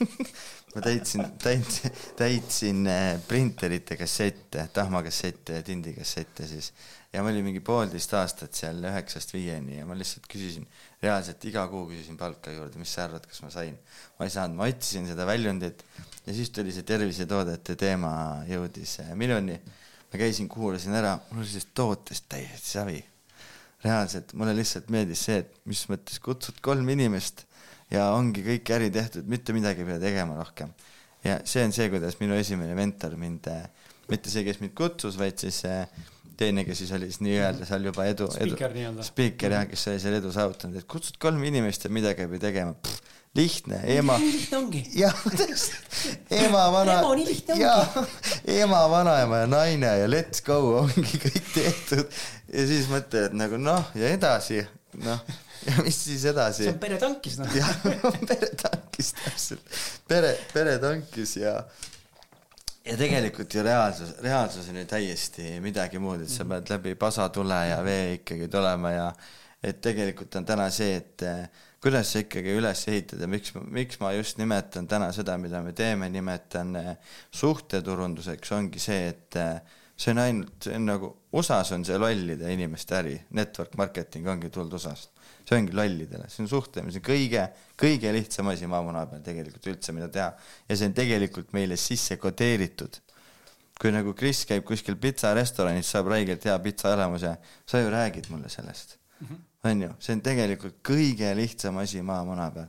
ma täitsin, täitsin, täitsin äh, printerite kassette, tahmakassette ja tindikassette siis. ja ma olin mingi poolteist aastat seal üheksast viieni ja ma lihtsalt küsisin, reaalselt iga kuu küsisin palka juurde, mis sa arvad, kas ma sain. ma ei saanud, ma otsisin seda väljundit ja siis tuli see tervisetoodete teema jõudis äh, minuni. ma käisin, kuulasin ära, mul oli sellest tootest täiesti savi. reaalselt, mulle lihtsalt meeldis see, et mis mõttes kutsud kolm inimest ja ongi kõik äri tehtud, mitte midagi ei pea tegema rohkem. ja see on see, kuidas minu esimene mentor mind, mitte see, kes mind kutsus, vaid siis teine, kes siis oli siis nii-öelda seal juba edu, edu, spiiker jah, kes oli seal edu saavutanud, et kutsud kolm inimest ja midagi ei pea tegema lihtne, ema. lihtne ongi. jah, täpselt, ema, vana. ema nii lihtne ongi. ema, vanaema ja naine ja let's go ongi kõik tehtud. ja siis mõtled nagu noh, ja edasi, noh, ja mis siis edasi. see on peretankis noh. jah, peretankis täpselt, pere, peretankis ja ja tegelikult ju reaalsus, reaalsus on ju täiesti midagi muud, et sa pead läbi pasatule ja vee ikkagi tulema ja et tegelikult on täna see, et kuidas sa ikkagi üles ehitad ja miks, miks ma just nimetan täna seda, mida me teeme, nimetan eh, suhteturunduseks, ongi see, et eh, see on ainult, see on nagu, USA-s on see lollide inimeste äri, network marketing ongi tulnud USA-st. See ongi lollidele, see on suhtlemise kõige, kõige lihtsam asi maamuna peal tegelikult üldse, mida teha. ja see on tegelikult meile sisse kodeeritud. kui nagu Kris käib kuskil pitsarestoranis, saab räigelt hea pitsaelamuse, sa ju räägid mulle sellest mm. -hmm on ju, see on tegelikult kõige lihtsam asi maamuna peal.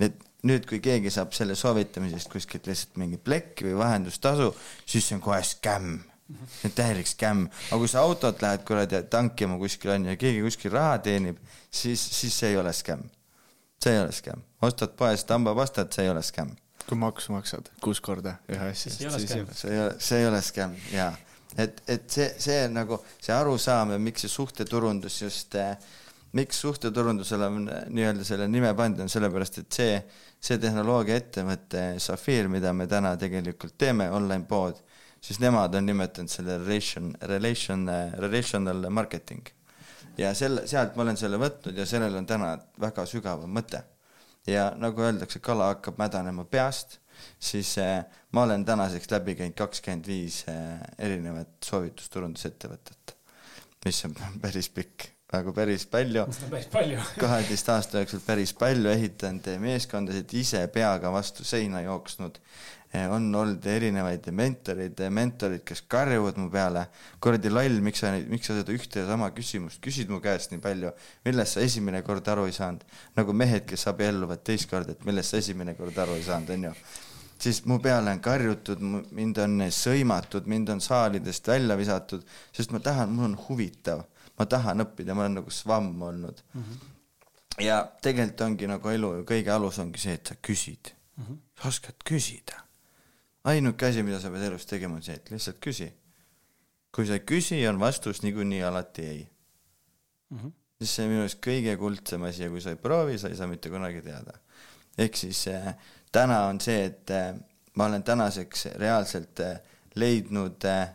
et nüüd, kui keegi saab selle soovitamisest kuskilt lihtsalt mingi plekki või vahendustasu, siis see on kohe skämm. See on täielik skämm, aga kui sa autot lähed kuradi tankima kuskil on ju ja keegi kuskil raha teenib, siis, siis see ei ole skämm. see ei ole skämm, ostad poest hambapastat, see ei ole skämm. kui maksu maksad kuus korda ühe asja eest, siis ei ole, see ei ole, see ei ole skämm, jaa. et, et see, see nagu see arusaam ja miks see suhteturundus just äh, miks suhteturundusele on nii-öelda selle nime pandud, on sellepärast, et see, see tehnoloogiaettevõte Safir, mida me täna tegelikult teeme, online pood, siis nemad on nimetanud selle relation, relation, relational marketing. ja selle, sealt ma olen selle võtnud ja sellel on täna väga sügavam mõte. ja nagu öeldakse, kala hakkab mädanema peast, siis eh, ma olen tänaseks läbi käinud kakskümmend viis eh, erinevat soovitusturundusettevõtet, mis on päris pikk nagu päris palju. päris palju kaheteist aasta jooksul päris palju ehitanud meeskondasid, ise peaga vastu seina jooksnud. Eh, on olnud erinevaid mentoreid, mentorid, kes karjuvad mu peale, kuradi loll, miks sa, miks sa seda ühte ja sama küsimust küsid mu käest nii palju, millest sa esimene kord aru ei saanud. nagu mehed, kes abielluvad teist korda, et millest sa esimene kord aru ei saanud, onju siis mu peale on karjutud, mind on sõimatud, mind on saalidest välja visatud, sest ma tahan, mul on huvitav ma tahan õppida, ma olen nagu svamm olnud mm. -hmm. ja tegelikult ongi nagu elu kõige alus ongi see, et sa küsid mm. -hmm. sa oskad küsida. Ainuke asi, mida sa pead elus tegema, on see, et lihtsalt küsi. kui sa ei küsi, on vastus niikuinii alati ei mm. -hmm. siis see on minu arust kõige kuldsem asi ja kui sa ei proovi, sa ei saa mitte kunagi teada. ehk siis äh, täna on see, et äh, ma olen tänaseks reaalselt äh, leidnud äh,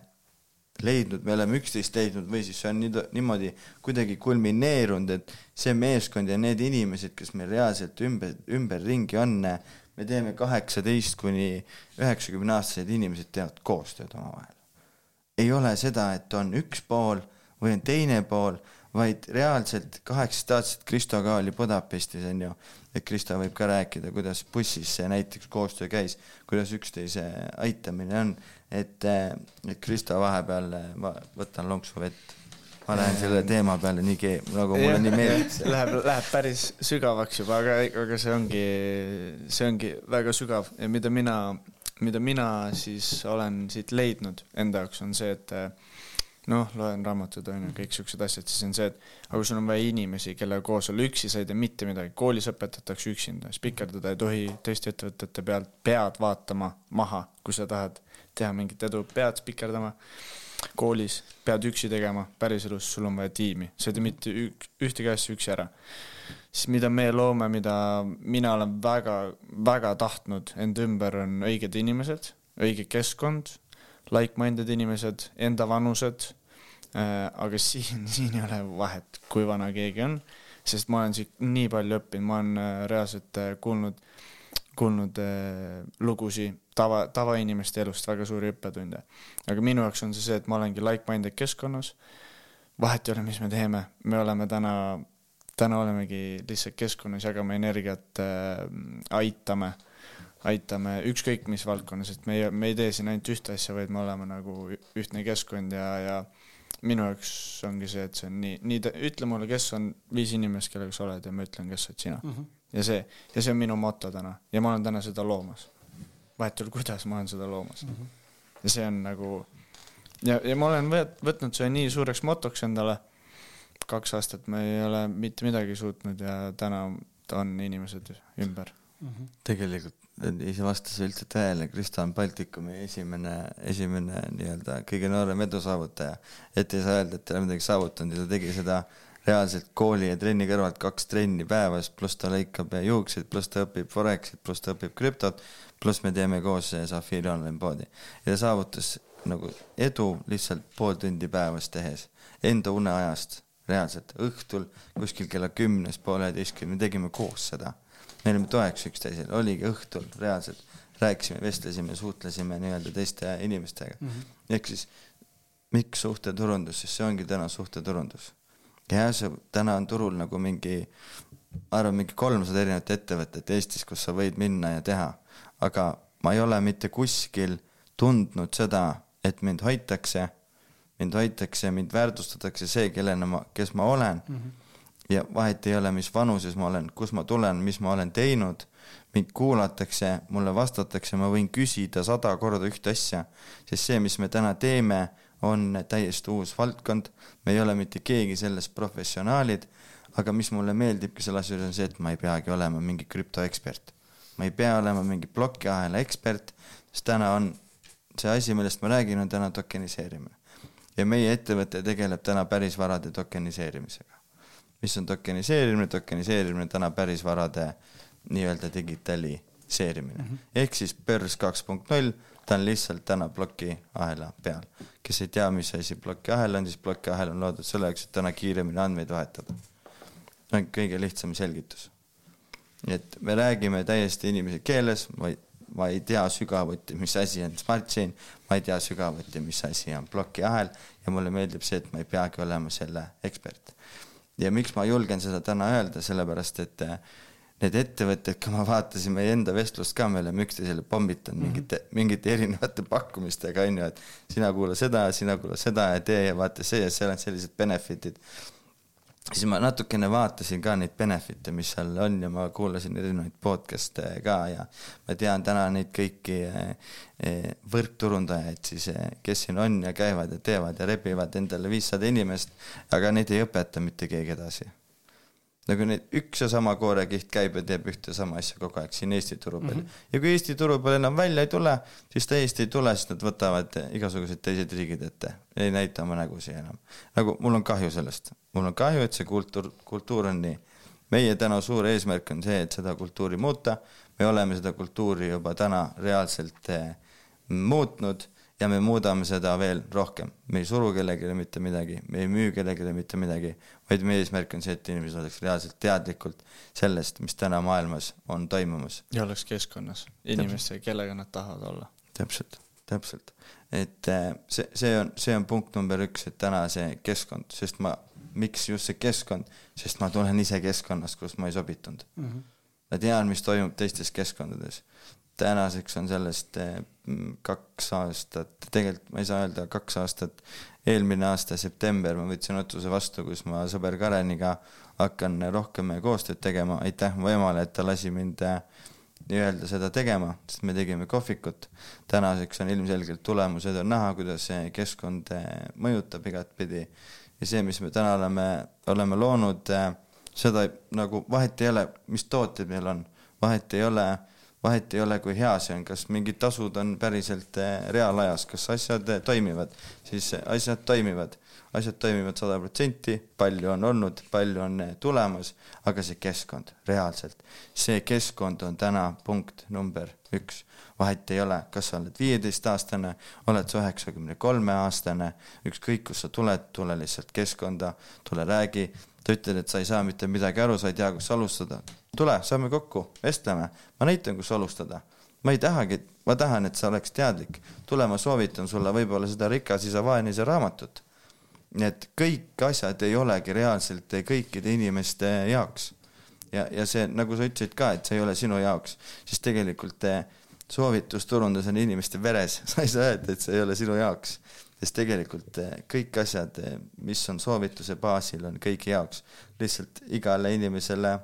leidnud, me oleme üksteist leidnud või siis see on nii, niimoodi kuidagi kulmineerunud, et see meeskond ja need inimesed, kes meil reaalselt ümber, ümberringi on, me teeme kaheksateist kuni üheksakümne aastased inimesed teevad koostööd omavahel. ei ole seda, et on üks pool või on teine pool, vaid reaalselt kaheksateist-aastased Kristo ka oli Budapestis onju, et Kristo võib ka rääkida, kuidas bussis see näiteks koostöö käis, kuidas üksteise aitamine on et, et Kristo vahepeal, ma võtan lonksu vett. Ma lähen selle teema peale nii kee-, nagu mulle nii meeldib. Läheb, läheb päris sügavaks juba, aga, aga see ongi, see ongi väga sügav. Ja mida mina, mida mina siis olen siit leidnud enda jaoks, on see, et eh, noh, loen raamatud on ju, kõik siuksed asjad, siis on see, et aga sul on vaja inimesi, kellega koos olla, üksi sa ei tee mitte midagi, koolis õpetatakse üksinda, spikerdada ei tohi teiste ettevõtete pealt, pead vaatama maha, kui sa tahad teha mingit edu, pead spikerdama koolis, pead üksi tegema, päriselus sul on vaja tiimi, sa ei tee mitte ük, ühtegi asja üksi ära. siis mida me loome, mida mina olen väga, väga tahtnud enda ümber, on õiged inimesed, õige keskkond, like-minded inimesed, enda vanused äh,, aga siin, siin ei ole vahet, kui vana keegi on, sest ma olen siit nii palju õppinud, ma olen äh, reaalselt äh, kuulnud kuulnud äh, lugusid tava, tavainimeste elust, väga suuri õppetunde. aga minu jaoks on see see, et ma olengi like-minded keskkonnas, vahet ei ole, mis me teeme, me oleme täna, täna olemegi lihtsalt keskkonnas, jagame energiat äh,, aitame, aitame ükskõik mis valdkonnas, et me ei, me ei tee siin ainult ühte asja, vaid me oleme nagu ühtne keskkond ja, ja minu jaoks ongi see, et see on nii, nii, ütle mulle, kes on viis inimest, kellega sa oled ja ma ütlen, kes oled sina mm. -hmm ja see, ja see on minu moto täna ja ma olen täna seda loomas. Vahet ei ole, kuidas ma olen seda loomas mm. -hmm. ja see on nagu ja, ja ma olen võt-, võtnud selle nii suureks motoks endale. kaks aastat ma ei ole mitte midagi suutnud ja täna on inimesed ümber mm. -hmm. tegelikult ei vasta see üldse tõele, Kristo on Baltikumi esimene, esimene nii-öelda kõige noorem edusaavutaja. et ei saa öelda, et ta ei ole midagi saavutanud ja ta tegi seda reaalselt kooli ja trenni kõrvalt kaks trenni päevas, pluss ta lõikab juukseid, pluss ta õpib Forexit, pluss ta õpib krüptot, pluss me teeme koos Zafiri online poodi. ja ta saavutas nagu edu lihtsalt pool tundi päevas tehes, enda uneajast, reaalselt, õhtul kuskil kella kümnest, poole üheteistkümne, me tegime koos seda. Me olime toeks üksteisele, oligi õhtul reaalselt, rääkisime, vestlesime, suhtlesime nii-öelda teiste inimestega. Mm -hmm.. ehk siis miks suhteturundus, sest see ongi täna suhteturundus. ja see täna on turul nagu mingi, ma arvan, mingi kolmsada erinevat ettevõtet Eestis, kus sa võid minna ja teha, aga ma ei ole mitte kuskil tundnud seda, et mind hoitakse, mind hoitakse, mind väärtustatakse see, kellena ma, kes ma olen. Mm. -hmm ja vahet ei ole, mis vanuses ma olen, kust ma tulen, mis ma olen teinud, mind kuulatakse, mulle vastatakse, ma võin küsida sada korda ühte asja, sest see, mis me täna teeme, on täiesti uus valdkond, me ei ole mitte keegi selles professionaalid, aga mis mulle meeldibki selle asja juures on see, et ma ei peagi olema mingi krüptoekspert. Ma ei pea olema mingi plokiahela ekspert, sest täna on see asi, millest ma räägin, on täna tokeniseerimine. ja meie ettevõte tegeleb täna pärisvarade tokeniseerimisega mis on tokeniseerimine, tokeniseerimine täna pärisvarade nii-öelda digitaliseerimine mm. -hmm. ehk siis börs kaks punkt null, ta on lihtsalt täna plokiahela peal. kes ei tea, mis asi plokiahel on, siis plokiahel on loodud selle jaoks, et täna kiiremini andmeid vahetada. on kõige lihtsam selgitus. Et me räägime täiesti inimese keeles, ma ei, ma ei tea sügavuti, mis asi on smart chain, ma ei tea sügavuti, mis asi on plokiahel ja mulle meeldib see, et ma ei peagi olema selle ekspert. Ja miks ma julgen seda täna öelda, sellepärast et äh, need ettevõtted, kui ma vaatasin meie enda vestlust ka, me oleme üksteisele pommitanud mm -hmm. mingite, mingite erinevate pakkumistega, on ju, et sina kuula seda, sina kuula seda ja tee ja vaata see ja seal on sellised benefit'id siis ma natukene vaatasin ka neid benefit'e, mis seal on ja ma kuulasin erinevaid podcast'e ka ja ma tean täna neid kõiki eh, eh, võrkturundajaid siis, eh, kes siin on ja käivad ja teevad ja rebivad endale viissada inimest, aga neid ei õpeta mitte keegi edasi nagu need üks ja sama koorekiht käib ja teeb ühte sama asja kogu aeg siin Eesti turu peal mm. -hmm. ja kui Eesti turu peal enam välja ei tule, siis ta Eesti ei tule, sest nad võtavad igasugused teised riigid ette, ei näita oma nägusid enam. nagu mul on kahju sellest, mul on kahju, et see kultuur, kultuur on nii. meie täna suur eesmärk on see, et seda kultuuri muuta, me oleme seda kultuuri juba täna reaalselt eh, muutnud ja me muudame seda veel rohkem. me ei suru kellelegi mitte midagi, me ei müü kellelegi mitte midagi, vaid meie eesmärk on see, et inimesed oleks reaalselt teadlikult sellest, mis täna maailmas on toimumas. ja oleks keskkonnas inimestega, kellega nad tahavad olla. täpselt, täpselt. et äh, see, see on, see on punkt number üks, et täna see keskkond, sest ma, miks just see keskkond, sest ma tulen ise keskkonnast, kus ma ei sobitunud mm. -hmm. ma tean, mis toimub teistes keskkondades tänaseks on sellest eh, kaks aastat, tegelikult ma ei saa öelda kaks aastat, eelmine aasta september ma võtsin otsuse vastu, kus ma sõber Kareniga hakkan rohkem koostööd tegema, aitäh mu emale, et ta lasi mind eh, nii-öelda seda tegema, sest me tegime kohvikut. tänaseks on ilmselgelt tulemused on näha, kuidas see keskkond eh, mõjutab igatpidi. Ja see, mis me täna oleme, oleme loonud, seda nagu vahet ei ole, mis tooted meil on, vahet ei ole vahet ei ole, kui hea see on, kas mingid tasud on päriselt eh, reaalajas, kas asjad eh, toimivad, siis asjad toimivad, asjad toimivad sada protsenti, palju on olnud, palju on eh, tulemas, aga see keskkond, reaalselt, see keskkond on täna punkt number üks. vahet ei ole, kas sa oled viieteistaastane, oled sa üheksakümne kolme aastane, ükskõik kust sa tuled, tule lihtsalt keskkonda, tule räägi, ta ütleb, et sa ei saa mitte midagi aru, sa ei tea, kus alustada tule, saame kokku, vestleme, ma näitan, kus alustada. ma ei tahagi, ma tahan, et sa oleks teadlik. tule, ma soovitan sulle võib-olla seda Rikas isa, vaene isa raamatut. nii et kõik asjad ei olegi reaalselt kõikide inimeste jaoks. ja, ja see, nagu sa ütlesid ka, et see ei ole sinu jaoks, siis tegelikult eh, soovitusturundus on inimeste veres, sa ei saa öelda, et see ei ole sinu jaoks sest tegelikult eh, kõik asjad, eh, mis on soovituse baasil, on kõigi jaoks. lihtsalt igale inimesele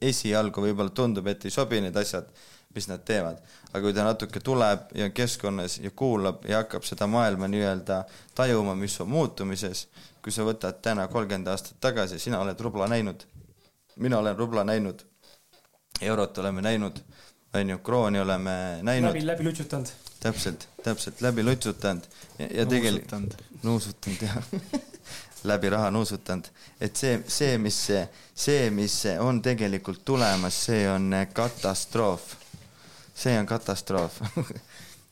esialgu võib-olla tundub, et ei sobi need asjad, mis nad teevad. aga kui ta natuke tuleb ja keskkonnas ja kuulab ja hakkab seda maailma nii-öelda tajuma, mis on muutumises, kui sa võtad täna kolmkümmend aastat tagasi, sina oled rubla näinud, mina olen rubla näinud, eurot oleme näinud, on ju, krooni oleme näinud. läbi, läbi lutsutanud. Täpselt, täpselt, läbi lutsutanud. Ja, ja tegelikult nuusutanud. Jah. Läbi raha nuusutanud, et see, see, mis, see, mis on tegelikult tulemas, see on katastroof. see on katastroof.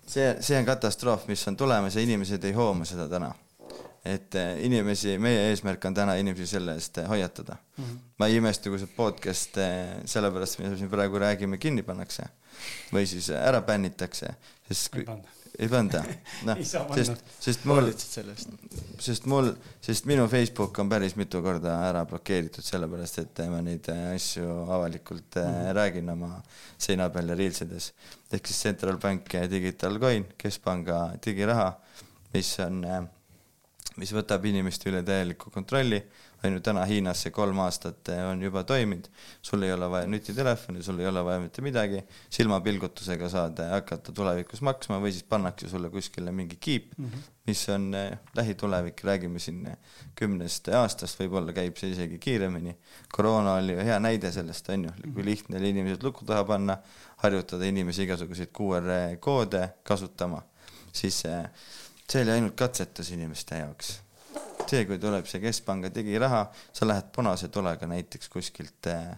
See, see on katastroof, mis on tulemas ja inimesed ei hooma seda täna. Et eh, inimesi, meie eesmärk on täna inimesi selle eest eh, hoiatada mm. -hmm. ma ei imesta, kui see podcast eh, sellepärast, mida me praegu räägime, kinni pannakse või siis ära bännitakse, sest kui ei panda, noh, sest, sest mul, sest mul, sest minu Facebook on päris mitu korda ära blokeeritud, sellepärast et ma neid asju avalikult mm -hmm. räägin oma seina peal ja reelsides. ehk siis Central Bank Digital Coin, keskpanga digiraha, mis on, äh, mis võtab inimeste üle täieliku kontrolli on ju täna Hiinas see kolm aastat eh, on juba toiminud, sul ei ole vaja nutitelefoni, sul ei ole vaja mitte midagi, silmapilgutusega saad eh, hakata tulevikus maksma või siis pannakse sulle kuskile mingi kiip mm, -hmm. mis on eh, lähitulevik, räägime siin kümnest aastast, võib-olla käib see isegi kiiremini. koroona oli ju hea näide sellest, on ju, kui mhm. lihtne oli inimesed luku taha panna, harjutada inimesi igasuguseid QR koode kasutama, siis see oli ainult katsetus inimeste jaoks see, kui tuleb see keskpanga digiraha, sa lähed punase tulega näiteks kuskilt eh,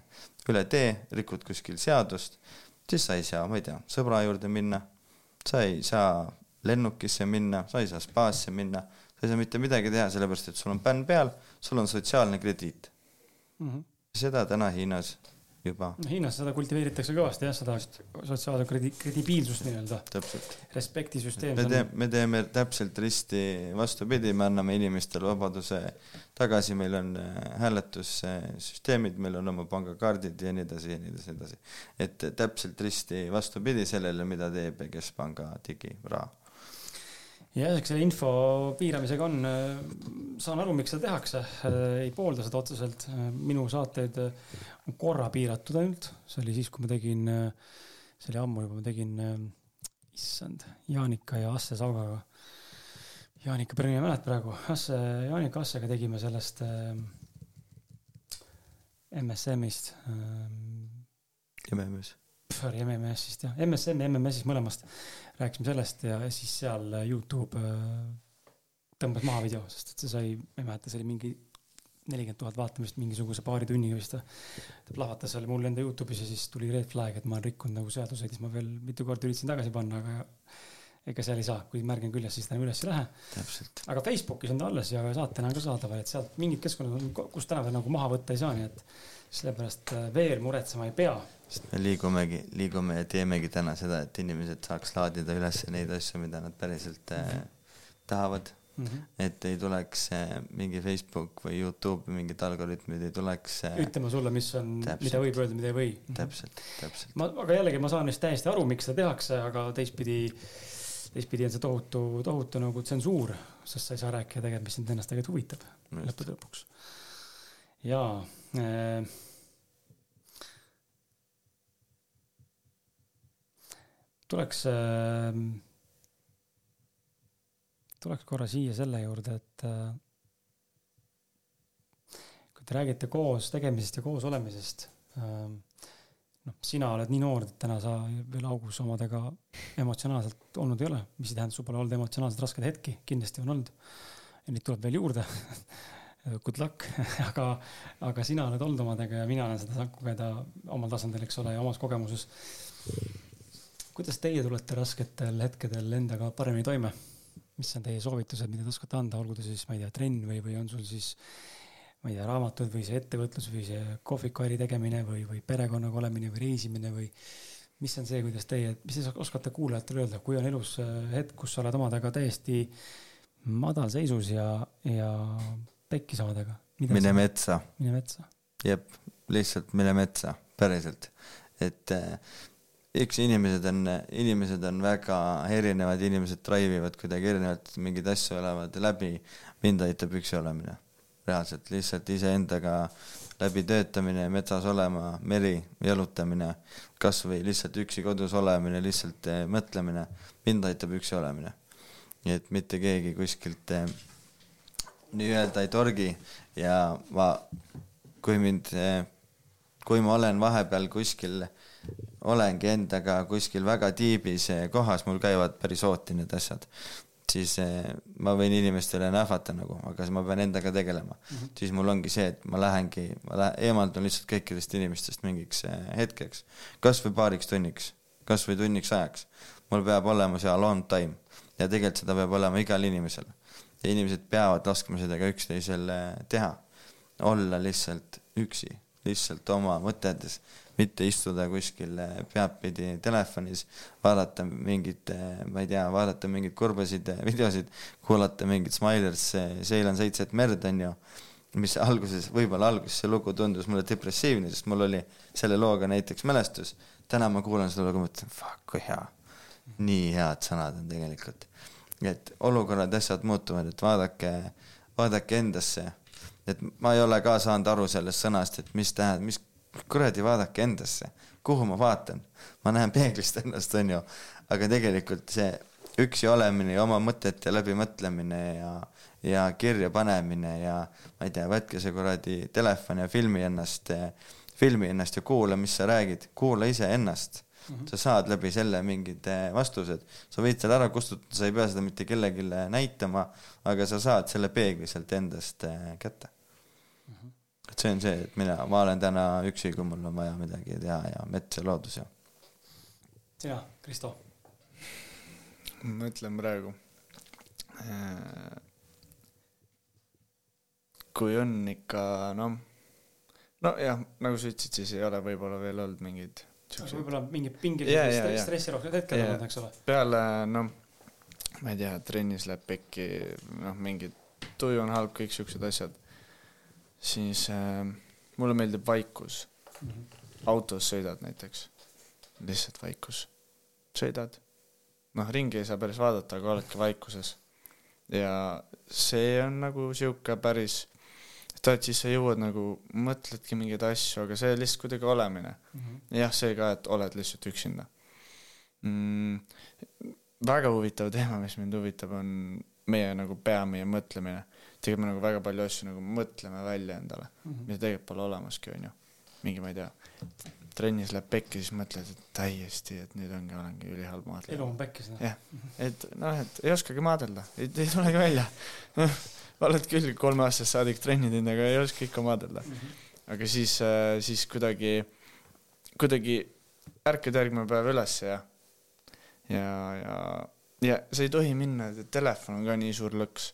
üle tee, rikud kuskil seadust, siis sa ei saa, ma ei tea, sõbra juurde minna, sa ei saa lennukisse minna, sa ei saa spaasse minna, sa ei saa mitte midagi teha, sellepärast et sul on bänn peal, sul on sotsiaalne krediit mm. -hmm. seda täna Hiinas juba. Hiinas seda kultiveeritakse kõvasti jah, seda sotsiaalse kredi-, kredibiilsust nii-öelda. respektisüsteem. me teeme, me teeme täpselt risti vastupidi, me anname inimestele vabaduse tagasi, meil on äh, hääletussüsteemid, meil on oma pangakaardid ja nii edasi ja nii edasi, edasi. et täpselt risti vastupidi sellele, mida teeb keskpanga digiraha jah, eks selle info piiramisega on, äh, saan aru, miks seda tehakse, äh, ei poolda seda otseselt. minu saateid on korra piiratud ainult, see oli siis, kui ma tegin, see oli ammu juba, ma tegin, issand, Jaanika ja Asse Saugaga. Jaanika Pärni ei mäleta praegu, Asse, Jaanika Assega tegime sellest äh, MSM-ist äh,. MMS. Sorry, MMS-ist jah, MSM ja MMS-ist mõlemast rääkisime sellest ja siis seal Youtube äh, tõmbas maha video, sest et see sai, ma ei mäleta, see oli mingi nelikümmend tuhat vaatamist mingisuguse paari tunniga vist. ta plahvatas seal mul enda Youtube'is ja siis tuli red flag, et ma olen rikkunud nagu seaduseid, siis ma veel mitu korda üritasin tagasi panna, aga ega seal ei saa, kui märg on küljes, siis ta enam üles ei lähe. aga Facebookis on ta alles ja saatena on ka saadaval, et sealt mingid keskkonnad on, kus täna veel nagu maha võtta ei saa, nii et sellepärast äh, veel muretsema ei pea. sest me liigumegi, liigume ja teemegi täna seda, et inimesed saaks laadida üles neid asju, mida nad päriselt mm -hmm. tahavad mm. -hmm. et ei tuleks mingi Facebook või Youtube, mingid algoritmid ei tuleks. ütlema sulle, mis on, mida võib öelda, mida ei või. täpselt, täpselt. ma, aga jällegi ma saan neist täiesti aru, miks seda tehakse, aga teistpidi, teistpidi on see tohutu, tohutu nagu tsensuur, sest sa ei saa rääkida tegelikult, mis sind ennast tegelikult huvitab lõppude lõpuks. jaa äh, tuleks äh, tuleks korra siia selle juurde, et äh, kui te räägite koos tegemisest ja koos olemisest, ähm, noh, sina oled nii noor, et täna sa veel augus omadega emotsionaalselt olnud ei ole, mis ei tähenda, sul pole olnud emotsionaalselt raskeid hetki, kindlasti on olnud. ja neid tuleb veel juurde good luck aga, aga sina oled olnud omadega ja mina olen seda saanud kogeda omal tasandil, eks ole, ja omas kogemuses. kuidas teie tulete rasketel hetkedel endaga paremini toime? mis on teie soovitused, mida te oskate anda, olgu ta siis, ma ei tea, trenn või, või on sul siis ma ei tea, raamatud või see ettevõtlus või see kohvikuäri tegemine või, või perekonnaga olemine või reisimine või mis on see, kuidas teie, mis te oskate kuulajatele öelda, kui on elus äh, hetk, kus sa oled omadega täiesti madalseisus ja, ja pekkis omadega? mine metsa. mine metsa. jep, lihtsalt mine metsa, päriselt. et äh, eks inimesed on, inimesed on väga erinevad, inimesed drive ivad kuidagi erinevalt, mingeid asju elavad läbi. mind aitab üksi olemine. reaalselt lihtsalt iseendaga läbi töötamine, metsas olema, meri, jalutamine, kasvõi lihtsalt üksi kodus olemine, lihtsalt eh, mõtlemine, mind aitab üksi olemine. nii et mitte keegi kuskilt eh, nii-öelda ei torgi ja ma, kui mind eh, kui ma olen vahepeal kuskil, olengi endaga kuskil väga tiibis kohas, mul käivad päris hooti need asjad, siis eh, ma võin inimestele nähvata nagu, aga siis ma pean endaga tegelema mm. -hmm. siis mul ongi see, et ma lähengi, ma lähen, eemaldun lihtsalt kõikidest inimestest mingiks eh, hetkeks, kas või paariks tunniks, kas või tunniks ajaks. mul peab olema see alone time ja tegelikult seda peab olema igal inimesel. Ja inimesed peavad laskma seda ka üksteisel teha, olla lihtsalt üksi lihtsalt oma mõtetes, mitte istuda kuskil eh, peadpidi telefonis, vaadata mingit, eh, ma ei tea, vaadata mingeid kurbasid eh, videosid, kuulata mingit Smilers, Seilan seitset merd, onju, mis alguses, võib-olla alguses see lugu tundus mulle depressiivne, sest mul oli selle looga näiteks mälestus. täna ma kuulan seda lugu, mõtlen, fuck, kui hea. nii head sõnad on tegelikult. Et olukorrad, asjad muutuvad, et vaadake, vaadake endasse. Et ma ei ole ka saanud aru sellest sõnast, et mis tähendab, mis kuradi vaadake endasse, kuhu ma vaatan, ma näen peeglist ennast, onju, aga tegelikult see üksi olemine ja oma mõtete läbimõtlemine ja, ja kirja panemine ja ma ei tea, võtke see kuradi telefon ja filmi ennast, filmi ennast ja kuula, mis sa räägid, kuula iseennast Mm -hmm. sa saad läbi selle mingid vastused, sa võid selle ära kustutada, sa ei pea seda mitte kellelegi näitama, aga sa saad selle peegli sealt endast kätte et see on see, et mina, ma olen täna üksi, kui mul on vaja midagi teha ja mets ja loodus ja. sina, Kristo? ma mõtlen praegu. Äh, kui on ikka noh, nojah, nagu sa ütlesid, siis ei ole võib-olla veel olnud mingeid. Võib-olla mingid pingelised yeah, yeah, yeah. stressirohked hetked olnud, eks ole. peale noh, ma ei tea, trennis läheb pekki, noh, mingid tuju on halb, kõik siuksed asjad siis äh, mulle meeldib vaikus mm. -hmm. autos sõidad näiteks, lihtsalt vaikus, sõidad, noh, ringi ei saa päris vaadata, aga oledki vaikuses. ja see on nagu sihuke päris, et siis sa jõuad nagu, mõtledki mingeid asju, aga see lihtsalt kuidagi olemine mm. -hmm. jah, see ka, et oled lihtsalt üksinda mm,. väga huvitav teema, mis mind huvitab, on meie nagu pea, meie mõtlemine tegelikult me nagu väga palju asju nagu mõtleme välja endale mm, -hmm. mida tegelikult pole olemaski, onju. mingi, ma ei tea, trennis läheb pekki, siis mõtled, et täiesti, et nüüd ongi, olengi ülihalb maadleja. elu on pekkis, noh. jah, et noh, et ei oskagi maadelda, ei, tulegi välja oled küll kolmeaastast saadik trenni teinud, aga ei oska ikka maadelda mm. -hmm. aga siis, äh, siis kuidagi, kuidagi ärkad järgmine päev üles ja, ja, ja ja sa ei tohi minna, telefon on ka nii suur lõks.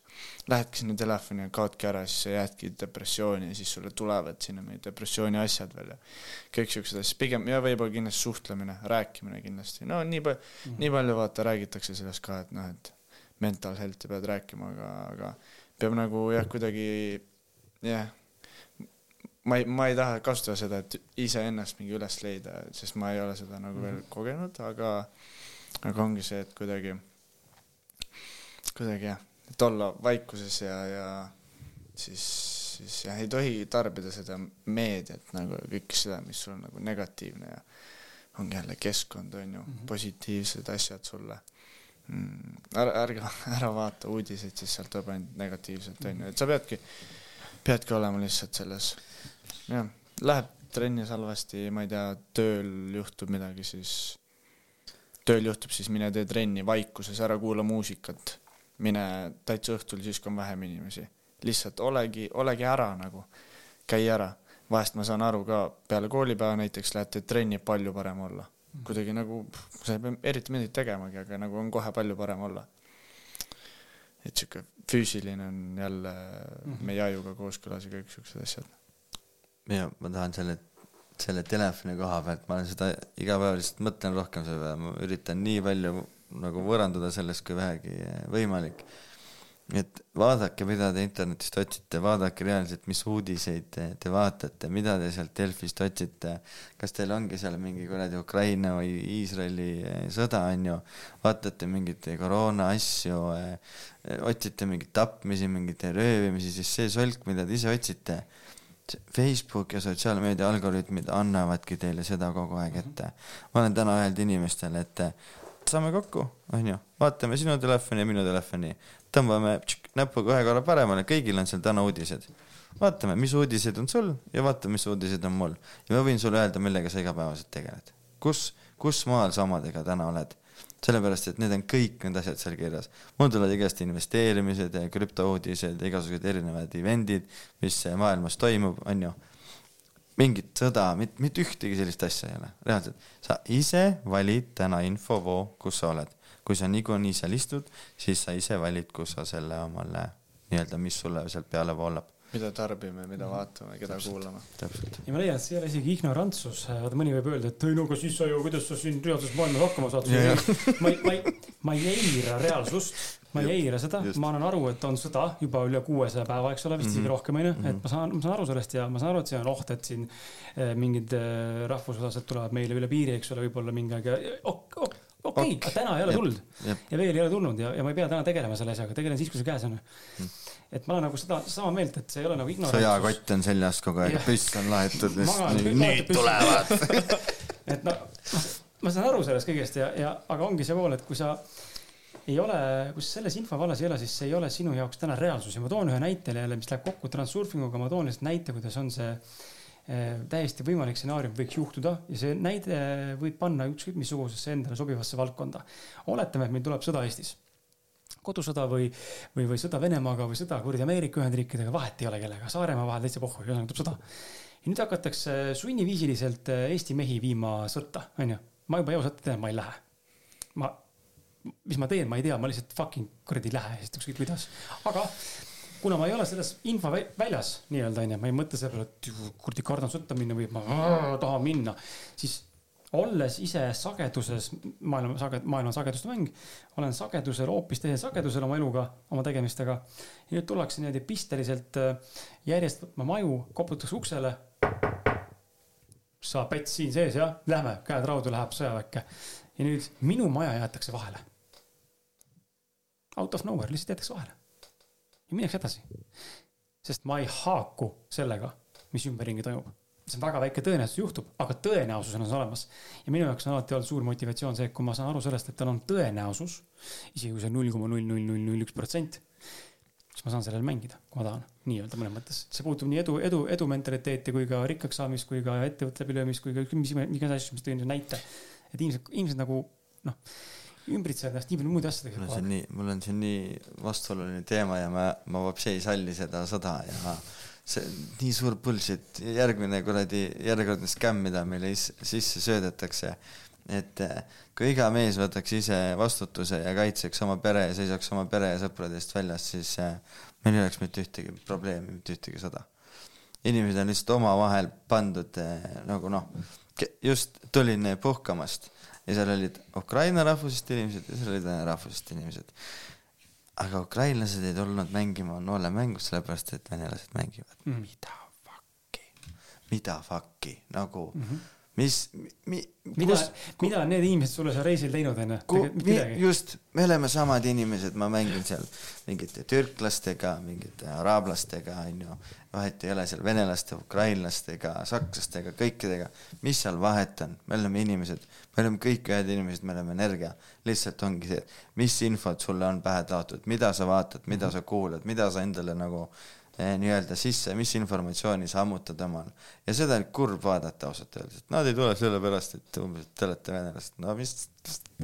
Lähedki sinna telefoni ja kaodki ära, siis sa jäädki depressiooni ja siis sulle tulevad sinna mingid depressiooni asjad veel ja kõik siuksed asjad, pigem ja võib-olla kindlasti suhtlemine, rääkimine kindlasti, no nii palju mm, -hmm. nii palju vaata räägitakse sellest ka, et noh, et mental health'i pead rääkima, aga, aga peab nagu jah, kuidagi jah, ma ei, ma ei taha kasutada seda, et iseennast mingi üles leida, sest ma ei ole seda nagu mm -hmm. veel mhm. kogenud, aga aga ongi see, et kuidagi kuidagi jah, et olla vaikuses ja, ja siis, siis jah, ei tohi tarbida seda meediat nagu kõik seda, mis sul on nagu negatiivne ja ongi jälle keskkond, on ju mm, -hmm. positiivsed asjad sulle. Mm,. ära, ärge, ära vaata uudiseid, siis sealt tuleb ainult negatiivset, on ju, et sa peadki, peadki olema lihtsalt selles, jah, läheb trennis halvasti, ma ei tea, tööl juhtub midagi, siis tööl juhtub, siis mine tee trenni vaikuses, ära kuula muusikat mine täitsa õhtul, siis kui on vähem inimesi. lihtsalt olegi, olegi ära nagu, käi ära. vahest ma saan aru ka, peale koolipäeva näiteks lähed teed trenni, palju parem olla. kuidagi nagu, sa ei pea eriti midagi tegemagi, aga nagu on kohe palju parem olla. et sihuke füüsiline on jälle mm -hmm. meie ajuga kooskõlas ja kõik siuksed asjad. ja ma tahan selle, selle telefoni koha pealt, ma olen seda iga päev lihtsalt mõtlen rohkem selle peale, ma üritan nii palju nagu võõranduda sellest kui vähegi võimalik. et vaadake, mida te internetist otsite, vaadake reaalselt, mis uudiseid te, te vaatate, mida te sealt Delfist otsite. kas teil ongi seal mingi kuradi Ukraina või Iisraeli eh, sõda, on ju, vaatate mingeid koroona asju, eh, otsite mingeid tapmisi, mingeid röövimisi, siis see solk, mida te ise otsite, Facebook ja sotsiaalmeedia algoritmid annavadki teile seda kogu aeg ette. ma olen täna öelnud inimestele, et saame kokku, onju, vaatame sinu telefoni ja minu telefoni, tõmbame tšik, näpuga ühe korra paremale, kõigil on seal täna uudised. vaatame, mis uudised on sul ja vaatame, mis uudised on mul. ja ma võin sulle öelda, millega sa igapäevaselt tegeled. kus, kus maal sa omadega täna oled? sellepärast, et need on kõik need asjad seal kirjas. mul tulevad igast investeerimised ja krüptouudised ja igasugused erinevad event'id, mis maailmas toimub, on ju mingit sõda, mitte, mitte ühtegi sellist asja ei ole, reaalselt. sa ise valid täna infovoo, kus sa oled kui sa niikuinii seal istud, siis sa ise valid, kus sa selle omale nii-öelda, mis sulle sealt peale voolab mida tarbime, mida vaatame, keda täpselt, kuulame. täpselt. ja ma leian, et see ei ole isegi ignorantsus, vaata mõni võib öelda, et ei no aga siis sa ju, kuidas sa siin reaalses maailmas hakkama saad. ma ei, ma ei, ma ei eira reaalsust, ma ei eira seda, ma annan aru, et on sõda juba üle kuuesaja päeva, eks ole, vist isegi mm -hmm. rohkem onju, et ma saan, ma saan aru sellest ja ma saan aru, et see on oht, et siin eh, mingid eh, rahvusosalised tulevad meile üle piiri, eks ole, võib-olla mingi aeg ja ok, ok, okei okay, okay., täna ei ole tulnud ja veel ei ole tulnud ja, ja ma ei pea täna tegelema selle asjaga, tegelen siis, kui see käes on. Mm.. Et ma olen nagu seda sama meelt, et see ei ole nagu ignorantsus. sõjakott on seljas kogu aeg, püss on laetud, nüüd tulevad. Et no, ma saan aru sellest kõigest ja, ja aga ongi see pool, et kui sa ei ole, kui sa selles infovallas ei ole, siis see ei ole sinu jaoks täna reaalsus. Ja ma toon ühe näite jälle, mis läheb kokku transurfing uga, ma toon lihtsalt näite, kuidas on see Eh, täiesti võimalik stsenaarium võiks juhtuda. Ja see näide võib panna ükskõik missugusesse endale sobivasse valdkonda. oletame, et meil tuleb sõda Eestis kodusõda või, või, või sõda Venemaaga või sõda kuradi Ameerika Ühendriikidega, vahet ei ole kellega, Saaremaa vahel täitsa pohhu, ühesõnaga tuleb sõda. ja nüüd hakatakse sunniviisiliselt eh, Eesti mehi viima sõtta, onju. ma juba eos ette tean, ma ei lähe. ma, mis ma teen, ma ei tea, ma lihtsalt fucking kuradi ei lähe, sest ükskõik kuidas. aga kuna ma ei ole selles info väljas nii-öelda onju, ma ei mõtle selle peale, et kuradi kardan sõtta minna või ma tahan minna, siis olles ise sageduses, maailma sage-, maailma sageduste mäng, olen sagedusel hoopis teisel sagedusel oma eluga, oma tegemistega. ja nüüd tullakse niimoodi pisteliselt äh, järjest võtma maju, koputatakse uksele. sa päts siin sees jah, lähme, käed raudu, läheb sõjaväkke. ja nüüd minu maja jäetakse vahele. Out of nowhere, lihtsalt jäetakse vahele ja minnakse edasi. sest ma ei haaku sellega, mis ümberringi toimub. See on väga väike tõenäosus juhtub, aga tõenäosus on olemas. ja minu jaoks on alati olnud suur motivatsioon see, kui ma saan aru sellest, et tal on tõenäosus, isegi kui see on null koma null null null null üks protsent, siis ma saan sellele mängida, kui ma tahan, nii-öelda mõnes mõttes. see puutub nii edu, edu, edu mentaliteeti kui ka rikkaks saamist, kui ka ettevõtte läbilöömist, kui ka mis, mis iganes asju, mis tõin näite. et inimesed, inimesed nagu noh ümbritsevad ennast nii palju muude asjadega. mul on siin nii, mul on siin nii vastuoluline teema ja ma, ma vapsi ei salli seda sõda ja see nii suur bullshit, järgmine kuradi, järjekordne skämm, mida meile sisse söödetakse. et eh, kui iga mees võtaks ise vastutuse ja kaitseks oma pere ja seisaks oma pere ja sõprade eest väljas, siis eh, meil ei oleks mitte ühtegi probleemi, mitte ühtegi sõda. inimesed on lihtsalt omavahel pandud eh, nagu noh, just tulin puhkamast ja seal olid Ukraina rahvusest inimesed ja seal olid vene rahvusest inimesed. Aga ukrainlased ei tulnud mängima noolemängu sellepärast, et venelased mängivad. Mm. mida fuck'i, mida fuck'i? Nagu mm -hmm mis mi,, mida, mida on need inimesed sulle seal reisil teinud onju? just, me oleme samad inimesed, ma mängin seal mingite türklastega, mingite araablastega onju, vahet ei ole seal venelaste, ukrainlastega, sakslastega, kõikidega. mis seal vahet on, me oleme inimesed, me oleme kõik ühed inimesed, me oleme energia. lihtsalt ongi see, mis infot sulle on pähe taotud, mida sa vaatad, mida sa kuulad, mida sa endale nagu nii-öelda sisse, mis informatsiooni sa ammutad omal. ja seda on kurb vaadata ausalt öeldes, et nad ei tule sellepärast, et umbes, et te olete venelased, no mis,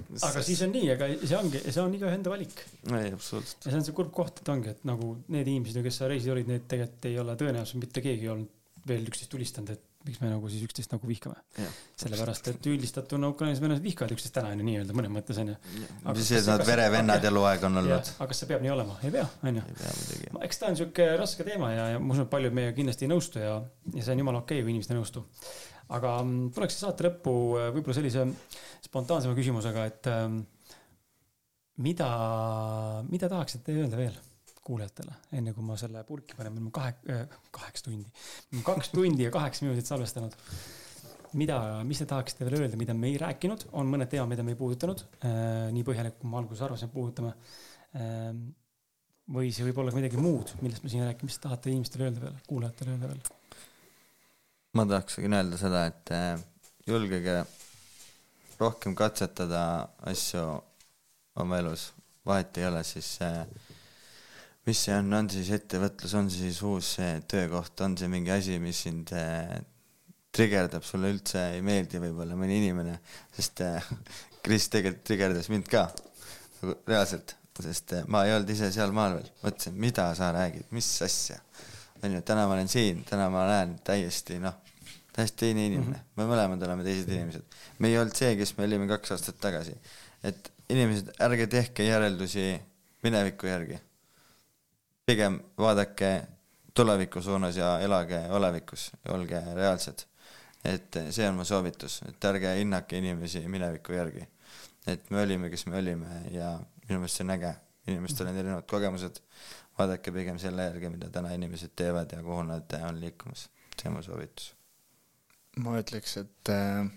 mis. aga siis on nii, aga see ongi, see on igaühe enda valik. ei, absoluutselt. ja see on see kurb koht, et ongi, et nagu need inimesed, kes seal reisil olid, need tegelikult ei ole tõenäoliselt mitte keegi olnud veel üksteist tulistanud, et miks me nagu siis üksteist nagu vihkame. sellepärast, et üldistatuna ukrainlased, venelased vihkavad üksteist täna onju nii-öelda mõnes mõttes onju. mis see, nad verevennad eluaeg on olnud. aga kas see peab nii olema? ei pea, onju. eks ta on siuke raske teema ja, ja ma usun, et paljud meiega kindlasti ei nõustu ja, ja see on jumala okei okay,, kui inimesed ei nõustu. aga mm, tuleks saate lõppu äh, võib-olla sellise spontaansema küsimusega, et ähm, mida, mida tahaksite öelda veel? Kuulajatele, enne kui ma selle purki panen, me oleme kahe, kaheksa tundi, kaks tundi ja kaheksa minutit salvestanud. mida, mis te tahaksite veel öelda, mida me ei rääkinud, on mõned teemad, mida me ei puudutanud äh,, nii põhjalikult, kui ma alguses arvasin, et puudutame äh,. või see võib olla ka midagi muud, millest me siin räägime, mis te tahate inimestele öelda veel, kuulajatele öelda veel? ma tahaksin öelda seda, et äh, julgege rohkem katsetada asju oma elus, vahet ei ole siis äh, mis see on, on siis ettevõtlus, on siis uus töökoht, on see mingi asi, mis sind äh, trigerdab, sulle üldse ei meeldi võib-olla mõni inimene, sest äh, Kris tegelikult trigerdas mind ka, reaalselt, sest äh, ma ei olnud ise seal maal veel, mõtlesin, mida sa räägid, mis asja. onju, täna ma olen siin, täna ma näen täiesti noh, täiesti teine inimene. Mm, -hmm. me mõlemad oleme teised inimesed. me ei olnud see, kes me olime kaks aastat tagasi. et inimesed, ärge tehke järeldusi mineviku järgi. Pigem vaadake tuleviku suunas ja elage olevikus olge reaalsed et see on mu soovitus, et ärge hinnake inimesi mineviku järgi. et me olime, kes me olime ja minu meelest see on äge, inimestel on erinevad kogemused, vaadake pigem selle järgi, mida täna inimesed teevad ja kuhu nad on liikumas, see on mu soovitus. ma ütleks, et äh,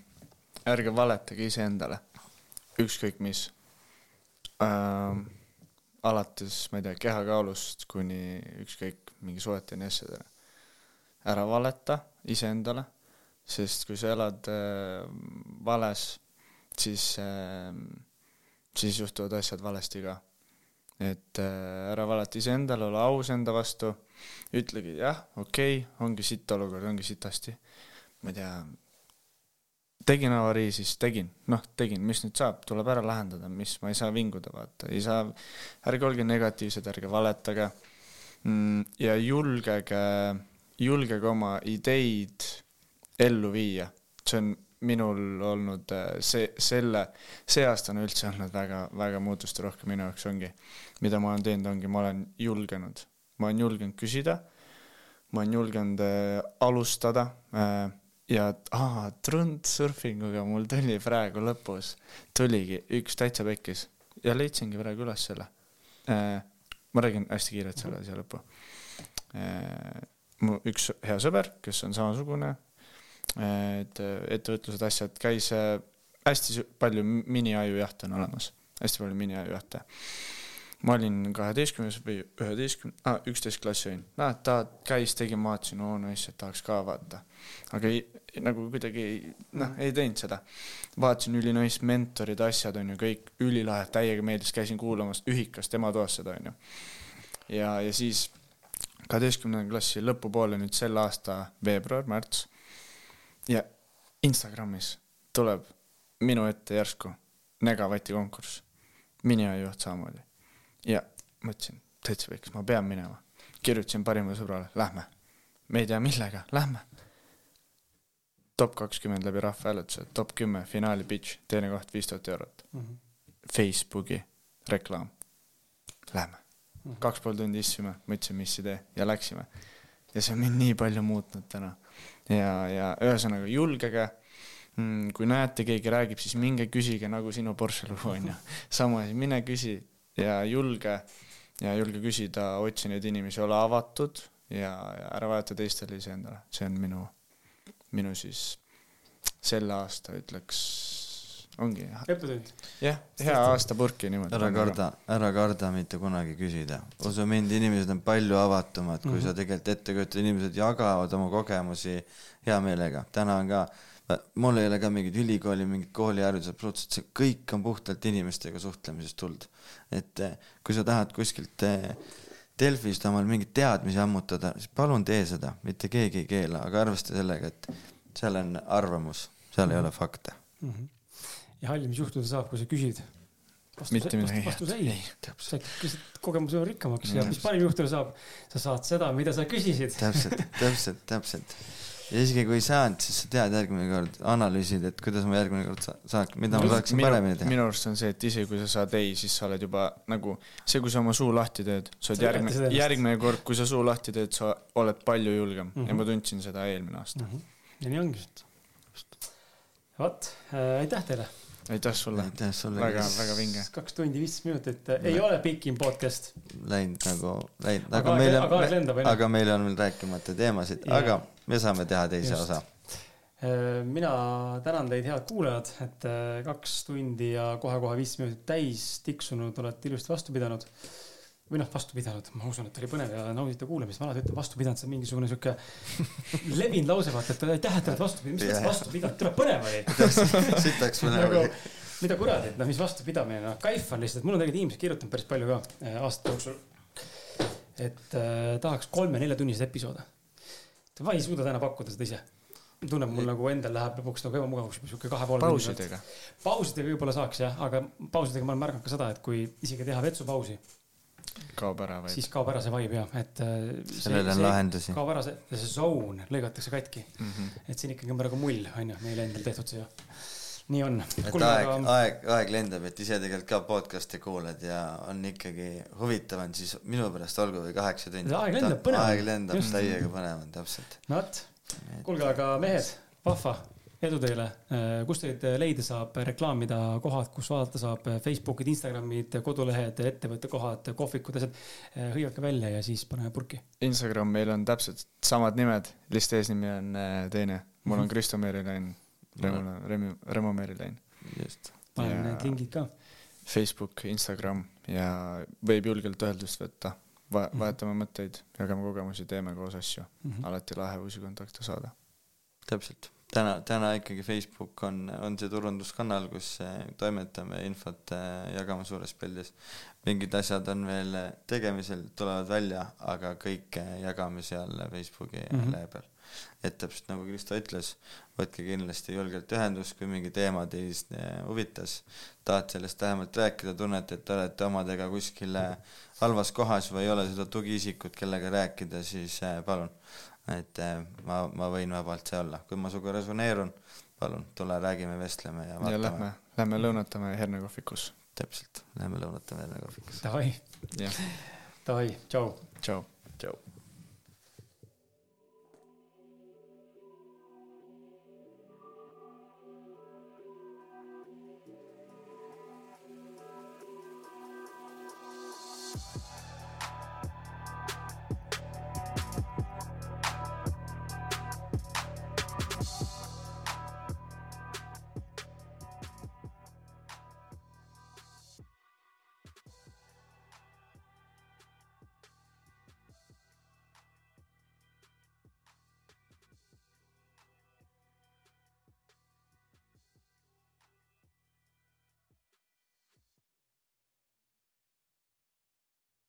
ärge valetage iseendale, ükskõik mis äh,. Alates, ma ei tea, kehakaalust kuni ükskõik mingi suheteni asjadele. ära valeta iseendale sest kui sa elad äh, vales, siis äh,, siis juhtuvad asjad valesti ka. et äh, ära valeta iseendale, ole aus enda vastu, ütlegi jah, okei okay,, ongi sitt olukord, ongi sitasti. ma ei tea, tegin avarii, siis tegin, noh, tegin, mis nüüd saab, tuleb ära lahendada, mis, ma ei saa vinguda, vaata, ei saa, ärge olge negatiivsed, ärge valetage. Mm, ja julgege, julgege oma ideid ellu viia. see on minul olnud äh, see, selle, see aasta on üldse olnud väga, väga muutusterohke minu jaoks ongi. mida ma olen teinud, ongi, ma olen julgenud, ma olen julgenud küsida, ma olen julgenud äh, alustada äh, ja aa, trundsurfinguga mul tuli praegu lõpus, tuligi üks täitsa pekkis ja leidsingi praegu üles selle äh,. ma räägin hästi kiirelt selle asja lõppu äh,. mu üks hea sõber, kes on samasugune et ettevõtlused, asjad, käis äh, hästi palju miniajujahte on olemas, hästi palju miniajujahte. Ma olin kaheteistkümnes või üheteistkümne ah,, üksteist klassi olin, näed, ta käis, tegi, ma vaatasin, oo no issand, tahaks ka vaata. aga ei, nagu kuidagi ei, noh, ei teinud seda. vaatasin ülinais mentorid, asjad on ju kõik ülilahe, täiega meeldis, käisin kuulamas ühikas tema toas seda on ju. ja, ja siis kaheteistkümnenda klassi lõpupoole nüüd selle aasta veebruar, märts ja Instagramis tuleb minu ette järsku negavati konkurss, miniajuht samamoodi. Ja mõtlesin, täitsa võiks, ma pean minema. kirjutasin parimale sõbrale, lähme. me ei tea millega, lähme. top kakskümmend läbi rahvahääletuse, top kümme finaali pitch, teine koht viis tuhat eurot mm. -hmm. Facebooki reklaam, lähme mm. -hmm. kaks pool tundi istusime, mõtlesime, mis idee ja läksime. ja see on mind nii palju muutnud täna ja, ja ühesõnaga julgege mm,. kui näete, keegi räägib, siis minge küsige nagu sinu Porsche lugu on ju. sama asi, mine küsi ja julge ja julge küsida, otsi neid inimesi, ole avatud ja, ja ära vajata teistele iseendale, see on minu, minu siis selle aasta ütleks ongi. jah, hea aasta purki niimoodi. ära karda, ära karda mitte kunagi küsida. usu mind, inimesed on palju avatumad, kui mm -hmm. sa tegelikult ette kujutad, inimesed jagavad oma kogemusi hea meelega. täna on ka, mul ei ole ka mingit ülikooli, mingit kooliharidust, absoluutselt, see kõik on puhtalt inimestega suhtlemisest tulnud. et eh, kui sa tahad kuskilt eh, Delfist omal mingeid teadmisi ammutada, siis palun tee seda, mitte keegi ei keela, aga arvesta sellega, et seal on arvamus, seal mm -hmm. ei mhm. ole fakte mm. -hmm ja halli, mis juhtuda saab, kui sa küsid? mitte midagi. vastus ei, sa lihtsalt kogemuse rikkamaks ja mis parim juhtuda saab, sa saad seda, mida sa küsisid. täpselt, täpselt, täpselt. Ja isegi kui ei saanud, siis sa tead järgmine kord, analüüsid, et kuidas ma järgmine kord sa-, saaks, mida ma saaksin paremini teha. minu arust on see, et isegi kui sa saad ei, siis sa oled juba nagu, see, kui sa oma suu lahti teed, sa oled järgmine, järgmine kord, kui sa suu lahti teed, sa oled palju julgem mm -hmm. ja mhm. ma tundsin seda eelmine aasta mm. -hmm. ja nii ongi. vot äh,, aitäh teile aitäh sulle. aitäh sulle. väga, väga vinge. kaks tundi viisteist minutit, ei ole pikim podcast. Läinud nagu, läinud, aga meil on, aga, lendab, aga meil on veel rääkimata teemasid, aga me saame teha teise Just. osa äh, mina tänan teid, head kuulajad, et äh, kaks tundi ja kohe-kohe viis minutit täis tiksunud, olete ilusti vastu pidanud või noh, vastu pidanud, ma usun, et oli põnev ja nauditav kuulamist, alati ütlen vastu pidanud, see on mingisugune sihuke levinud lause, vaata, et aitäh, et oled vastu pidanud, mis mõttes vastu pidanud, tule põnev oli. sitaks põnev nagu, oli. mida kuradi, noh, mis vastupidamine, noh, kaif on lihtsalt, mul on tegelikult inimesed kirjutanud päris palju ka äh, aastate jooksul. et äh, tahaks kolme-nelja tunniseid episoode. ma ei suuda täna pakkuda seda ise tunneb mul nagu endal läheb lõpuks nagu ebamugavaks sihuke kahe poole pausidega. pausidega võib-olla saaks jah, aga pausidega ma olen märganud ka seda, et kui isegi teha vetsupausi kaob ära vaid. siis kaob ära see vibe jah, et. Äh, sellele on lahendusi. kaob ära see, see zone lõigatakse katki mm. -hmm. et siin ikkagi on praegu mull, on ju, meil endal tehtud see ju. nii on. et Kule, aeg aga..., aeg, aeg lendab, et ise tegelikult ka podcast'i kuulad ja on ikkagi huvitav on, siis minu pärast olgu või kaheksa tundi. aeg lendab, põnev. aeg lendab, täiega põnev on, täpselt. vot, kuulge, aga mehed, vahva edu teile, äh, kus teid leida saab, reklaamida kohad, kus vaadata saab, Facebookid, Instagramid, kodulehed, ettevõtte kohad, kohvikud, asjad. Äh, hõivake välja ja siis paneme purki. Instagram, meil on täpselt samad nimed, lihtsalt eesnimi on äh, teine. mul on mhm. Kristo Meerilain, Remo, Remo, Remo Meerilain. just. panen need lingid ka. Facebook, Instagram ja võib julgelt ühendust võtta Va, mhm. vahetame mõtteid, jagame kogemusi, teeme koos asju mm. -hmm. alati lahe uusi kontakte saada. täpselt täna, täna ikkagi Facebook on, on see turunduskanal, kus eh, toimetame infot, eh, jagame suures pildis. mingid asjad on veel tegemisel, tulevad välja, aga kõike jagame seal Facebooki mm -hmm. lehe peal. et täpselt nagu Kristo ütles, võtke kindlasti julgelt ühendust, kui mingi teema eh, huvitas, tahate sellest vähemalt rääkida, tunnete, et te olete omadega kuskil halvas kohas või ei ole seda tugiisikut, kellega rääkida, siis palun et eh, ma, ma võin vabalt see olla, kui ma sinuga resoneerun, palun, tule räägime, vestleme ja vaatame. ja lähme, lähme lõunatame hernekohvikus. täpselt, lähme lõunatame hernekohvikus. Davai. Davai, tšau. tšau.